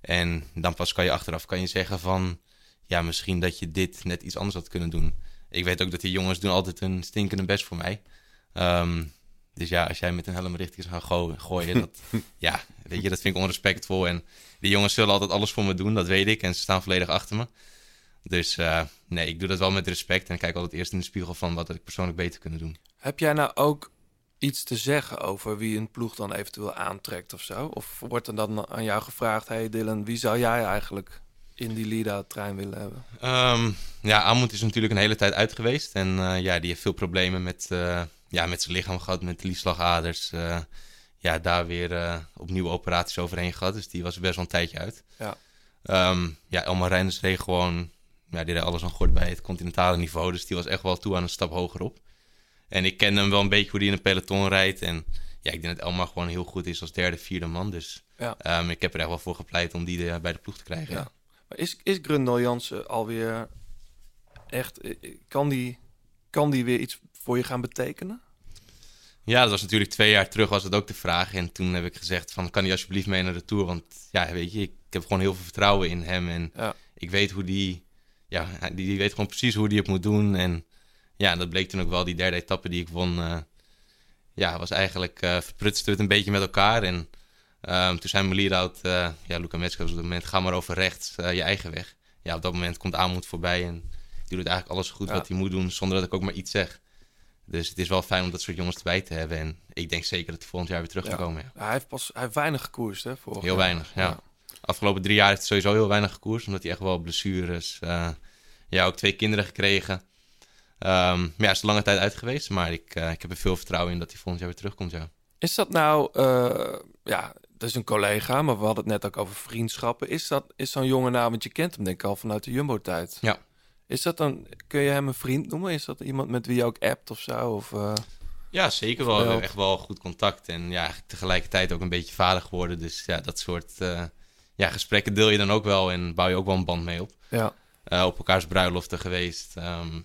En dan pas kan je achteraf kan je zeggen van, ja, misschien dat je dit net iets anders had kunnen doen. Ik weet ook dat die jongens doen altijd een stinkende best voor mij. Ehm, dus ja, als jij met een helm richting gaat goo- gooien, dat, ja, weet je, dat vind ik onrespectvol. En die jongens zullen altijd alles voor me doen, dat weet ik. En ze staan volledig achter me. Dus eh, nee, ik doe dat wel met respect. En kijk altijd eerst in de spiegel van wat ik persoonlijk beter kunnen doen. Heb jij nou ook iets te zeggen over wie een ploeg dan eventueel aantrekt of zo? Of wordt er dan aan jou gevraagd... hey Dylan, wie zou jij eigenlijk in die Lida-trein willen hebben? Ehm, ja, Amund is natuurlijk een hele tijd uit geweest. En eh, ja, die heeft veel problemen met, eh, ja, met zijn lichaam gehad, met de liefslagaders. Ja, daar weer eh, opnieuw operaties overheen gehad. Dus die was best wel een tijdje uit. Ja. Ehm, ja, Elmar Reinders reed gewoon... Ja, die reed alles aan gort bij het continentale niveau. Dus die was echt wel toe aan een stap hoger op. En ik ken hem wel een beetje hoe die in een peloton rijdt. En ja, ik denk dat Elmar gewoon heel goed is als derde, vierde man. Dus Ja. ehm, ik heb er echt wel voor gepleit om die eh, bij de ploeg te krijgen. Ja. Maar is, is Grundel Jansen alweer echt... eh, Kan die, kan die weer iets voor je gaan betekenen? Ja, dat was natuurlijk twee jaar terug was het ook de vraag. En toen heb ik gezegd van, kan hij alsjeblieft mee naar de Tour? Want ja, weet je, ik heb gewoon heel veel vertrouwen in hem. En Ja. ik weet hoe die... Ja, die, die weet gewoon precies hoe die het moet doen. En ja, dat bleek toen ook wel. Die derde etappe die ik won, eh, ja, was eigenlijk... eh verprutste het een beetje met elkaar. En ehm, toen zei mijn lead-out, eh, ja, Luca Metzger was op dat moment... ga maar over rechts, je eigen weg. Ja, op dat moment komt Amoed voorbij en die doet eigenlijk alles goed Ja. wat hij moet doen... zonder dat ik ook maar iets zeg. Dus het is wel fijn om dat soort jongens erbij te hebben. En ik denk zeker dat hij volgend jaar weer terug Ja. kan komen. Ja. Hij heeft pas hij heeft weinig gekoerst, hè? Heel jaar. weinig, ja. Afgelopen drie jaar heeft hij sowieso heel weinig gekoerst. Omdat hij echt wel blessures... eh, ja, ook twee kinderen gekregen. Ehm, maar ja, hij is een lange tijd uit geweest. Maar ik, eh, ik heb er veel vertrouwen in dat hij volgend jaar weer terugkomt, ja. Is dat nou, eh, ja, dat is een collega, maar we hadden het net ook over vriendschappen. Is dat is zo'n jongen nou, want je kent hem denk ik al vanuit de Jumbo-tijd. Ja. Is dat dan, kun je hem een vriend noemen? Is dat iemand met wie je ook appt of zo? Of, eh, Ja, zeker wel. We echt wel goed contact. En ja, tegelijkertijd ook een beetje vader geworden. Dus ja, dat soort eh, ja, gesprekken deel je dan ook wel. En bouw je ook wel een band mee op. ja. eh, op elkaars bruiloften geweest. Ehm,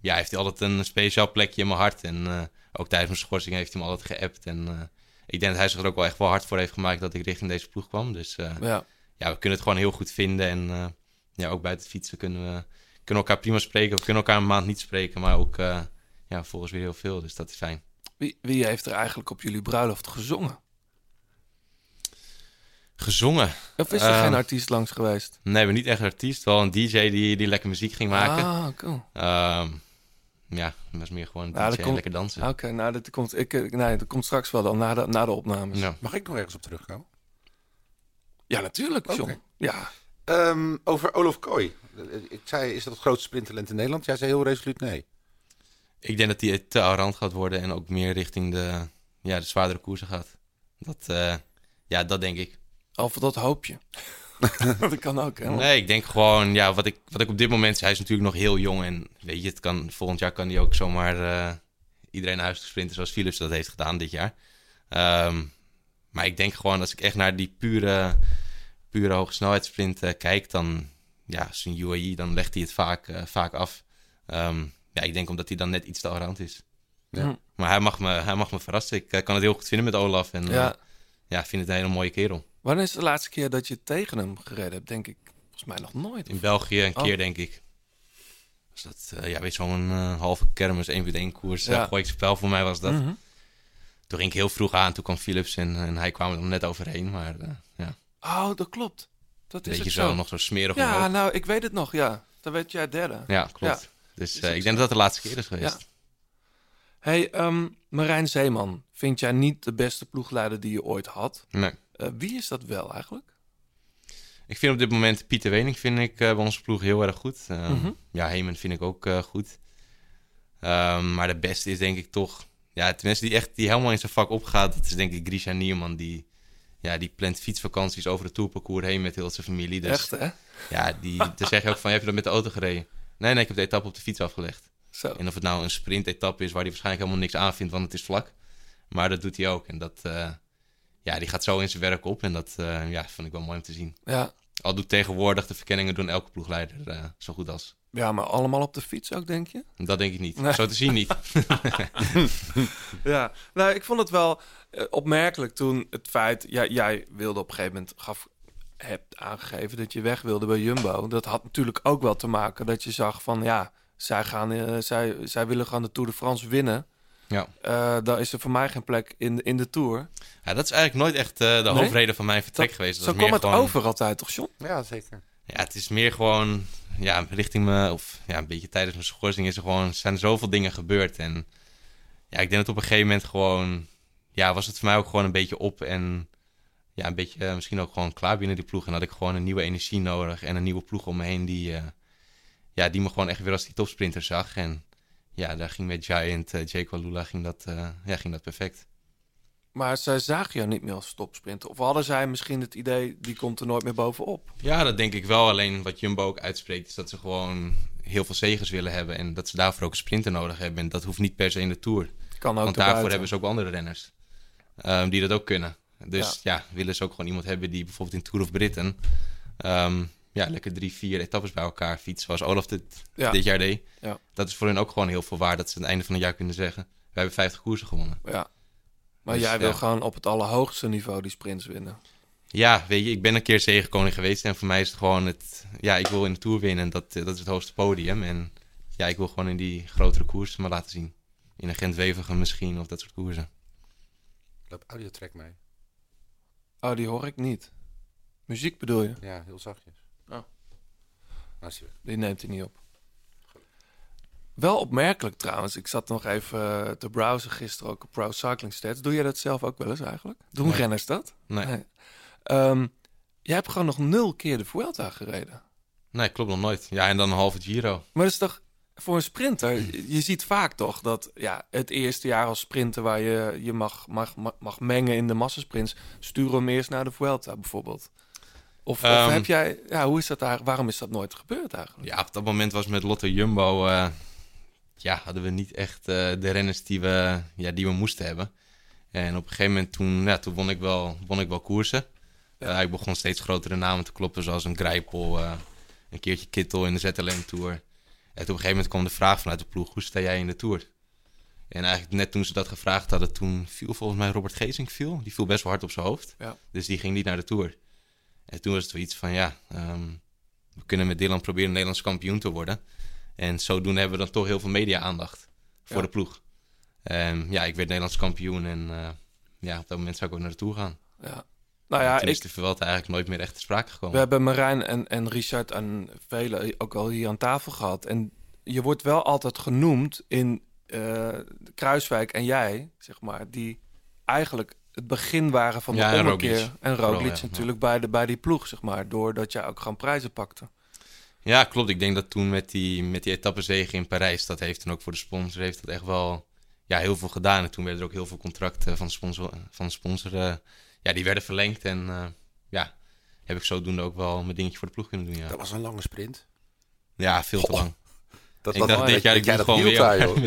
ja, heeft hij altijd een speciaal plekje in mijn hart. En ook tijdens mijn schorsing heeft hij me altijd geappt. En ik denk dat hij zich er ook wel echt wel hard voor heeft gemaakt dat ik richting deze ploeg kwam. Dus ja. ja, we kunnen het gewoon heel goed vinden. En ja, ook buiten het fietsen kunnen we kunnen elkaar prima spreken. We kunnen elkaar een maand niet spreken, maar ook eh, ja, volgens weer heel veel. Dus dat is fijn. Wie, wie heeft er eigenlijk op jullie bruiloft gezongen? Gezongen. Of is er Ehm, geen artiest langs geweest? Nee, we hebben niet echt een artiest. Wel een DJ die, die lekker muziek ging maken. Ah, cool. Ehm, ja, dat was meer gewoon een Ja, DJ komt- lekker dansen. Oké, nou, dat komt, ik, eh, nee, dat komt straks wel dan, na de, na de opnames. Ja, Ja. Mag ik nog ergens op terugkomen? natuurlijk, Oké. John. Ja, Ehm, over Olaf Kooi. Ik zei, is dat het grootste sprinttalent in Nederland? Jij zei heel resoluut nee. Ik denk dat die te arrant gaat worden en ook meer richting de, ja, de zwaardere koersen gaat. Dat, eh, ja, dat denk ik. Of dat hoop je. dat kan ook, hè? Nee, ik denk gewoon, ja, wat ik, wat ik op dit moment zie, hij is natuurlijk nog heel jong. En weet je, het kan, volgend jaar kan hij ook zomaar eh, iedereen naar huis sprinten zoals Philips dat heeft gedaan dit jaar. Ehm, maar ik denk gewoon, als ik echt naar die pure, pure hoge snelheidssprint eh, kijk, dan, ja, zijn UAE, dan legt hij het vaak, eh, vaak af. Ehm, ja, ik denk omdat hij dan net iets te arrant is. Ja. Maar hij mag, me, hij mag me verrassen. Ik eh, kan het heel goed vinden met Olaf. En ja, Ja. ja vind het een hele mooie kerel. Wanneer is de laatste keer dat je tegen hem gereden hebt? Denk ik volgens mij nog nooit. In België een Oh. keer, denk ik. Dus dat, eh, ja, weet je, zo'n eh, halve kermis, 1 v 1 koers. Ja. Gooi ik spel voor mij was dat. Mhm. Toen ging ik heel vroeg aan, toen kwam Philips en, en hij kwam er net overheen. Maar eh, ja, Oh, dat klopt. Dat is weet je zo, zo. nog zo smerig Ja, omhoog. nou, ik weet het nog, ja. Dan werd jij derde. Ja, klopt. Ja. Dus eh, ik zo. denk dat dat de laatste keer is geweest. Ja. Hey, ehm, Marijn Zeeman, vind jij niet de beste ploegleider die je ooit had? Nee. Eh, wie is dat wel eigenlijk? Ik vind op dit moment Pieter Wening vind ik, eh, bij onze ploeg heel erg goed. Ehm, Mhm. Ja, Heyman vind ik ook goed. Ehm, maar de beste is denk ik toch... Ja, tenminste die echt die helemaal in zijn vak opgaat. Dat is denk ik Grisha Nierman. Die, ja, die plant fietsvakanties over het tourparcours heen met heel zijn familie. Dus Echt, hè? ja, die, dan zeg je ook van, heb je dat met de auto gereden? Nee, nee, ik heb de etappe op de fiets afgelegd. Zo. En of het nou een sprintetappe is waar hij waarschijnlijk helemaal niks aan vindt, want het is vlak. Maar dat doet hij ook. En dat, eh, ja, die gaat zo in zijn werk op. En dat eh, ja, vond ik wel mooi om te zien. Ja. Al doet tegenwoordig de verkenningen doen elke ploegleider eh, zo goed als. Ja, maar allemaal op de fiets ook, denk je? Dat denk ik niet. Nee. Zo te zien niet. Ja, nou, ik vond het wel eh, opmerkelijk toen het feit... Ja, jij wilde op een gegeven moment... Gaf, hebt aangegeven dat je weg wilde bij Jumbo. Dat had natuurlijk ook wel te maken dat je zag van... Ja, zij, gaan, eh, zij, zij willen gewoon de Tour de France winnen. ja. Eh dan is er voor mij geen plek in, in de Tour. ja, dat is eigenlijk nooit echt eh, de Nee? hoofdreden van mijn vertrek Dat- geweest. Dat Zo kwam het gewoon- over altijd, toch, John? Ja, zeker. Ja, het is meer gewoon, ja, richting me, of ja, een beetje tijdens mijn schorsing is er gewoon, zijn er zoveel dingen gebeurd. En ja, ik denk dat op een gegeven moment gewoon, ja, was het voor mij ook gewoon een beetje op en ja, een beetje eh, misschien ook gewoon klaar binnen die ploeg. En had ik gewoon een nieuwe energie nodig en een nieuwe ploeg om me heen die, eh, ja, die me gewoon echt weer als die topsprinter zag. En ja, daar ging met Giant, uh, Jake Walula, ging dat, eh, ja, ging dat perfect. Maar zij zagen jou niet meer als topsprinter. Of hadden zij misschien het idee, die komt er nooit meer bovenop? Ja, dat denk ik wel. Alleen wat Jumbo ook uitspreekt, is dat ze gewoon heel veel zegers willen hebben. En dat ze daarvoor ook een sprinter nodig hebben. En dat hoeft niet per se in de Tour. Kan ook Want daarvoor hebben ze ook andere renners ehm, die dat ook kunnen. Dus ja. willen ze ook gewoon iemand hebben die bijvoorbeeld in Tour of Britain... ehm, ja, lekker drie, vier etappes bij elkaar fietsen, zoals Olaf dit, Ja. dit jaar deed. Ja. Dat is voor hen ook gewoon heel veel waard. Dat ze aan het einde van het jaar kunnen zeggen... we hebben 50 koersen gewonnen. Ja. Maar Dus, jij wil ja. gewoon op het allerhoogste niveau die sprints winnen. Ja, weet je, ik ben een keer zegenkoning geweest. En voor mij is het gewoon het... Ja, ik wil in de Tour winnen. En dat, dat is het hoogste podium. En ja, ik wil gewoon in die grotere koersen maar laten zien. In een Gent-Wevergem misschien, of dat soort koersen. Loopt audiotrack mee. Oh, die hoor ik niet. Muziek bedoel je? Ja, heel zachtjes. Oh. Nou. Die neemt hij niet op. Wel opmerkelijk trouwens. Ik zat nog even eh, te browsen gisteren ook op Pro Cycling Stats. Doe jij dat zelf ook wel eens eigenlijk? Doen Nee. renners dat? Nee. Nee. Ehm, jij hebt gewoon nog nul keer de Vuelta gereden. Nee, klopt nog nooit. Ja, en dan een halve Giro. Maar dat is toch voor een sprinter, je- ziet vaak toch dat ja, het eerste jaar als sprinter waar je je mag, mag, mag, mengen in de massasprints, sturen hem eerst naar de Vuelta bijvoorbeeld. Of, of Ehm. heb jij, ja, hoe is dat daar, waarom is dat nooit gebeurd eigenlijk? Ja, op dat moment was met Lotto Jumbo... eh, ja, hadden we niet echt eh, de renners die we, ja, die we moesten hebben. En op een gegeven moment toen, ja, toen won, ik wel, won ik wel koersen. Ja. Eh, ik begon steeds grotere namen te kloppen, zoals een Grijpel, eh, een keertje Kittel in de ZLM Tour. En toen op een gegeven moment kwam de vraag vanuit de ploeg, hoe sta jij in de Tour? En eigenlijk net toen ze dat gevraagd hadden, toen viel volgens mij Robert Gezing viel. Die viel best wel hard op zijn hoofd. Ja. Dus die ging niet naar de Tour. En toen was het zoiets van, ja, ehm, we kunnen met Dylan proberen Nederlands kampioen te worden. En zodoende hebben we dan toch heel veel media-aandacht voor Ja. de ploeg. Ehm, ja, ik werd Nederlands kampioen en eh, ja, op dat moment zou ik ook naar de Tour gaan. Ja. Nou ja, toen is ik, de eigenlijk nooit meer echt te sprake gekomen. we hebben Marijn en, en Richard en velen ook al hier aan tafel gehad. En je wordt wel altijd genoemd in eh, Kruiswijk en jij, zeg maar, die eigenlijk het begin waren van de Ja, en. Roglic. En Vooral, Roglic ja. natuurlijk bij, de, bij die ploeg, zeg maar, doordat jij ook gewoon prijzen pakte. Ja, klopt. Ik denk dat toen met die, met die in Parijs, dat heeft dan ook voor de sponsor heeft dat echt wel ja, heel veel gedaan. En toen werden er ook heel veel contracten van sponsor, van sponsor eh, ja, die werden verlengd. En eh, ja, heb ik zodoende ook wel mijn dingetje voor de ploeg kunnen doen. Ja, Dat was een lange sprint. ja veel te lang. Dat ik dacht dit jaar, ik gewoon weer.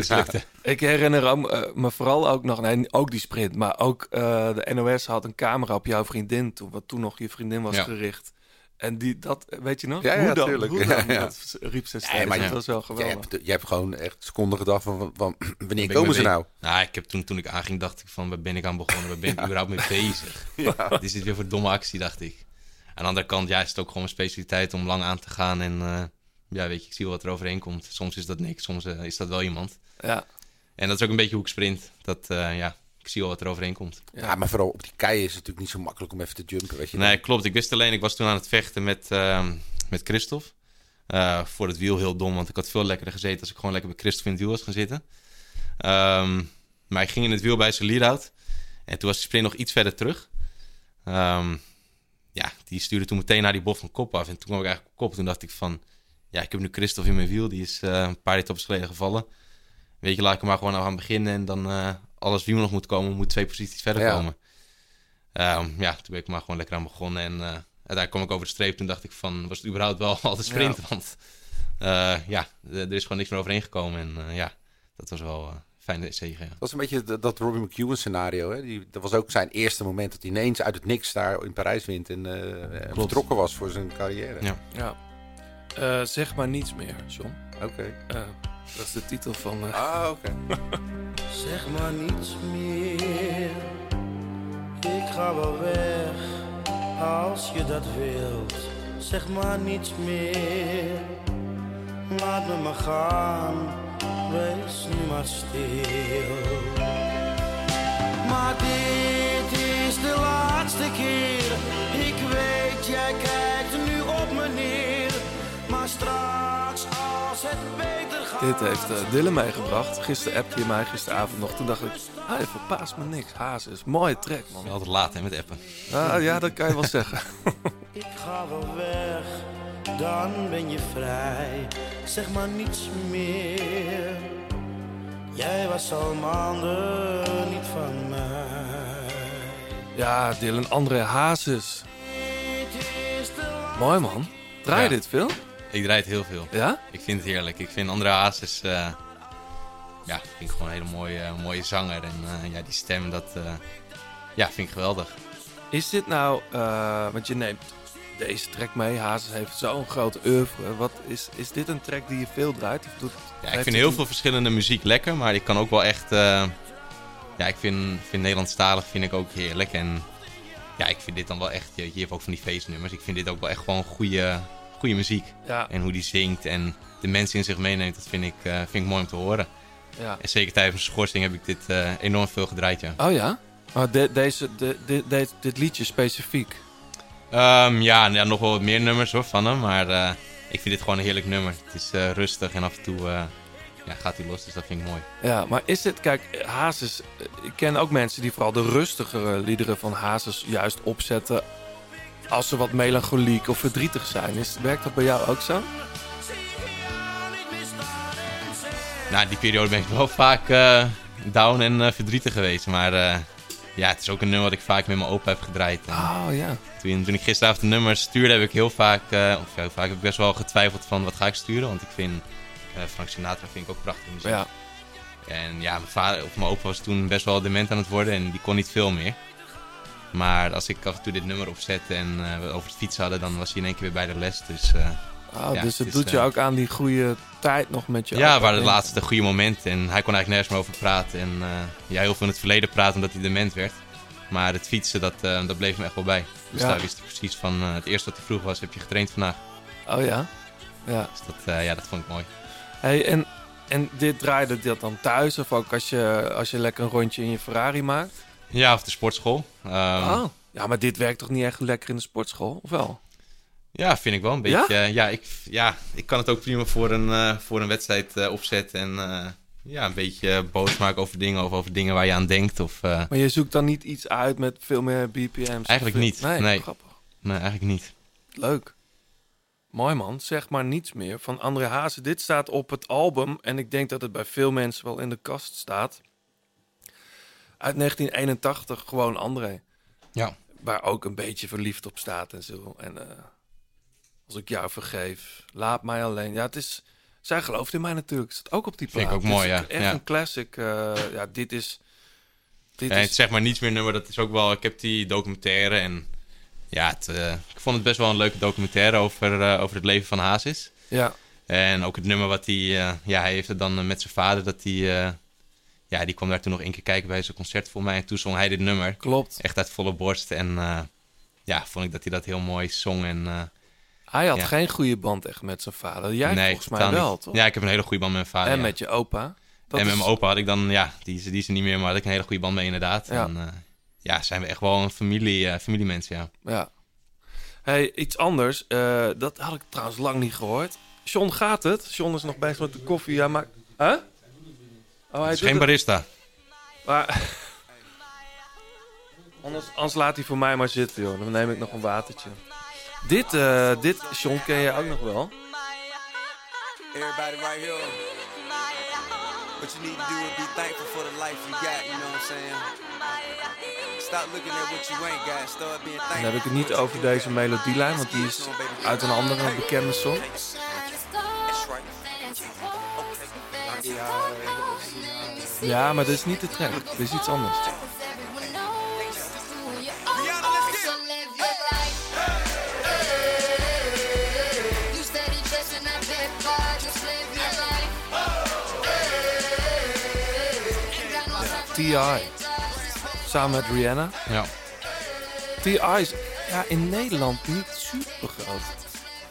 daar. Ik herinner eh, me vooral ook nog, nee, ook die sprint, maar ook eh, de NOS had een camera op jouw vriendin, toen, wat toen nog je vriendin was Ja. gericht. En die, dat, weet je nog? Ja, ja, Hoe dan? dan? Dat riep ze steeds. Ja, maar dat ja. was wel geweldig. hebt, jij hebt gewoon echt seconden gedacht van, van, van, wanneer komen ze mee nou? Nou, ik heb toen, toen ik aanging, dacht ik van, waar ben ik aan begonnen? Waar ben ik überhaupt mee bezig? Wat is dit weer voor een domme actie, dacht ik. Aan de andere kant, ja, is het ook gewoon mijn specialiteit om lang aan te gaan. En eh, ja, weet je, ik zie wel wat er overheen komt. Soms is dat niks, soms eh, is dat wel iemand. Ja, En dat is ook een beetje hoe ik sprint. Dat, eh, ja, ik zie wel wat er overheen komt. Ja. maar vooral op die keien is het natuurlijk niet zo makkelijk om even te jumpen, weet je. Nee, klopt. Ik wist alleen, ik was toen aan het vechten met, ehm met Christophe. Eh, voor het wiel heel dom, want ik had veel lekkerder gezeten als ik gewoon lekker bij Christophe in het wiel was gaan zitten. Ehm, maar ik ging in het wiel bij zijn lead-out. En toen was de sprint nog iets verder terug. Ehm, ja, die stuurde toen meteen naar die bocht van kop af. En toen kwam ik eigenlijk op kop. Toen dacht ik van, ja, ik heb nu Christophe in mijn wiel. Die is eh, een paar etappes geleden gevallen. Weet je, laat ik er maar gewoon aan beginnen. En dan eh, alles wie nog moet komen, moet twee posities verder Ja. komen. Ehm, ja, toen ben ik maar gewoon lekker aan begonnen. En eh uiteindelijk kwam ik over de streep. Toen dacht ik van, was het überhaupt wel al te sprinten? Want eh, ja, er is gewoon niks meer overheen gekomen. En eh, ja, dat was wel eh fijn zegen. Ja. Dat was een beetje dat, dat Robbie McEwen scenario. Hè? Die, dat was ook zijn eerste moment dat hij ineens uit het niks daar in Parijs wint en eh, vertrokken was voor zijn carrière. Ja. ja. Eh, zeg maar niets meer, John. Oké. Eh, dat is de titel van... eh, Ah, oké. Zeg maar niets meer. Ik ga wel weg als je dat wilt. Zeg maar niets meer. Laat me maar gaan. Wees nu maar stil. Maar dit is de laatste keer. Ik weet, jij kijkt nu op me neer. Maar straks Dit heeft eh, Dylan meegebracht. Gisteren appte je mij gisteravond nog. Toen dacht ik, hij verpaast me niks. Hazes, mooie track, man. Altijd laat hè, met appen. Ah, ja, dat kan je wel zeggen. Ik ga wel weg, dan ben je vrij. Zeg maar niets meer. Jij was al maanden niet van mij. Ja, Dylan, André Hazes. Mooi, man. Draai je Ja. dit veel? Ik draai het heel veel. Ja? Ik vind het heerlijk. Ik vind André Hazes, eh ja, vind ik gewoon een hele mooie, mooie zanger. En eh, ja, die stem, dat eh, ja, vind ik geweldig. Is dit nou, want je neemt deze track mee. Hazes heeft zo'n grote oeuvre. Wat is, is dit een track die je veel draait? Of doet, Ja, ik vind heel een- veel verschillende muziek lekker, maar ik kan ook wel echt... ja, ik vind, vind Nederlandstalig vind ik ook heerlijk. En ja, ik vind dit dan wel echt... Je, je hebt ook van die feestnummers. Ik vind dit ook wel echt gewoon goede, goede muziek. Ja, En hoe die zingt en de mensen in zich meeneemt, dat vind ik, eh, vind ik mooi om te horen. ja. En zeker tijdens mijn schorsing heb ik dit eh, enorm veel gedraaid, ja. Oh ja? Maar de- deze, de, de- dit liedje specifiek. Ehm, ja, ja, nog wel wat meer nummers hoor, van hem. Maar eh, ik vind dit gewoon een heerlijk nummer. Het is rustig en af en toe ja, gaat hij los, dus dat vind ik mooi. Ja, maar is dit, kijk, Hazes, ik ken ook mensen die vooral de rustigere liederen van Hazes juist opzetten als ze wat melancholiek of verdrietig zijn. Is, werkt dat bij jou ook zo? Nou, die periode ben ik wel vaak eh, down en eh, verdrietig geweest. Maar eh, ja, het is ook een nummer wat ik vaak met mijn opa heb gedraaid. En Oh ja. toen, toen ik gisteravond de nummers stuurde, heb ik heel vaak, of ja, heel vaak heb ik best wel getwijfeld van wat ga ik sturen. Want ik vind Frank Sinatra vind ik ook prachtig muziek. ja. En ja, mijn, vader, of mijn opa was toen best wel dement aan het worden en die kon niet veel meer. Maar als ik af en toe dit nummer opzette en eh, we over het fietsen hadden, dan was hij in één keer weer bij de les. Dus Oh, Ja, dus het het is, doet je eh, ook aan die goede tijd nog met je ja, waren de ik. laatste goede momenten. En hij kon eigenlijk nergens meer over praten. En ja, heel veel in het verleden praten omdat hij dement werd. Maar het fietsen, dat, dat bleef hem echt wel bij. Dus Ja. daar wist hij precies van, het eerste wat hij vroeg was, heb je getraind vandaag? Oh ja? Ja. Dus dat, ja, dat vond ik mooi. Hey, en, en dit draaide dat dan thuis? Of ook als je, als je lekker een rondje in je Ferrari maakt? Ja, of de sportschool. Ehm, oh. Ja, maar dit werkt toch niet echt lekker in de sportschool? Of wel? Ja, vind ik wel een beetje. eh, Ja, ik, ja ik kan het ook prima voor een, eh, voor een wedstrijd eh, opzetten. En ja, een beetje boos maken over dingen. Of over dingen waar je aan denkt. Of, Maar je zoekt dan niet iets uit met veel meer BPM's? Eigenlijk niet, Nee, nee. grappig. nee, eigenlijk niet. Leuk. Mooi man, zeg maar niets meer. Van André Hazes. Dit staat op het album. En ik denk dat het bij veel mensen wel in de kast staat. Uit 1981, gewoon André. Ja. Waar ook een beetje verliefd op staat en zo. En eh, als ik jou vergeef, laat mij alleen. Ja, het is... Zij gelooft in mij natuurlijk. Staat ook op die plaat. Vind ik ook Het is mooi, ja. Echt Ja. een classic. eh, ja, dit is... Dit het is zeg maar niets meer nummer, dat is ook wel... Ik heb die documentaire en... Ja, het, eh, ik vond het best wel een leuke documentaire over, over het leven van Hazes. ja, En ook het nummer wat hij... ja, hij heeft het dan met zijn vader dat hij... ja, die kwam daar toen nog één keer kijken bij zijn concert voor mij. En toen zong hij dit nummer. klopt. Echt uit volle borst. En eh, ja, vond ik dat hij dat heel mooi zong. En, eh, Hij had Ja. geen goede band echt met zijn vader. Jij nee, volgens mij wel, niet. toch? Ja, ik heb een hele goede band met mijn vader. en ja. met je opa. Dat en met mijn opa had ik dan, ja, die, is- die is er niet meer, maar had ik een hele goede band mee inderdaad. Ja. En eh, ja, zijn we echt wel een familie, familiemens, ja. Ja. Hey, iets anders. dat had ik trouwens lang niet gehoord. John gaat het. John is nog bezig met de koffie. Ja, maar... Huh? Oh, hij Het is geen het- barista. Maar... anders, anders laat hij voor mij maar zitten, joh. Dan neem ik nog een watertje. Dit, eh, dit, John, ken je ook nog wel. Everybody right here. What you need to do is be thankful for the life you got, you know what I'm saying? Stop looking at what you ain't got, start being Dan thankful. heb ik het niet over deze melodielijn, want die is uit een andere bekende song. Ja, maar dat is niet de track. Dit is iets anders. T.I. Samen met Rihanna. Ja. T.I. is ja, in Nederland niet super groot.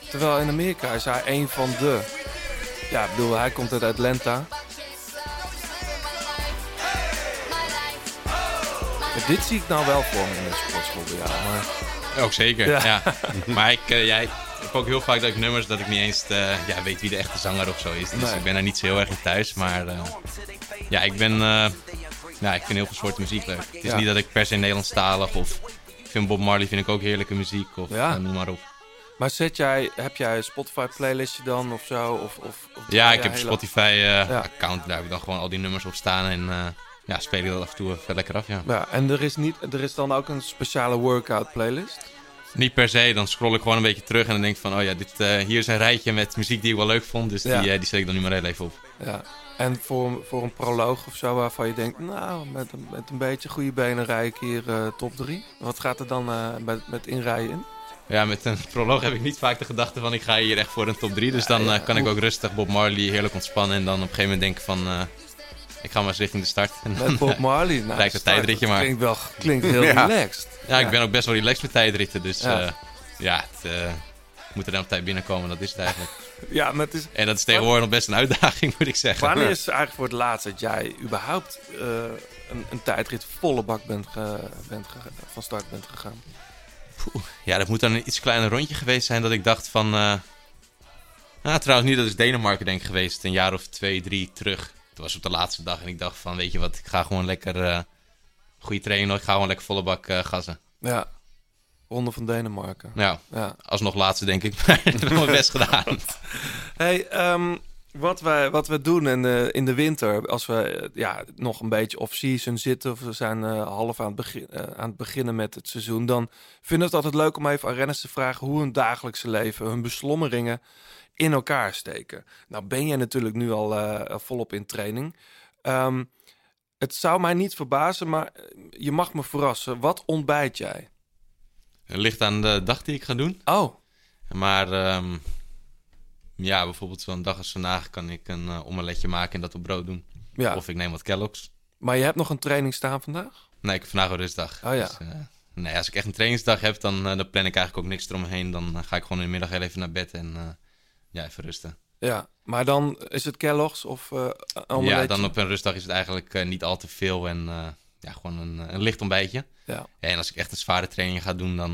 Terwijl in Amerika is hij een van de... Ja, ik bedoel, hij komt uit Atlanta. Dit zie ik nou wel voor me in de sportschool jou. Maar Ook zeker, Ja. ja. maar ik, eh, jij, ik heb ook heel vaak dat ik nummers dat ik niet eens eh, ja, weet wie de echte zanger of zo is. Dus Nee. ik ben daar niet zo heel erg in thuis. Maar eh, ja, ik ben... ja, ik vind heel veel soorten muziek leuk. Het is Ja. niet dat ik per se Nederlandstalig of... Ik vind Bob Marley vind ik ook heerlijke muziek of Ja. noem maar op. Maar zet jij, heb jij een Spotify playlistje dan of zo? Of, of, of Ja, ik Ja, heb een hele- Spotify eh, Ja. account. Daar heb ik dan gewoon al die nummers op staan. En ja, speel ik dat af en toe even lekker af, ja. Ja, en er is, niet, er is dan ook een speciale workout playlist? Niet per se, dan scroll ik gewoon een beetje terug en dan denk ik van... Oh ja, dit, eh, hier is een rijtje met muziek die ik wel leuk vond. Dus Ja. die, eh, die zet ik dan nu maar heel even op. Ja. En voor, voor een proloog of zo waarvan je denkt... Nou, met een, met een beetje goede benen rij ik hier eh, top 3. Wat gaat er dan met, met inrijden in? Ja, met een proloog heb ik niet vaak de gedachte van... Ik ga hier echt voor een top 3. Dus dan kan ik ook rustig Bob Marley heerlijk ontspannen. En dan op een gegeven moment denken van... eh, ik ga maar eens richting de start. Met Bob eh, Marley? Nou, lijkt het start. tijdritje maar. Klinkt, wel, klinkt heel Ja. relaxed. ja, ik ben ook best wel relaxed met tijdritten. Dus Ja. ja, ja het, eh, moet er dan op tijd binnenkomen. Dat is het eigenlijk. Ja, maar het is... En dat is tegenwoordig nog best een uitdaging, moet ik zeggen. Wanneer is het eigenlijk voor het laatst dat jij überhaupt eh, een, een tijdrit volle bak bent, ge- bent ge- van start bent gegaan? Ja, dat moet dan een iets kleiner rondje geweest zijn dat ik dacht van... eh nou, trouwens niet, dat is Denemarken denk ik geweest. Een jaar of twee, drie terug. Het was op de laatste dag en ik dacht van, weet je wat, ik ga gewoon lekker... eh goede training, nog, ik ga gewoon lekker volle bak eh gassen. Ja, Ronde van Denemarken. Ja, Ja. alsnog laatste denk ik, maar ik heb mijn best gedaan. Hey, ehm, wat, wij, wat we doen in de, in de winter, als we eh, ja, nog een beetje off-season zitten, of we zijn half aan het, begin, aan het beginnen met het seizoen, dan vinden we het altijd leuk om even aan renners te vragen hoe hun dagelijkse leven, hun beslommeringen in elkaar steken. Nou ben je natuurlijk nu al eh, volop in training. Ehm, het zou mij niet verbazen, maar eh, je mag me verrassen. Wat ontbijt jij? Het ligt aan de dag die ik ga doen. Oh, Maar ehm, ja, bijvoorbeeld zo'n dag als vandaag kan ik een eh, omeletje maken en dat op brood doen. ja. Of ik neem wat Kellogg's. Maar je hebt nog een training staan vandaag? Nee, ik heb vandaag een rustdag. Oh ja. Dus, nee, als ik echt een trainingsdag heb, dan, dan plan ik eigenlijk ook niks eromheen. Dan ga ik gewoon in de middag heel even naar bed en ja, even rusten. Ja, maar dan is het Kellogg's of eh? Ja, dan op een rustdag is het eigenlijk eh, niet al te veel en eh, ja, gewoon een, een licht ontbijtje. Ja. En als ik echt een zware training ga doen, dan,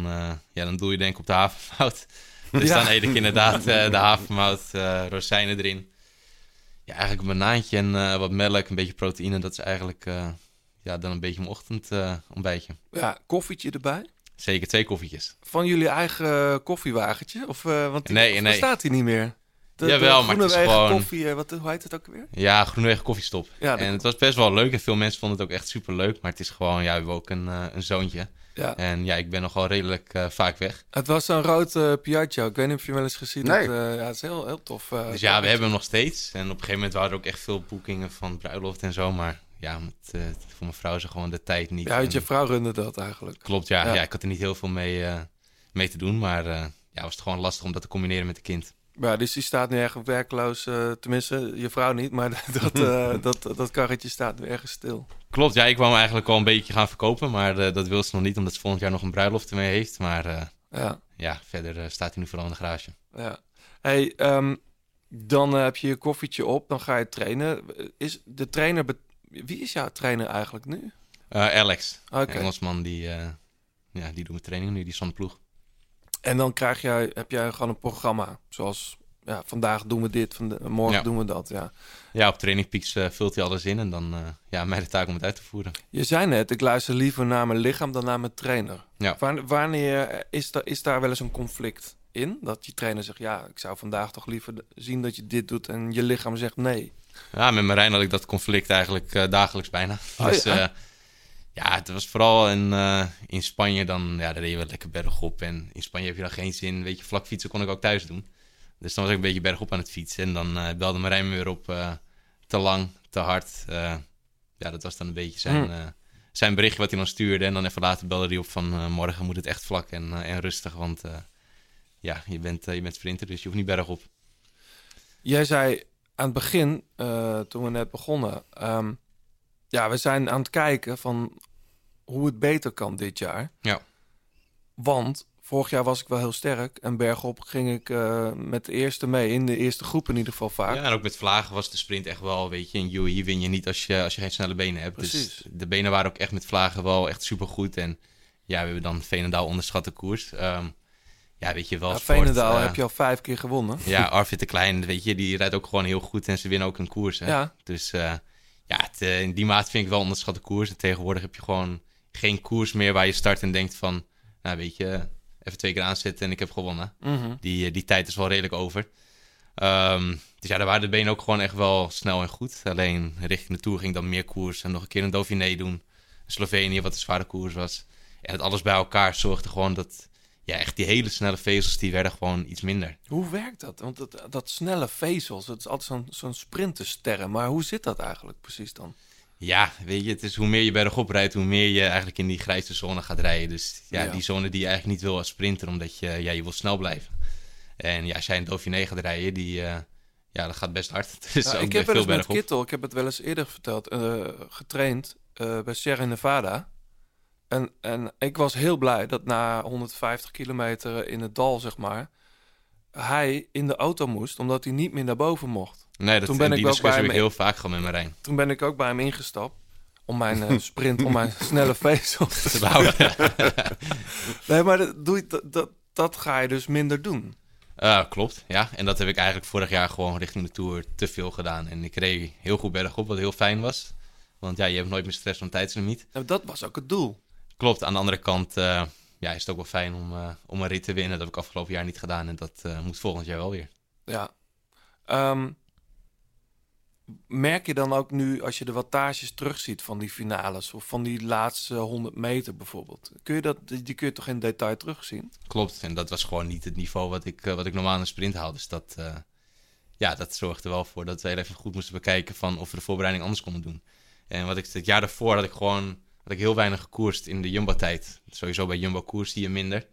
ja, dan doe je denk ik op de havermout. Dus Ja. dan eet ik inderdaad de havermout, eh rozijnen erin. Ja, eigenlijk een banaantje en wat melk, een beetje proteïne. Dat is eigenlijk ja, dan een beetje mijn ochtendontbijtje. ontbijtje. Ja, koffietje erbij? Zeker twee koffietjes. Van jullie eigen koffiewagentje? Of, eh, want die, Nee, nee. bestaat die niet meer? De, Jawel, de maar het is gewoon- koffie, eh, wat, hoe heet het ook weer? Ja, Groenewegen Koffiestop. Ja, en het was best wel leuk en veel mensen vonden het ook echt super leuk. Maar het is gewoon, ja, we hebben ook een, eh, een zoontje. Ja. En ja, ik ben nogal redelijk eh, vaak weg. Het was zo'n rood Piaggio. Ik weet niet of je hem wel eens gezien Nee. hebt. Eh, ja, het is heel, heel tof. Dus ja, we hebben hem nog steeds. En op een gegeven moment waren er ook echt veel boekingen van bruiloft en zo. Maar ja, met, eh, voor mijn vrouw is er gewoon de tijd niet. Ja, uit je vrouw runde dat eigenlijk. Klopt, ja, Ja. ja. Ik had er niet heel veel mee, eh, mee te doen. Maar eh, ja, was het gewoon lastig om dat te combineren met de kind. Ja, dus die staat nu erg werkloos. eh, tenminste, je vrouw niet, maar dat, dat, dat karretje staat nu ergens stil. Klopt, ja, ik wou hem eigenlijk al een beetje gaan verkopen. Maar dat wil ze nog niet, omdat ze volgend jaar nog een bruiloft ermee heeft. Maar Ja, ja, verder staat hij nu vooral in de garage. ja. Hey, ehm, dan heb je je koffietje op, dan ga je trainen. Is de trainer... Wie is jouw trainer eigenlijk nu? Eh, Alex, een Engelsman, die, eh, ja, die doet mijn training nu, die is van de ploeg. En dan krijg jij, heb jij gewoon een programma. Zoals, ja, vandaag doen we dit, vanda- morgen Ja. doen we dat, ja. Ja, op Training Peaks eh, vult hij alles in en dan eh ja, mij de taak om het uit te voeren. Je zei net, ik luister liever naar mijn lichaam dan naar mijn trainer. Ja. Wanneer is, da is daar wel eens een conflict in? Dat je trainer zegt, ja, ik zou vandaag toch liever zien dat je dit doet. En je lichaam zegt nee. Ja, met Marijn had ik dat conflict eigenlijk eh, dagelijks bijna. Oh, dus ja? ja. ja, het was vooral in, eh, in Spanje dan, ja, daar reden we lekker bergop. En in Spanje heb je dan geen zin, weet je, vlak fietsen kon ik ook thuis doen. Dus dan was ik een beetje bergop aan het fietsen. En dan eh, belde Marijn me weer op, eh, te lang, te hard. Eh, ja, dat was dan een beetje zijn, Hmm. eh, zijn berichtje wat hij dan stuurde. En dan even later belde hij op van, eh, morgen moet het echt vlak en, eh, en rustig. Want eh, ja, je bent, eh, je bent sprinter, dus je hoeft niet bergop. Jij zei aan het begin, eh, toen we net begonnen... ehm, ja, we zijn aan het kijken van hoe het beter kan dit jaar. Ja. Want vorig jaar was ik wel heel sterk. En bergop ging ik eh, met de eerste mee. In de eerste groep in ieder geval vaak. Ja, en ook met vlagen was de sprint echt wel, weet je, in UAE win je niet als je, als je geen snelle benen hebt. Precies. Dus de benen waren ook echt met vlagen wel echt supergoed. En ja, we hebben dan Veenendaal onderschat de koers. Ehm, ja, weet je wel. Ja, sport, Veenendaal eh, heb je al vijf keer gewonnen. Ja, Arvid de Klein, weet je, die rijdt ook gewoon heel goed en ze winnen ook een koers. Hè? Ja. Dus eh, ja, het, eh, in die maat vind ik wel onderschatte koers. En tegenwoordig heb je gewoon geen koers meer waar je start en denkt van, nou weet je, even twee keer aanzetten en ik heb gewonnen. Mhm. Die, die tijd is wel redelijk over. Ehm, dus ja, daar waren de benen ook gewoon echt wel snel en goed. Alleen richting de Tour ging dan meer koers en nog een keer een Dauphiné doen. Slovenië, wat een zware koers was. En het alles bij elkaar zorgde gewoon dat, ja, echt die hele snelle vezels, die werden gewoon iets minder. Hoe werkt dat? Want dat, dat snelle vezels, dat is altijd zo'n zo'n sprintersterren. Maar hoe zit dat eigenlijk precies dan? Ja, weet je, het is hoe meer je bergop rijdt, hoe meer je eigenlijk in die grijze zone gaat rijden. Dus ja, Ja. die zone die je eigenlijk niet wil als sprinter, omdat je, ja, je wil snel blijven. En ja, als jij een Dauphiné gaat rijden, die, eh, ja, dat gaat best hard. Dus Ja, ook ik heb wel eens met. Kittel, ik heb het wel eens eerder verteld, eh, getraind eh, bij Sierra Nevada. En, en ik was heel blij dat na 150 kilometer in het dal, zeg maar, hij in de auto moest, omdat hij niet meer naar boven mocht. Nee, dat, Toen ben die ik ook discussie bij heb ik hem- heel vaak gehad met Marijn. Toen ben ik ook bij hem ingestapt om mijn eh, sprint, om mijn snelle vezels te behouden. nee, maar dat, doe je, dat, dat, dat ga je dus minder doen. Eh, klopt, ja. En dat heb ik eigenlijk vorig jaar gewoon richting de Tour te veel gedaan. En ik reed heel goed bergop, wat heel fijn was. Want ja, je hebt nooit meer stress van tijdslimiet. Nou, dat was ook het doel. Klopt, aan de andere kant eh, ja, is het ook wel fijn om, eh, om een rit te winnen. Dat heb ik afgelopen jaar niet gedaan en dat eh, moet volgend jaar wel weer. Ja. Ehm, merk je dan ook nu, als je de wattages terugziet van die finales... of van die laatste 100 meter bijvoorbeeld... Kun je dat, die kun je toch in detail terugzien? Klopt, en dat was gewoon niet het niveau wat ik, wat ik normaal in een sprint haal. Dus dat, eh, ja, dat zorgde wel voor dat we heel even goed moesten bekijken van of we de voorbereiding anders konden doen. En wat ik het jaar daarvoor had ik gewoon had ik heel weinig gekoerst in de Jumbo-tijd. Sowieso bij Jumbo koers je minder.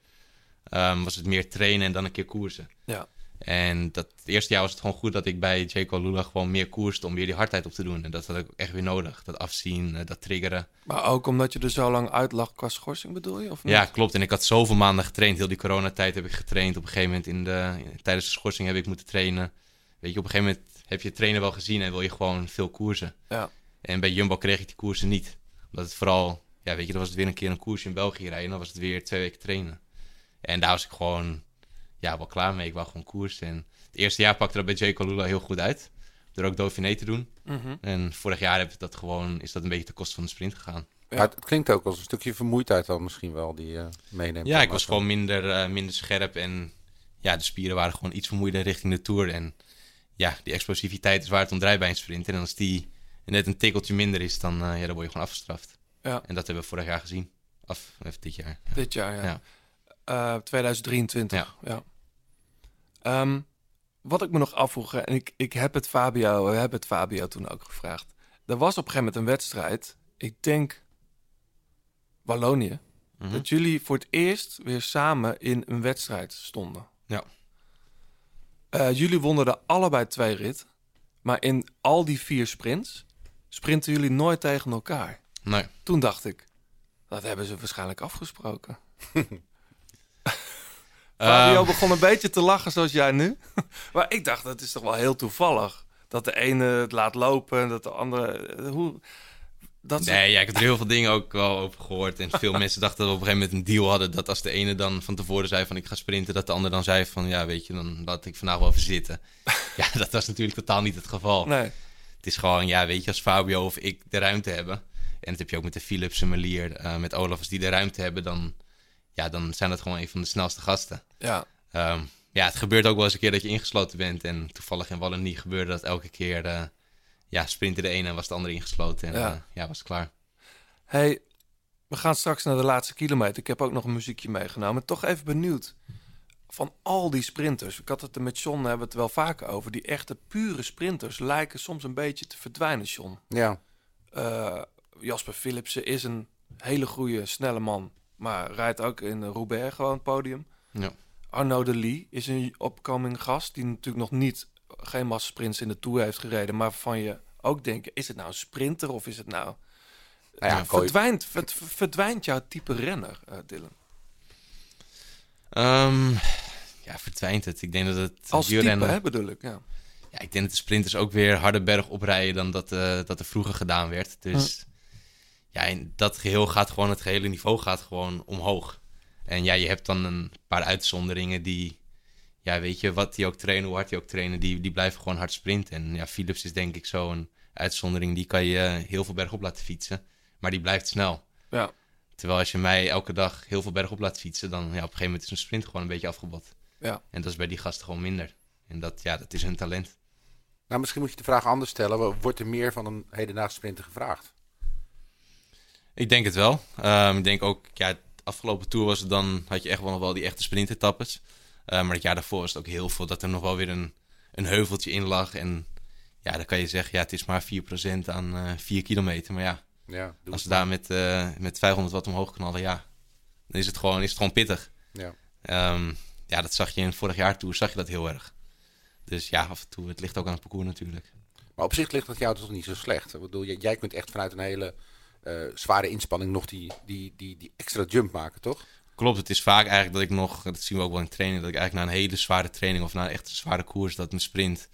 Ehm, was het meer trainen en dan een keer koersen. Ja. En dat het eerste jaar was het gewoon goed dat ik bij Jaco Lula gewoon meer koerste om weer die hardheid op te doen. En dat had ik ook echt weer nodig. Dat afzien, eh, dat triggeren. Maar ook omdat je er zo lang uit lag qua schorsing, bedoel je? Of niet? Ja, klopt. En ik had zoveel maanden getraind. Heel die coronatijd heb ik getraind. Op een gegeven moment in de, tijdens de schorsing heb ik moeten trainen. Weet je, op een gegeven moment heb je trainen wel gezien en wil je gewoon veel koersen. Ja. En bij Jumbo kreeg ik die koersen niet. Omdat het vooral, ja, weet je, dan was het weer een keer een koers in België rijden. En dan was het weer twee weken trainen. En daar was ik gewoon, ja, wel klaar mee. Ik wou gewoon koersen. En het eerste jaar pakte dat bij J. Lula heel goed uit. Door ook Dauphiné te doen. Mhm. En vorig jaar heb ik dat gewoon, is dat een beetje ten koste van de sprint gegaan. Ja. Maar het, klinkt ook als een stukje vermoeidheid dan misschien wel die je meeneemt. Ja, ik was gewoon minder, eh, minder scherp en ja, de spieren waren gewoon iets vermoeider richting de Tour. En ja, die explosiviteit is waar het om draait bij een sprint. En als die net een tikkeltje minder is, dan, eh, ja, dan word je gewoon afgestraft. Ja. En dat hebben we vorig jaar gezien. Of even dit jaar. Dit jaar, ja. Ja. Eh, 2023, ja. Ehm, wat ik me nog afvroeg, en ik, ik heb het Fabio, we hebben het Fabio toen ook gevraagd. Er was op een gegeven moment een wedstrijd, ik denk Wallonië, Mhm. dat jullie voor het eerst weer samen in een wedstrijd stonden. Ja. Eh, jullie wonnen er allebei twee rit, maar in al die vier sprints sprinten jullie nooit tegen elkaar. Nee. Toen dacht ik, dat hebben ze waarschijnlijk afgesproken. Fabio Ehm, begon een beetje te lachen zoals jij nu. maar ik dacht, dat is toch wel heel toevallig. Dat de ene het laat lopen en dat de andere... eh, Hoe, dat Nee, ja, ik heb er heel veel dingen ook wel over gehoord. En veel mensen dachten dat we op een gegeven moment een deal hadden. Dat als de ene dan van tevoren zei van ik ga sprinten, dat de ander dan zei van ja, weet je, dan laat ik vandaag wel even zitten. ja, dat was natuurlijk totaal niet het geval. Nee. Het is gewoon, ja, weet je, als Fabio of ik de ruimte hebben. En dat heb je ook met de Philips en Melier, eh, met Olaf, als die de ruimte hebben, dan, ja, dan zijn dat gewoon een van de snelste gasten. Ja. Ehm, ja, het gebeurt ook wel eens een keer dat je ingesloten bent. En toevallig in Wallonie gebeurde dat elke keer. eh, ja, sprintte de ene en was de andere ingesloten. En Ja. ja, ja was het klaar. Hey, we gaan straks naar de laatste kilometer. Ik heb ook nog een muziekje meegenomen. Toch even benieuwd. Van al die sprinters. Ik had het er met John hebben we het wel vaker over. Die echte pure sprinters lijken soms een beetje te verdwijnen, John. Ja. Eh, Jasper Philipsen is een hele goede, snelle man. Maar rijdt ook in Roubaix gewoon het podium. Ja. Arnaud de Lee is een opkoming gast. Die natuurlijk nog niet, geen massasprints in de Tour heeft gereden. Maar van je ook denken, is het nou een sprinter of is het nou... Nou ja, verdwijnt, verd- verdwijnt jouw type renner, eh, Dylan? Ehm, ja, verdwijnt het. Ik denk dat het Als type, wielrennen- hè, bedoel ik, ja. Ja, ik denk dat de sprinters ook weer harder berg oprijden dan dat, eh, dat er vroeger gedaan werd. Dus ja, in dat geheel gaat gewoon, het gehele niveau gaat gewoon omhoog. En ja, je hebt dan een paar uitzonderingen die, ja, weet je, wat die ook trainen, hoe hard die ook trainen, die, die blijven gewoon hard sprinten. En ja, Philips is denk ik zo'n uitzondering, die kan je heel veel berg op laten fietsen, maar die blijft snel. Ja. Terwijl als je mij elke dag heel veel berg op laat fietsen, dan ja, op een gegeven moment is een sprint gewoon een beetje afgebot. Ja. En dat is bij die gasten gewoon minder. En dat, ja, dat is hun talent. Nou, misschien moet je de vraag anders stellen. Wordt er meer van een hedendaagse sprinter gevraagd? Ik denk het wel. Ehm, ik denk ook, ja, het afgelopen tour was het dan, had je echt wel nog wel die echte sprintetappes. Uh, maar het jaar daarvoor was het ook heel veel dat er nog wel weer een, een heuveltje in lag. En ja, dan kan je zeggen, ja, het is maar 4% aan uh, 4 kilometer. Maar ja, Ja, als we daar met, uh, met 500 watt omhoog knallen, ja, dan is het gewoon, is het gewoon pittig. Ja. Ehm, ja, dat zag je in vorig jaar tour, zag je dat heel erg. Dus ja, af en toe, het ligt ook aan het parcours natuurlijk. Maar op zich ligt dat jou toch niet zo slecht. Ik bedoel, jij, jij kunt echt vanuit een hele uh, zware inspanning nog die, die, die, die extra jump maken, toch? Klopt, het is vaak eigenlijk dat ik nog, dat zien we ook wel in training, dat ik eigenlijk na een hele zware training of na een echt een zware koers, dat mijn sprint,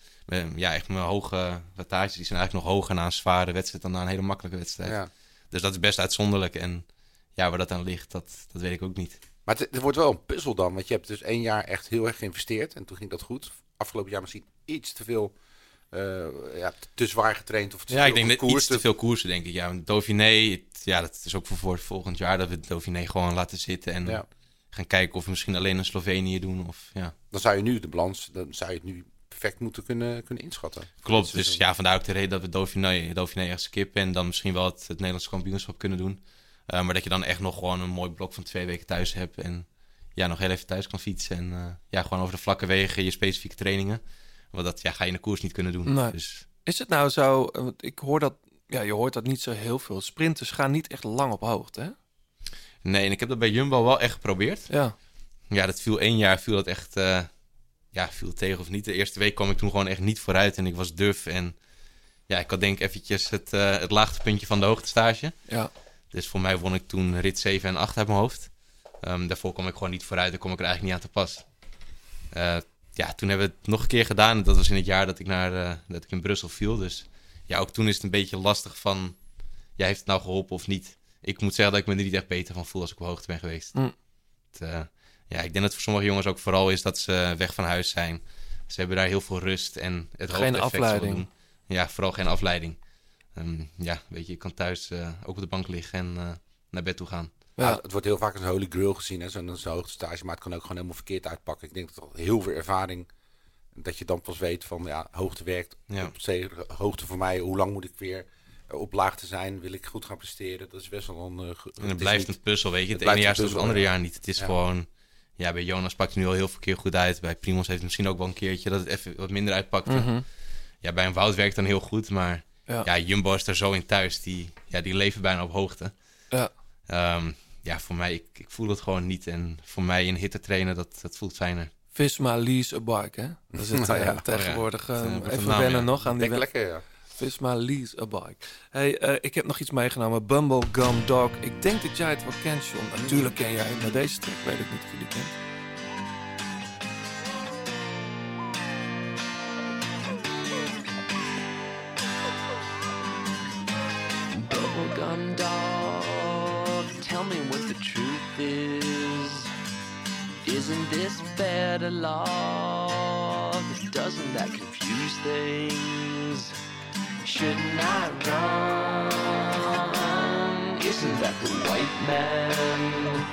ja, echt mijn hoge wattages, die zijn eigenlijk nog hoger na een zware wedstrijd dan na een hele makkelijke wedstrijd. Ja. Dus dat is best uitzonderlijk en ja, waar dat aan ligt, dat, dat weet ik ook niet. Maar het, het wordt wel een puzzel dan, want je hebt dus één jaar echt heel erg geïnvesteerd en toen ging dat goed. Afgelopen jaar misschien iets te veel uh, ja, te zwaar getraind of te ja, ik denk dat iets te veel koersen, denk ik. Ja, Dauphiné, het, ja, dat is ook voor, volgend jaar dat we Dauphiné gewoon laten zitten en ja. gaan kijken of we misschien alleen in Slovenië doen. Of, ja. Dan zou je nu de balans, dan zou je het nu perfect moeten kunnen, kunnen inschatten. Klopt, dus ja, vandaar ook de reden dat we Dauphiné, Dauphiné echt skippen en dan misschien wel het, het Nederlandse kampioenschap kunnen doen. Uh, maar dat je dan echt nog gewoon een mooi blok van twee weken thuis hebt en ja, nog heel even thuis kan fietsen. En uh, ja, gewoon over de vlakke wegen je specifieke trainingen. Want dat ja, ga je in de koers niet kunnen doen. Nee. Dus... Is het nou zo, want ik hoor dat, ja, je hoort dat niet zo heel veel. Sprinters gaan niet echt lang op hoogte, hè? Nee, en ik heb dat bij Jumbo wel echt geprobeerd. Ja. Ja, dat viel één jaar, viel dat echt, uh, ja, viel tegen of niet. De eerste week kwam ik toen gewoon echt niet vooruit en ik was duf. En ja, ik had denk ik eventjes het, uh, het laagtepuntje van de hoogtestage. Ja. Dus voor mij won ik toen rit 7 en 8 uit mijn hoofd. Um, daarvoor kwam ik gewoon niet vooruit en kom ik er eigenlijk niet aan te pas. Uh, ja, toen hebben we het nog een keer gedaan. Dat was in het jaar dat ik, naar, uh, dat ik in Brussel viel. Dus ja, ook toen is het een beetje lastig van... Ja, heeft het nou geholpen of niet? Ik moet zeggen dat ik me er niet echt beter van voel als ik op hoogte ben geweest. Mm. Het, ja, ik denk dat het voor sommige jongens ook vooral is dat ze weg van huis zijn. Ze hebben daar heel veel rust en het Geen afleiding. Doen. Ja, vooral geen afleiding. ehm, ja, weet je, je kan thuis eh, ook op de bank liggen en eh, naar bed toe gaan. Ja. Ja. het wordt heel vaak als een holy grail gezien, hè, zo'n zo'n hoogtestage. Maar het kan ook gewoon helemaal verkeerd uitpakken. Ik denk dat heel veel ervaring, dat je dan pas weet van, ja, hoogte werkt. Ja. Op hoogte voor mij, hoe lang moet ik weer op laagte zijn? Wil ik goed gaan presteren? Dat is best wel een... eh, ge- En het blijft niet- een puzzel, weet je. Het, het ene jaar is het andere ja. jaar niet. Het is Ja. gewoon... Ja, bij Jonas pakt het nu al heel veel keer goed uit. Bij Primos heeft het misschien ook wel een keertje dat het even wat minder uitpakte. Mhm. Ja, bij een Wout werkt dan heel goed, maar... Ja. Ja, Jumbo is er zo in thuis. Die, ja, die leven bijna op hoogte. Ja. Ehm, ja, voor mij, ik, ik voel het gewoon niet. En voor mij in hitte trainen, dat, dat voelt fijner. Visma lease a bike, hè? Dat is het Nou ja. tegenwoordig. Oh ja. even wennen ja. nog aan die Denk lekker, ja. Visma lease a bike. Hey, eh, ik heb nog iets meegenomen. Bumble Gum Dog. Ik denk dat jij het wel kent, John. Natuurlijk ken jij het, maar deze track weet ik niet of je die kent. Bubblegum dog, tell me what the truth is. Isn't this better love? Doesn't that confuse things? Shouldn't run? Isn't that the white man?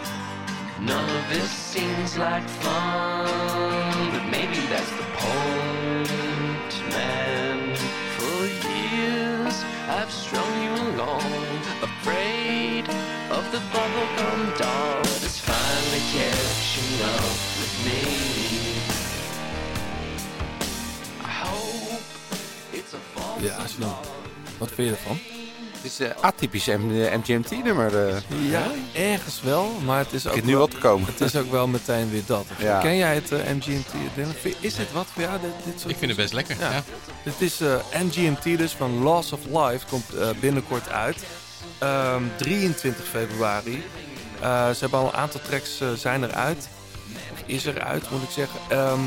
None of this seems like fun, but maybe that's the point, man. For years I've strung you along, afraid of the bubblegum dog that's finally catching up with me. Ja, John. Wat vind je ervan? Het is een atypisch MGMT-nummer. eh Ja, ergens wel, maar het is ook begint nu wel, te komen. het is ook wel meteen weer dat. Ja. Ken jij het eh, MGMT? Is dit wat voor jou? Dit, dit soort Ik vind het best lekker, Ja. ja. Dit is eh, MGMT dus van Loss of Life. Komt eh, binnenkort uit. Ehm, 23 februari. Eh, ze hebben al een aantal tracks eh, zijn eruit. Of is eruit, moet ik zeggen. Ehm,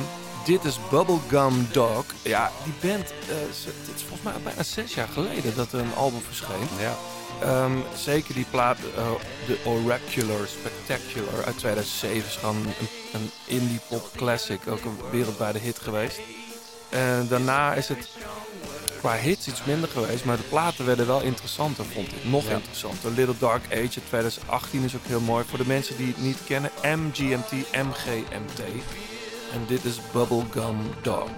dit is Bubblegum Dog. Ja, die band... eh, ze- dit is volgens mij al bijna zes jaar geleden dat er een album verscheen. Ja. Ehm, zeker die plaat, eh, de Oracular Spectacular uit 2007 is gewoon een, een indie pop classic. Ook een wereldwijde hit geweest. En daarna is het qua hits iets minder geweest, maar de platen werden wel interessanter, vond ik. Nog interessanter. Little Dark Age uit 2018 is ook heel mooi. Voor de mensen die het niet kennen, MGMT, MGMT. En dit is Bubblegum Dog.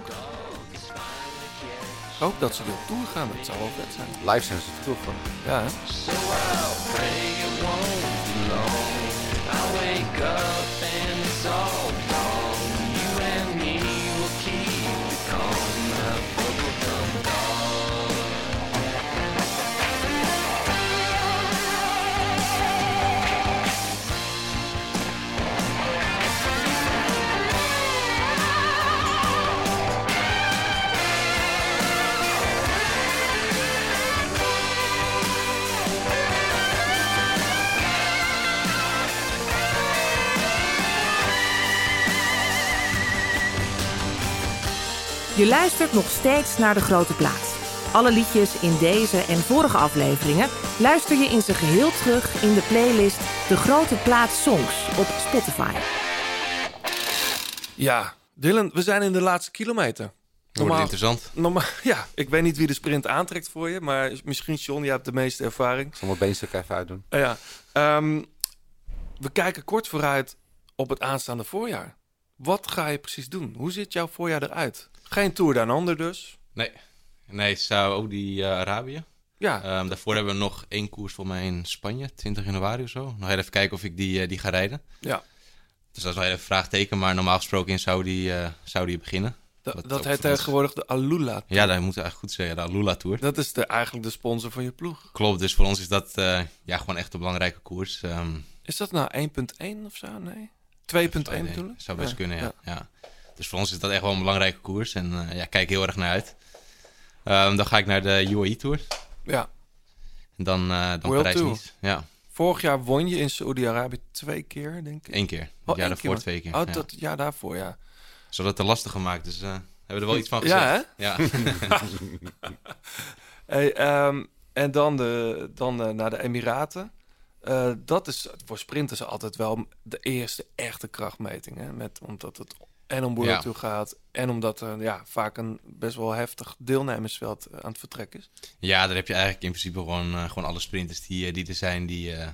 Ik hoop dat ze weer op tour gaan, dat zou wel vet zijn. Live zijn ze er toch van. Ja, hè? So I'll pray it won't be long. I wake up and it's all Je luistert nog steeds naar De Grote Plaat. Alle liedjes in deze en vorige afleveringen luister je in zijn geheel terug in de playlist De Grote Plaat Songs op Spotify. Ja, Dylan, we zijn in de laatste kilometer. Het interessant. normaal, ja, ik weet niet wie de sprint aantrekt voor je, maar misschien John, jij hebt de meeste ervaring. Ik zal mijn beenstuk even uitdoen. Ja, ehm, we kijken kort vooruit op het aanstaande voorjaar. Wat ga je precies doen? Hoe ziet jouw voorjaar eruit? Geen Tour Down Under dus. Nee, nee Saudi-Arabië. Ja, Ehm, daarvoor hebben we nog één koers voor mij in Spanje, 20 januari of zo. Nog even kijken of ik die, eh, die ga rijden. ja. Dus dat is wel even een vraagteken, maar normaal gesproken in Saudi, eh Saudi beginnen. Da- dat heet tegenwoordig de Alula. Ja, dat moet eigenlijk goed zeggen, de Alula Tour. Dat is de, eigenlijk de sponsor van je ploeg. Klopt, dus voor ons is dat eh, ja, gewoon echt een belangrijke koers. Ehm, Is dat nou 1.1 of zo? Nee? 2.1 nee, bedoel ik? Zou best Ja, kunnen, ja. ja. Dus voor ons is dat echt wel een belangrijke koers en eh, ja, kijk heel erg naar uit. Ehm, dan ga ik naar de UAE Tour. Ja. En dan, eh dan World Parijs-Nice. Ja, Vorig jaar won je in Saoedi-Arabië twee keer, denk ik. één keer. Het Oh, jaar daarvoor twee keer. Oh, ja. dat jaar daarvoor, ja. Zodat het te lastig gemaakt, dus eh, hebben we er wel iets van gezegd. Ja, hè? Ja. Hey, ehm, en dan, de, dan naar de Emiraten. Eh, dat is voor sprinters altijd wel de eerste echte krachtmeting. Hè? Met, omdat het en om World Ja. Tour gaat. En omdat er ja, vaak een best wel heftig deelnemersveld eh, aan het vertrek is. Ja, daar heb je eigenlijk in principe gewoon, eh, gewoon alle sprinters die, eh, die er zijn. Die, eh,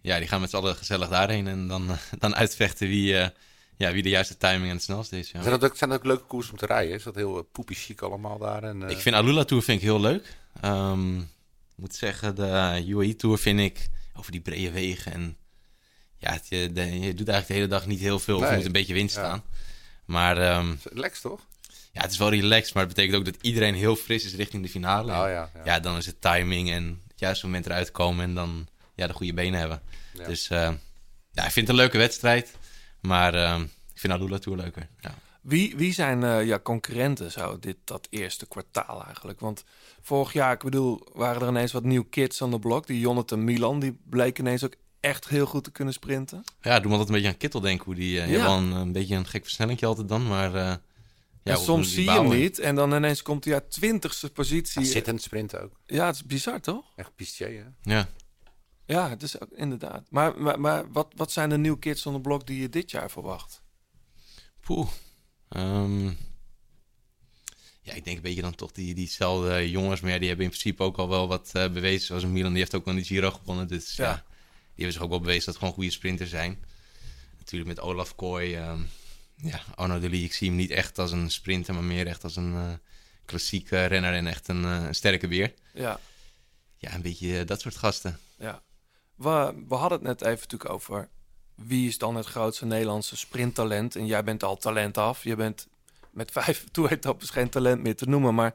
ja, die gaan met z'n allen gezellig daarheen en dan, dan uitvechten wie, eh, ja, wie de juiste timing en het snelste is. Ja. Zijn dat ook, zijn dat ook leuke koers om te rijden? Is dat heel poepie chic allemaal daar? En, eh, Ik vind Alula Tour vind ik heel leuk. Ehm, ik moet zeggen, de UAE Tour vind ik over die brede wegen en ja, het, je, de- je doet eigenlijk de hele dag niet heel veel. Of je moet een beetje wind Ja. Maar ehm, Lex toch? ja, het is wel relaxed, maar het betekent ook dat iedereen heel fris is richting de finale. Oh, ja, ja. ja, dan is het timing en het juiste moment eruit komen en dan ja, de goede benen hebben. Ja. Dus eh, ja, ik vind het een leuke wedstrijd, maar ehm, ik vind Alula Tour leuker. Ja. Wie, wie zijn eh, ja, concurrenten zo dit, dat eerste kwartaal eigenlijk? Want vorig jaar, ik bedoel, waren er ineens wat nieuw kids aan de blok. Die Jonathan Milan, die bleek ineens ook echt heel goed te kunnen sprinten. Ja, doe me altijd een beetje aan Kittel denken. Hoe die, eh, je Ja. wel een, een beetje een gek versnellingje altijd dan, maar... eh, en hoe- soms zie je hem niet en dan ineens komt hij uit twintigste positie. Ja, zittend sprinten ook. Ja, het is bizar toch? Echt pistier, hè? Ja. Ja, het is ook inderdaad. Maar, maar, maar wat, wat zijn de nieuwe kids on the block die je dit jaar verwacht? Poeh. Ehm, ja, ik denk een beetje dan toch die, diezelfde jongens. Maar ja, die hebben in principe ook al wel wat eh, bewezen. Zoals Milan, die heeft ook wel die Giro gewonnen. Dus ja. Ja. Hebben zich ook wel bewezen dat gewoon goede sprinters zijn. Natuurlijk met Olaf Kooi. ehm, ja, Arno de Lee, ik zie hem niet echt als een sprinter, maar meer echt als een eh, klassieke renner en echt een, eh, een sterke weer. Ja, Ja, een beetje eh, dat soort gasten. ja. We, we hadden het net even natuurlijk over wie is dan het grootste Nederlandse sprinttalent. En jij bent al talent af. Je bent met vijf toeretappes geen talent meer te noemen. Maar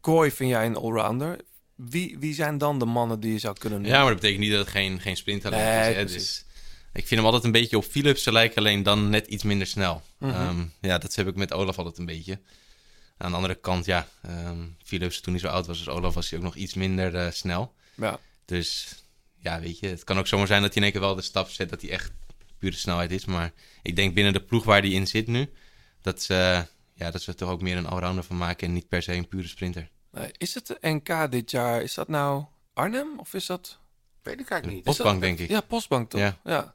Kooi vind jij een allrounder. Wie, wie zijn dan de mannen die je zou kunnen noemen? Ja, maar dat betekent niet dat het geen, geen sprinttalent Nee, is. Hè? Dus, ik vind hem altijd een beetje op Philips lijken, alleen dan net iets minder snel. Mhm. Ehm, ja, dat heb ik met Olaf altijd een beetje. Aan de andere kant, ja, ehm, Philips toen hij zo oud was als Olaf, was hij ook nog iets minder eh, snel. Ja. Dus ja, weet je, het kan ook zomaar zijn dat hij in één keer wel de stap zet dat hij echt pure snelheid is. Maar ik denk binnen de ploeg waar hij in zit nu, dat ze, ja, dat ze er toch ook meer een allrounder van maken en niet per se een pure sprinter. Nee, is het de NK dit jaar? Is dat nou Arnhem of is dat... Weet ik eigenlijk niet. Postbank, dat- denk ik. Ja, Postbank toch? Ja. ja.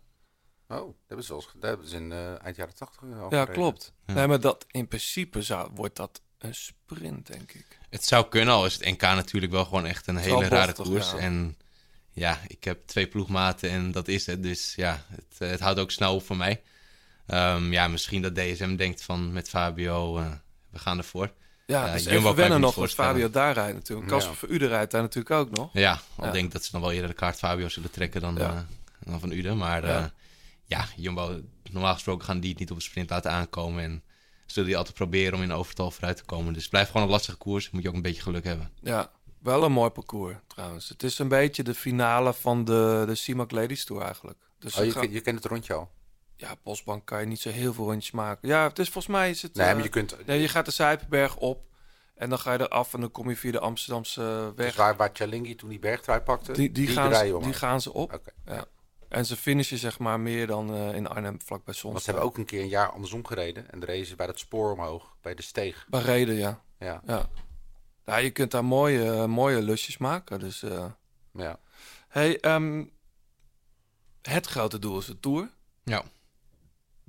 Oh, dat hebben ze, dat hebben ze in eh, eind jaren tachtig al Ja, gereden. klopt. Ja. Nee, maar dat in principe zou, wordt dat een sprint, denk ik. Het zou kunnen, al is het NK natuurlijk wel gewoon echt een hele rare bochtig, koers. ja. En ja, ik heb twee ploegmaten en dat is het. Dus ja, het, eh, het houdt ook snel op voor mij. Ehm, ja, misschien dat DSM denkt van met Fabio, eh, we gaan ervoor. Ja, Eh, dus Jumbo wennen nog voorstellen. Fabio daar rijdt natuurlijk. Casper Ja. Verude rijdt daar natuurlijk ook nog. Ja, al denk ik dat ze dan wel eerder de kaart Fabio zullen trekken dan, Ja. eh, dan van Uden. Maar Ja. ja. ja, Jumbo, normaal gesproken gaan die het niet op een sprint laten aankomen. En zullen die altijd proberen om in een overtal vooruit te komen. Dus het blijft gewoon een lastige koers. Moet je ook een beetje geluk hebben. Ja, wel een mooi parcours trouwens. Het is een beetje de finale van de, de CIMAC Ladies Tour eigenlijk. Dus Oh, je, gaan- je kent het rondje al. Ja, Bosbank kan je niet zo heel veel rondjes maken. Ja, het is volgens mij is het... Nee, eh, maar je kunt... nee, je gaat de Zijpenberg op en dan ga je eraf en dan kom je via de Amsterdamse weg. Dus waar, waar Chalingi toen die bergtrui pakte, Die, die, gaan, rijden ze, die gaan ze op. Oké. Ja. En ze finishen zeg maar meer dan eh, in Arnhem vlakbij Zons. Want ze hebben ook een keer een jaar andersom gereden. En de reden ze bij dat spoor omhoog, bij de steeg. Bij Reden, ja. Ja, ja. Ja, je kunt daar mooie, eh, mooie lusjes maken. Dus, eh. ja. hey, ehm, het grote doel is de Tour. Ja.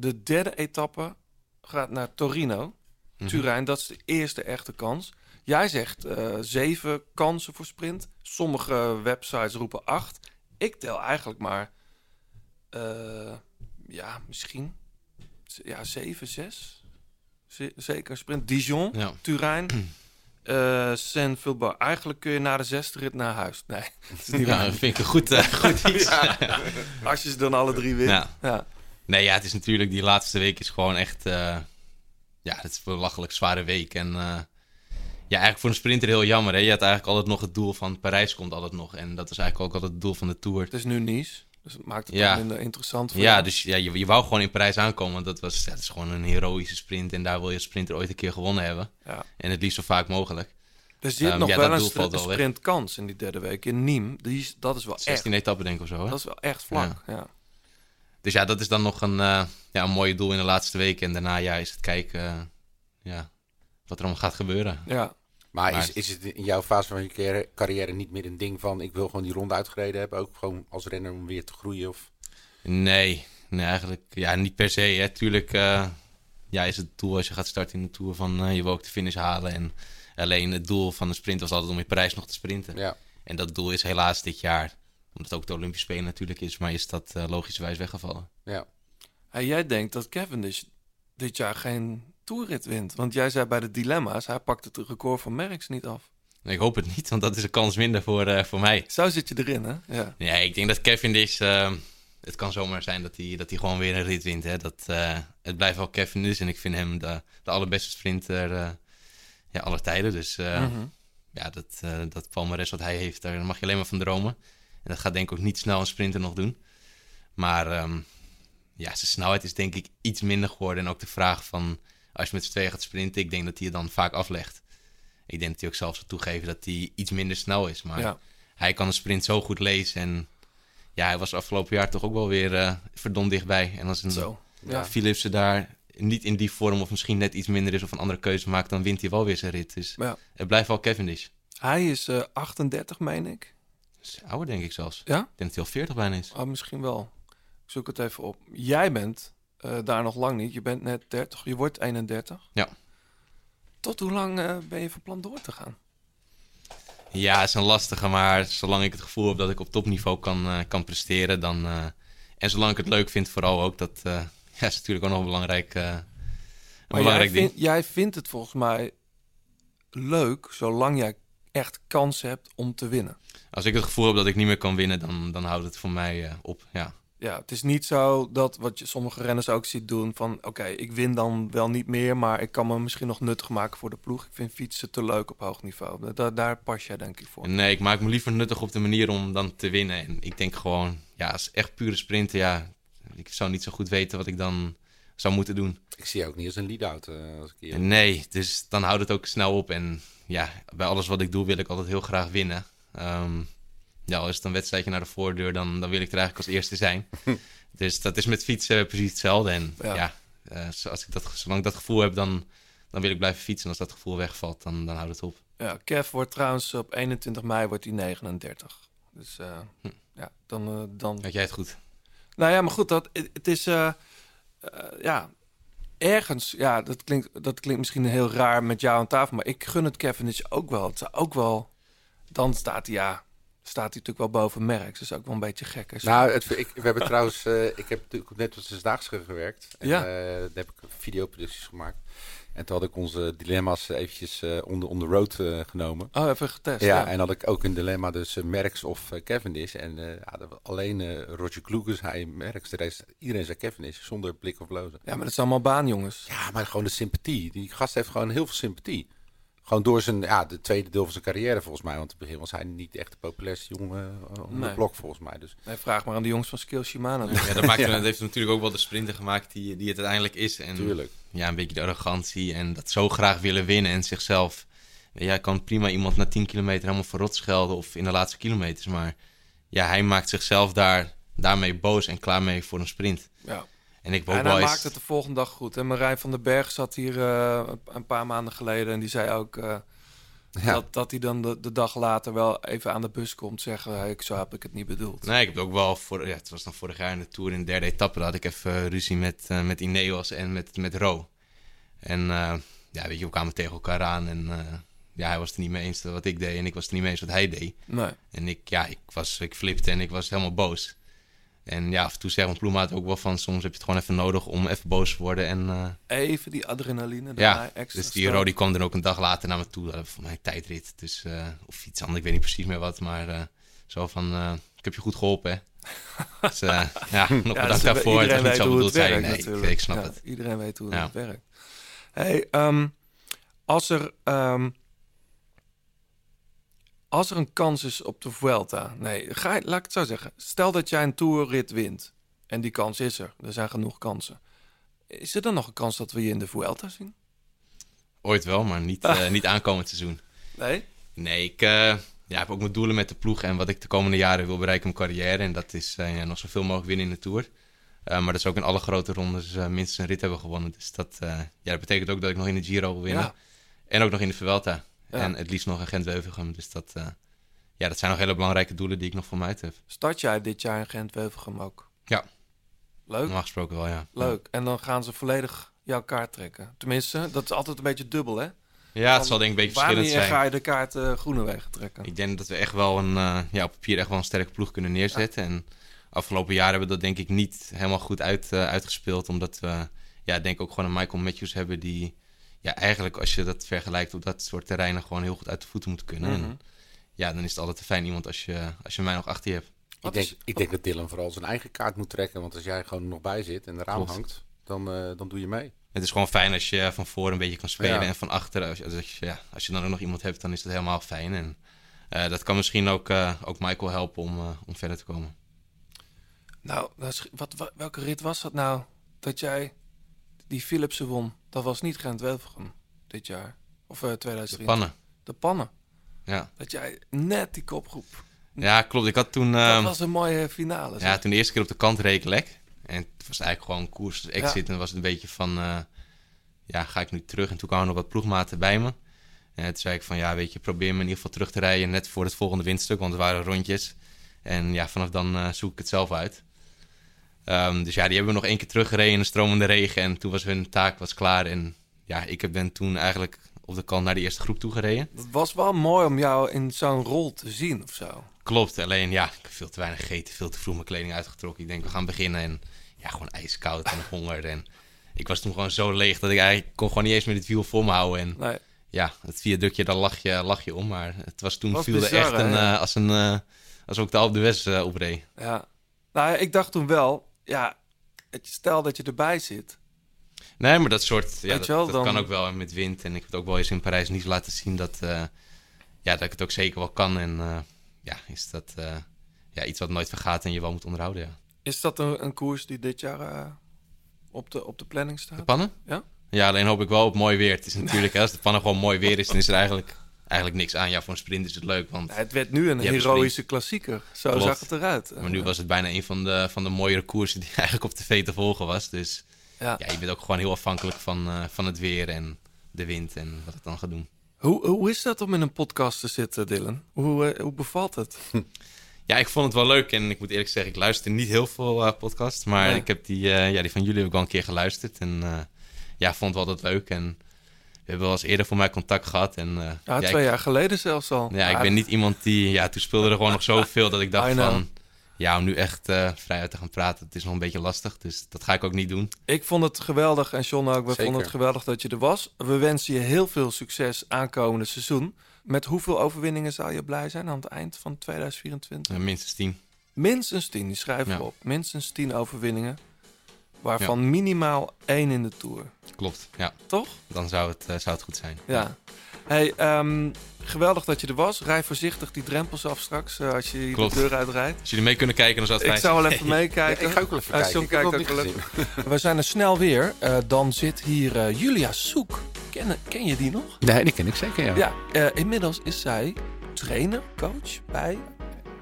De derde etappe gaat naar Torino. Mhm. Turijn, dat is de eerste echte kans. Jij zegt eh, zeven kansen voor sprint. Sommige websites roepen acht. Ik tel eigenlijk maar, eh, ja, misschien, ja, zeven, zes. Zeker sprint. Dijon, Ja. Turijn, eh Saint-Vulbas. Eigenlijk kun je na de zesde rit naar huis. Nee, dat is niet Ja, dat vind ik een goed, goed iets. Als je ze dan alle drie wint. Ja. Nee, ja, het is natuurlijk, die laatste week is gewoon echt, eh, ja, het is een belachelijk zware week. En eh, ja, eigenlijk voor een sprinter heel jammer. Hè? Je had eigenlijk altijd nog het doel van Parijs komt altijd nog. En dat is eigenlijk ook altijd het doel van de Tour. Het is nu Nice. Dus het maakt het Ja. minder interessant voor Ja, jou. dus ja, je, je wou gewoon in Parijs aankomen. Want dat was, ja, dat is gewoon een heroïsche sprint. En daar wil je sprinter ooit een keer gewonnen hebben. Ja. En het liefst zo vaak mogelijk. Er zit Ehm, nog ja, wel een, sprintkans in die derde week. In die is, dat is wel 16 echt... etappen denk ik of zo. Hè? Dat is wel echt vlak, ja. Dus ja, dat is dan nog een, eh, ja, een mooie doel in de laatste week. En daarna ja, is het kijken eh, ja, wat er allemaal gaat gebeuren. Ja. Maar, Maar- is, is het in jouw fase van je carrière, niet meer een ding van... ik wil gewoon die ronde uitgereden hebben, ook gewoon als renner om weer te groeien? Of... Nee, nee, eigenlijk ja, niet per se. Hè. Tuurlijk eh, ja, is het doel als je gaat starten in de Tour van eh, je wil ook de finish halen. En alleen het doel van de sprint was altijd om in Parijs nog te sprinten. Ja. En dat doel is helaas dit jaar, omdat ook de Olympische Spelen natuurlijk is, maar is dat eh, logischerwijs weggevallen. Ja. Hey, jij denkt dat Cavendish dit jaar geen toerrit wint. Want jij zei bij de dilemma's, hij pakt het record van Merckx niet af. Ik hoop het niet, want dat is een kans minder voor, eh, voor mij. Zo zit je erin, hè? Ja. Nee, ik denk dat Cavendish... eh het kan zomaar zijn dat hij, dat hij gewoon weer een rit wint. Hè. Dat, eh, het blijft wel Cavendish en ik vind hem de, de allerbeste sprinter ja, aller tijden. Dus Mhm. ja, dat, dat palmares wat hij heeft, daar mag je alleen maar van dromen. En dat gaat denk ik ook niet snel een sprinter nog doen. Maar ehm, ja, zijn snelheid is denk ik iets minder geworden. En ook de vraag van, als je met z'n tweeën gaat sprinten, ik denk dat hij het dan vaak aflegt. Ik denk dat hij ook zelf zou toegeven dat hij iets minder snel is. Maar Ja. hij kan een sprint zo goed lezen. En ja, hij was afgelopen jaar toch ook wel weer eh verdomd dichtbij. En als een Zo, ja. Philipsen daar niet in die vorm of misschien net iets minder is of een andere keuze maakt, dan wint hij wel weer zijn rit. Dus Ja. het blijft wel Cavendish. Hij is eh 38, meen ik. Is ouder denk ik zelfs. Ja? Ik denk dat hij al 40 bijna is. Oh, misschien wel. Ik zoek het even op. Jij bent eh, daar nog lang niet. Je bent net 30. Je wordt 31. Ja. Tot hoe lang eh, ben je van plan door te gaan? Ja, het is een lastige, maar zolang ik het gevoel heb dat ik op topniveau kan, eh, kan presteren, dan... en zolang ik het leuk vind, vooral ook, dat ja, is natuurlijk ook nog een belangrijk, een belangrijk jij, ding. vind- jij vindt het volgens mij leuk zolang jij echt kans hebt om te winnen. Als ik het gevoel heb dat ik niet meer kan winnen, dan, dan houdt het voor mij eh, op, ja. Ja, het is niet zo dat wat je sommige renners ook ziet doen van oké, ik win dan wel niet meer, maar ik kan me misschien nog nuttig maken voor de ploeg. Ik vind fietsen te leuk op hoog niveau. Daar, daar pas jij denk ik voor. Nee, ik maak me liever nuttig op de manier om dan te winnen. En ik denk gewoon, ja, als echt pure sprinten, ja, ik zou niet zo goed weten wat ik dan zou moeten doen. Ik zie je ook niet als een lead-out. eh, als ik hier... Nee, dus dan houdt het ook snel op. En ja, bij alles wat ik doe wil ik altijd heel graag winnen. Ehm, ja, al is het een wedstrijdje naar de voordeur, dan, dan wil ik er eigenlijk als eerste zijn. dus dat is met fietsen precies hetzelfde. En Ja. ja, eh, zoals ik dat, zolang ik dat gevoel heb, dan, dan wil ik blijven fietsen. En als dat gevoel wegvalt, dan, dan houdt het op. Ja, Kev wordt trouwens op 21 mei wordt hij 39. Dus eh, Hm. ja, dan, eh, dan Had jij het goed? Nou ja, maar goed, dat, het, het is... ja, ergens... Ja, dat klinkt, dat klinkt misschien heel raar met jou aan tafel... maar ik gun het Cavendish ook wel. Het zou ook wel... Dan staat hij, ja... Staat hij natuurlijk wel boven Merckx. Dat is ook wel een beetje gek. Nou, het, ik, we hebben trouwens, eh, ik heb natuurlijk net de Zesdaagse gewerkt. En, Ja. eh, daar heb ik videoproducties gemaakt. En toen had ik onze dilemma's eventjes onder on the road genomen. Oh, even getest. Ja, Ja, en had ik ook een dilemma dus uh, Merckx of Cavendish. En alleen Roger Kluges, hij Merckx. De rest, iedereen zei Cavendish, zonder blik of blozen. ja, maar dat is allemaal baanjongens. Ja, maar gewoon de sympathie. Die gast heeft gewoon heel veel sympathie. Gewoon door zijn, ja, de tweede deel van zijn carrière volgens mij. Want in het begin was hij niet echt de populairste jongen onder Nee. de blok volgens mij. Dus. Nee, vraag maar aan de jongens van Skill Shimano. Ja, dat, maakt, Ja. dat heeft natuurlijk ook wel de sprinter gemaakt die, die het uiteindelijk is. En Tuurlijk. ja, een beetje de arrogantie en dat zo graag willen winnen en zichzelf. Ja, kan prima iemand na 10 kilometer helemaal verrot schelden of in de laatste kilometers. Maar ja, hij maakt zichzelf daar, daarmee boos en klaar mee voor een sprint. Ja. En ik En hij eens... maakt het de volgende dag goed. En Marijn van den Berg zat hier eh, een- paar maanden geleden... en die zei ook... eh, Ja. Dat, dat hij dan de, de dag later wel even aan de bus komt zeggen... Hey, ik, zo heb ik het niet bedoeld. Nee, ik heb ook wel voor, ja, het was dan vorig jaar in de Tour in de derde etappe. Daar had ik even eh, ruzie met, met Ineos en met, met Ro. En ja, weet je, we kwamen tegen elkaar aan en ja, hij was het er niet mee eens wat ik deed en ik was het er niet mee eens wat hij deed. Nee. En ik, ja, ik, was, ik flipte en ik was helemaal boos. En ja, af en toe zegt mijn ploegmaat ook wel van... soms heb je het gewoon even nodig om even boos te worden. En eh, Even die adrenaline. ja, extra dus die sterk. Ro die kwam dan ook een dag later naar me toe. Dat was voor mij een tijdrit. Dus, eh, of iets anders, ik weet niet precies meer wat. Maar eh, zo van, ik heb je goed geholpen, hè. dus ja, nog bedankt dus daarvoor. Het Iedereen niet zo bedoeld zijn. Nee, ik, snap Ja, het. Iedereen weet hoe het werkt. Hey, ehm, als er... ehm, als er een kans is op de Vuelta... Nee, ga, laat ik het zo zeggen. Stel dat jij een tourrit wint. En die kans is er. Er zijn genoeg kansen. Is er dan nog een kans dat we je in de Vuelta zien? Ooit wel, maar niet, eh, niet aankomend seizoen. Nee? Nee, ik eh, ja, heb ook mijn doelen met de ploeg en wat ik de komende jaren wil bereiken in mijn carrière. En dat is eh, ja, nog zoveel mogelijk winnen in de Tour. Maar dat is ook in alle grote rondes minstens een rit hebben gewonnen. Dus dat, ja, dat betekent ook dat ik nog in de Giro wil winnen. Ja. En ook nog in de Vuelta. En het liefst nog in Gent-Wevelgem. Dus dat, eh, ja, dat zijn nog hele belangrijke doelen die ik nog voor mij uit heb. Start jij dit jaar in Gent-Wevelgem ook? Ja. Leuk. Normaal gesproken wel, ja. Leuk. En dan gaan ze volledig jouw kaart trekken? Tenminste, dat is altijd een beetje dubbel, hè? Ja, het zal denk ik een beetje verschillend Wanneer zijn. ga je de kaart Groenewegen trekken? Ik denk dat we echt wel een, eh, ja, op papier echt wel een sterke ploeg kunnen neerzetten. En afgelopen jaar hebben we dat denk ik niet helemaal goed uit, uitgespeeld. Omdat we, ja, denk ik ook gewoon een Michael Matthews hebben die, ja, eigenlijk als je dat vergelijkt op dat soort terreinen gewoon heel goed uit de voeten moet kunnen. Mhm. En ja, dan is het altijd te fijn iemand als je, als je mij nog achter je hebt. Ik denk, ik denk dat Dylan vooral zijn eigen kaart moet trekken. Want als jij gewoon nog bij zit en eraan Klopt. hangt, dan, eh, dan doe je mee. Het is gewoon fijn als je van voor een beetje kan spelen Ja. en van achter. Als je, als, je, ja, als je dan ook nog iemand hebt, dan is dat helemaal fijn. En eh, dat kan misschien ook, eh, ook Michael helpen om, eh, om verder te komen. Nou, wat, wa- welke rit was dat nou? Dat jij die Philipsen won. Dat was niet Gent Wevelgem dit jaar. Of eh 2023. De pannen. De pannen. Ja. Dat jij net die kopgroep. Ja, klopt. Ik had toen... dat ehm, was een mooie finale. Ja, zeg. toen de eerste keer op de kant reed ik lek. En het was eigenlijk gewoon koers dus exit. Ja. En was het een beetje van, eh, ja, ga ik nu terug? En toen kwamen nog wat ploegmaten bij me. En toen zei ik van, ja, weet je, probeer me in ieder geval terug te rijden net voor het volgende windstuk. Want er waren rondjes. En ja, vanaf dan eh, zoek ik het zelf uit. Ehm, dus ja, die hebben we nog één keer teruggereden in de stromende regen. En toen was hun taak was klaar. En ja, ik ben toen eigenlijk op de kant naar de eerste groep toegereden. Het was wel mooi om jou in zo'n rol te zien of zo. Klopt, alleen ja, ik heb veel te weinig gegeten, veel te vroeg mijn kleding uitgetrokken. Ik denk, we gaan beginnen en ja, gewoon ijskoud en honger. En ik was toen gewoon zo leeg dat ik eigenlijk kon gewoon niet eens meer het wiel voor me houden. En Nee. ja, het viaductje, daar lag je, lag je om. Maar het was toen Was viel er echt een, eh, als een, eh, als ook de Alpe d'Huez eh opreed. Ja. Nou, ik dacht toen wel, ja, het- stel dat je erbij zit. Nee, maar dat soort, ja, dat, je wel, dat dan- kan ook wel met wind. En ik heb het ook wel eens in Parijs niet laten zien dat, eh, ja, dat ik het ook zeker wel kan. En eh, ja, is dat eh, ja, iets wat nooit vergaat en je wel moet onderhouden, ja. Is dat een, een koers die dit jaar op, de, op de planning staat? De pannen? Ja? Ja, alleen hoop ik wel op mooi weer. Het is natuurlijk, als de pannen gewoon mooi weer is, dan is er eigenlijk, eigenlijk niks aan. Ja, voor een sprint is het leuk, want... Het werd nu een heroïsche klassieker. Zo Klopt. zag het eruit. Maar nu was het bijna een van de, van de mooiere koersen die eigenlijk op tv te volgen was. Dus Ja. ja, je bent ook gewoon heel afhankelijk van, eh, van het weer en de wind en wat het dan gaat doen. Hoe, hoe is dat om in een podcast te zitten, Dylan? Hoe, eh, hoe bevalt het? Ja, ik vond het wel leuk en ik moet eerlijk zeggen, ik luister niet heel veel eh, podcasts. Maar Nee. ik heb die, ja, die van jullie ik wel een keer geluisterd. En ja, vond wel altijd leuk. En hebben wel eens eerder voor mij contact gehad. En, eh, Ja, twee jaar geleden zelfs al. Ja, ik ben niet iemand die... Ja, toen speelde er gewoon nog zoveel dat ik dacht van... Ja, om nu echt eh vrij uit te gaan praten, het is nog een beetje lastig. Dus dat ga ik ook niet doen. Ik vond het geweldig en John ook. We Zeker. vonden het geweldig dat je er was. We wensen je heel veel succes aankomende seizoen. Met hoeveel overwinningen zou je blij zijn aan het eind van 2024? Eh, minstens tien. Minstens 10, die schrijven we Ja. op. Minstens 10 overwinningen. Waarvan minimaal één in de Tour. Klopt, ja. Toch? Dan zou het, eh, zou het goed zijn. Ja. Hey, ehm, geweldig dat je er was. Rij voorzichtig die drempels af straks eh, als je Klopt. de deur uitrijdt. Als jullie mee kunnen kijken, dan zou het Ik fijn zou wel even meekijken. Ja, ik ga ook wel even kijken. Ik kijkt ook wel even. We zijn er snel weer. Eh, dan zit hier eh, Julia Soek. Ken, ken je die nog? Nee, die ken ik zeker, ja. Ja, eh, inmiddels is zij trainer, coach bij...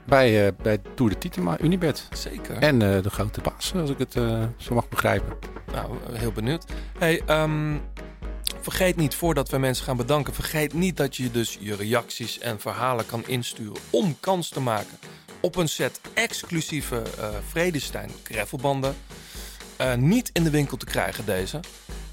Bij, eh, bij Tour de Titema, Unibet. Zeker. En eh, de grote baas, als ik het eh, zo mag begrijpen. Nou, heel benieuwd. Hey, ehm, vergeet niet, voordat we mensen gaan bedanken... vergeet niet dat je dus je reacties en verhalen kan insturen... om kans te maken op een set exclusieve Vredestein gravelbanden. Eh, niet in de winkel te krijgen deze.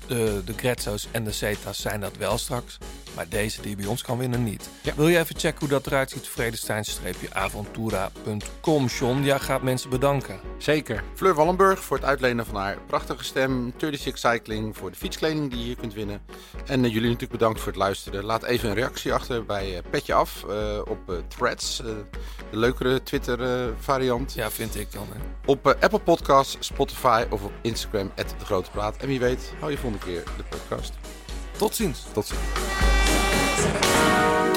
De, de Grezzo's en de Zeta's zijn dat wel straks. Maar deze die je bij ons kan winnen niet. Wil je even checken hoe dat eruit ziet? Vredestein-aventura.com. John, jij gaat mensen bedanken. Zeker. Fleur Wallenburg voor het uitlenen van haar prachtige stem. 36 Cycling voor de fietskleding die je hier kunt winnen. En eh, jullie natuurlijk bedankt voor het luisteren. Laat even een reactie achter bij eh, Petje Af eh, op eh, Threads. de leukere Twitter eh, variant. Ja, vind ik dan. Hè. Op Apple Podcasts, Spotify of op Instagram, De Grote Praat. En wie weet, hou je volgende keer de podcast. Tot ziens. Tot ziens. Music.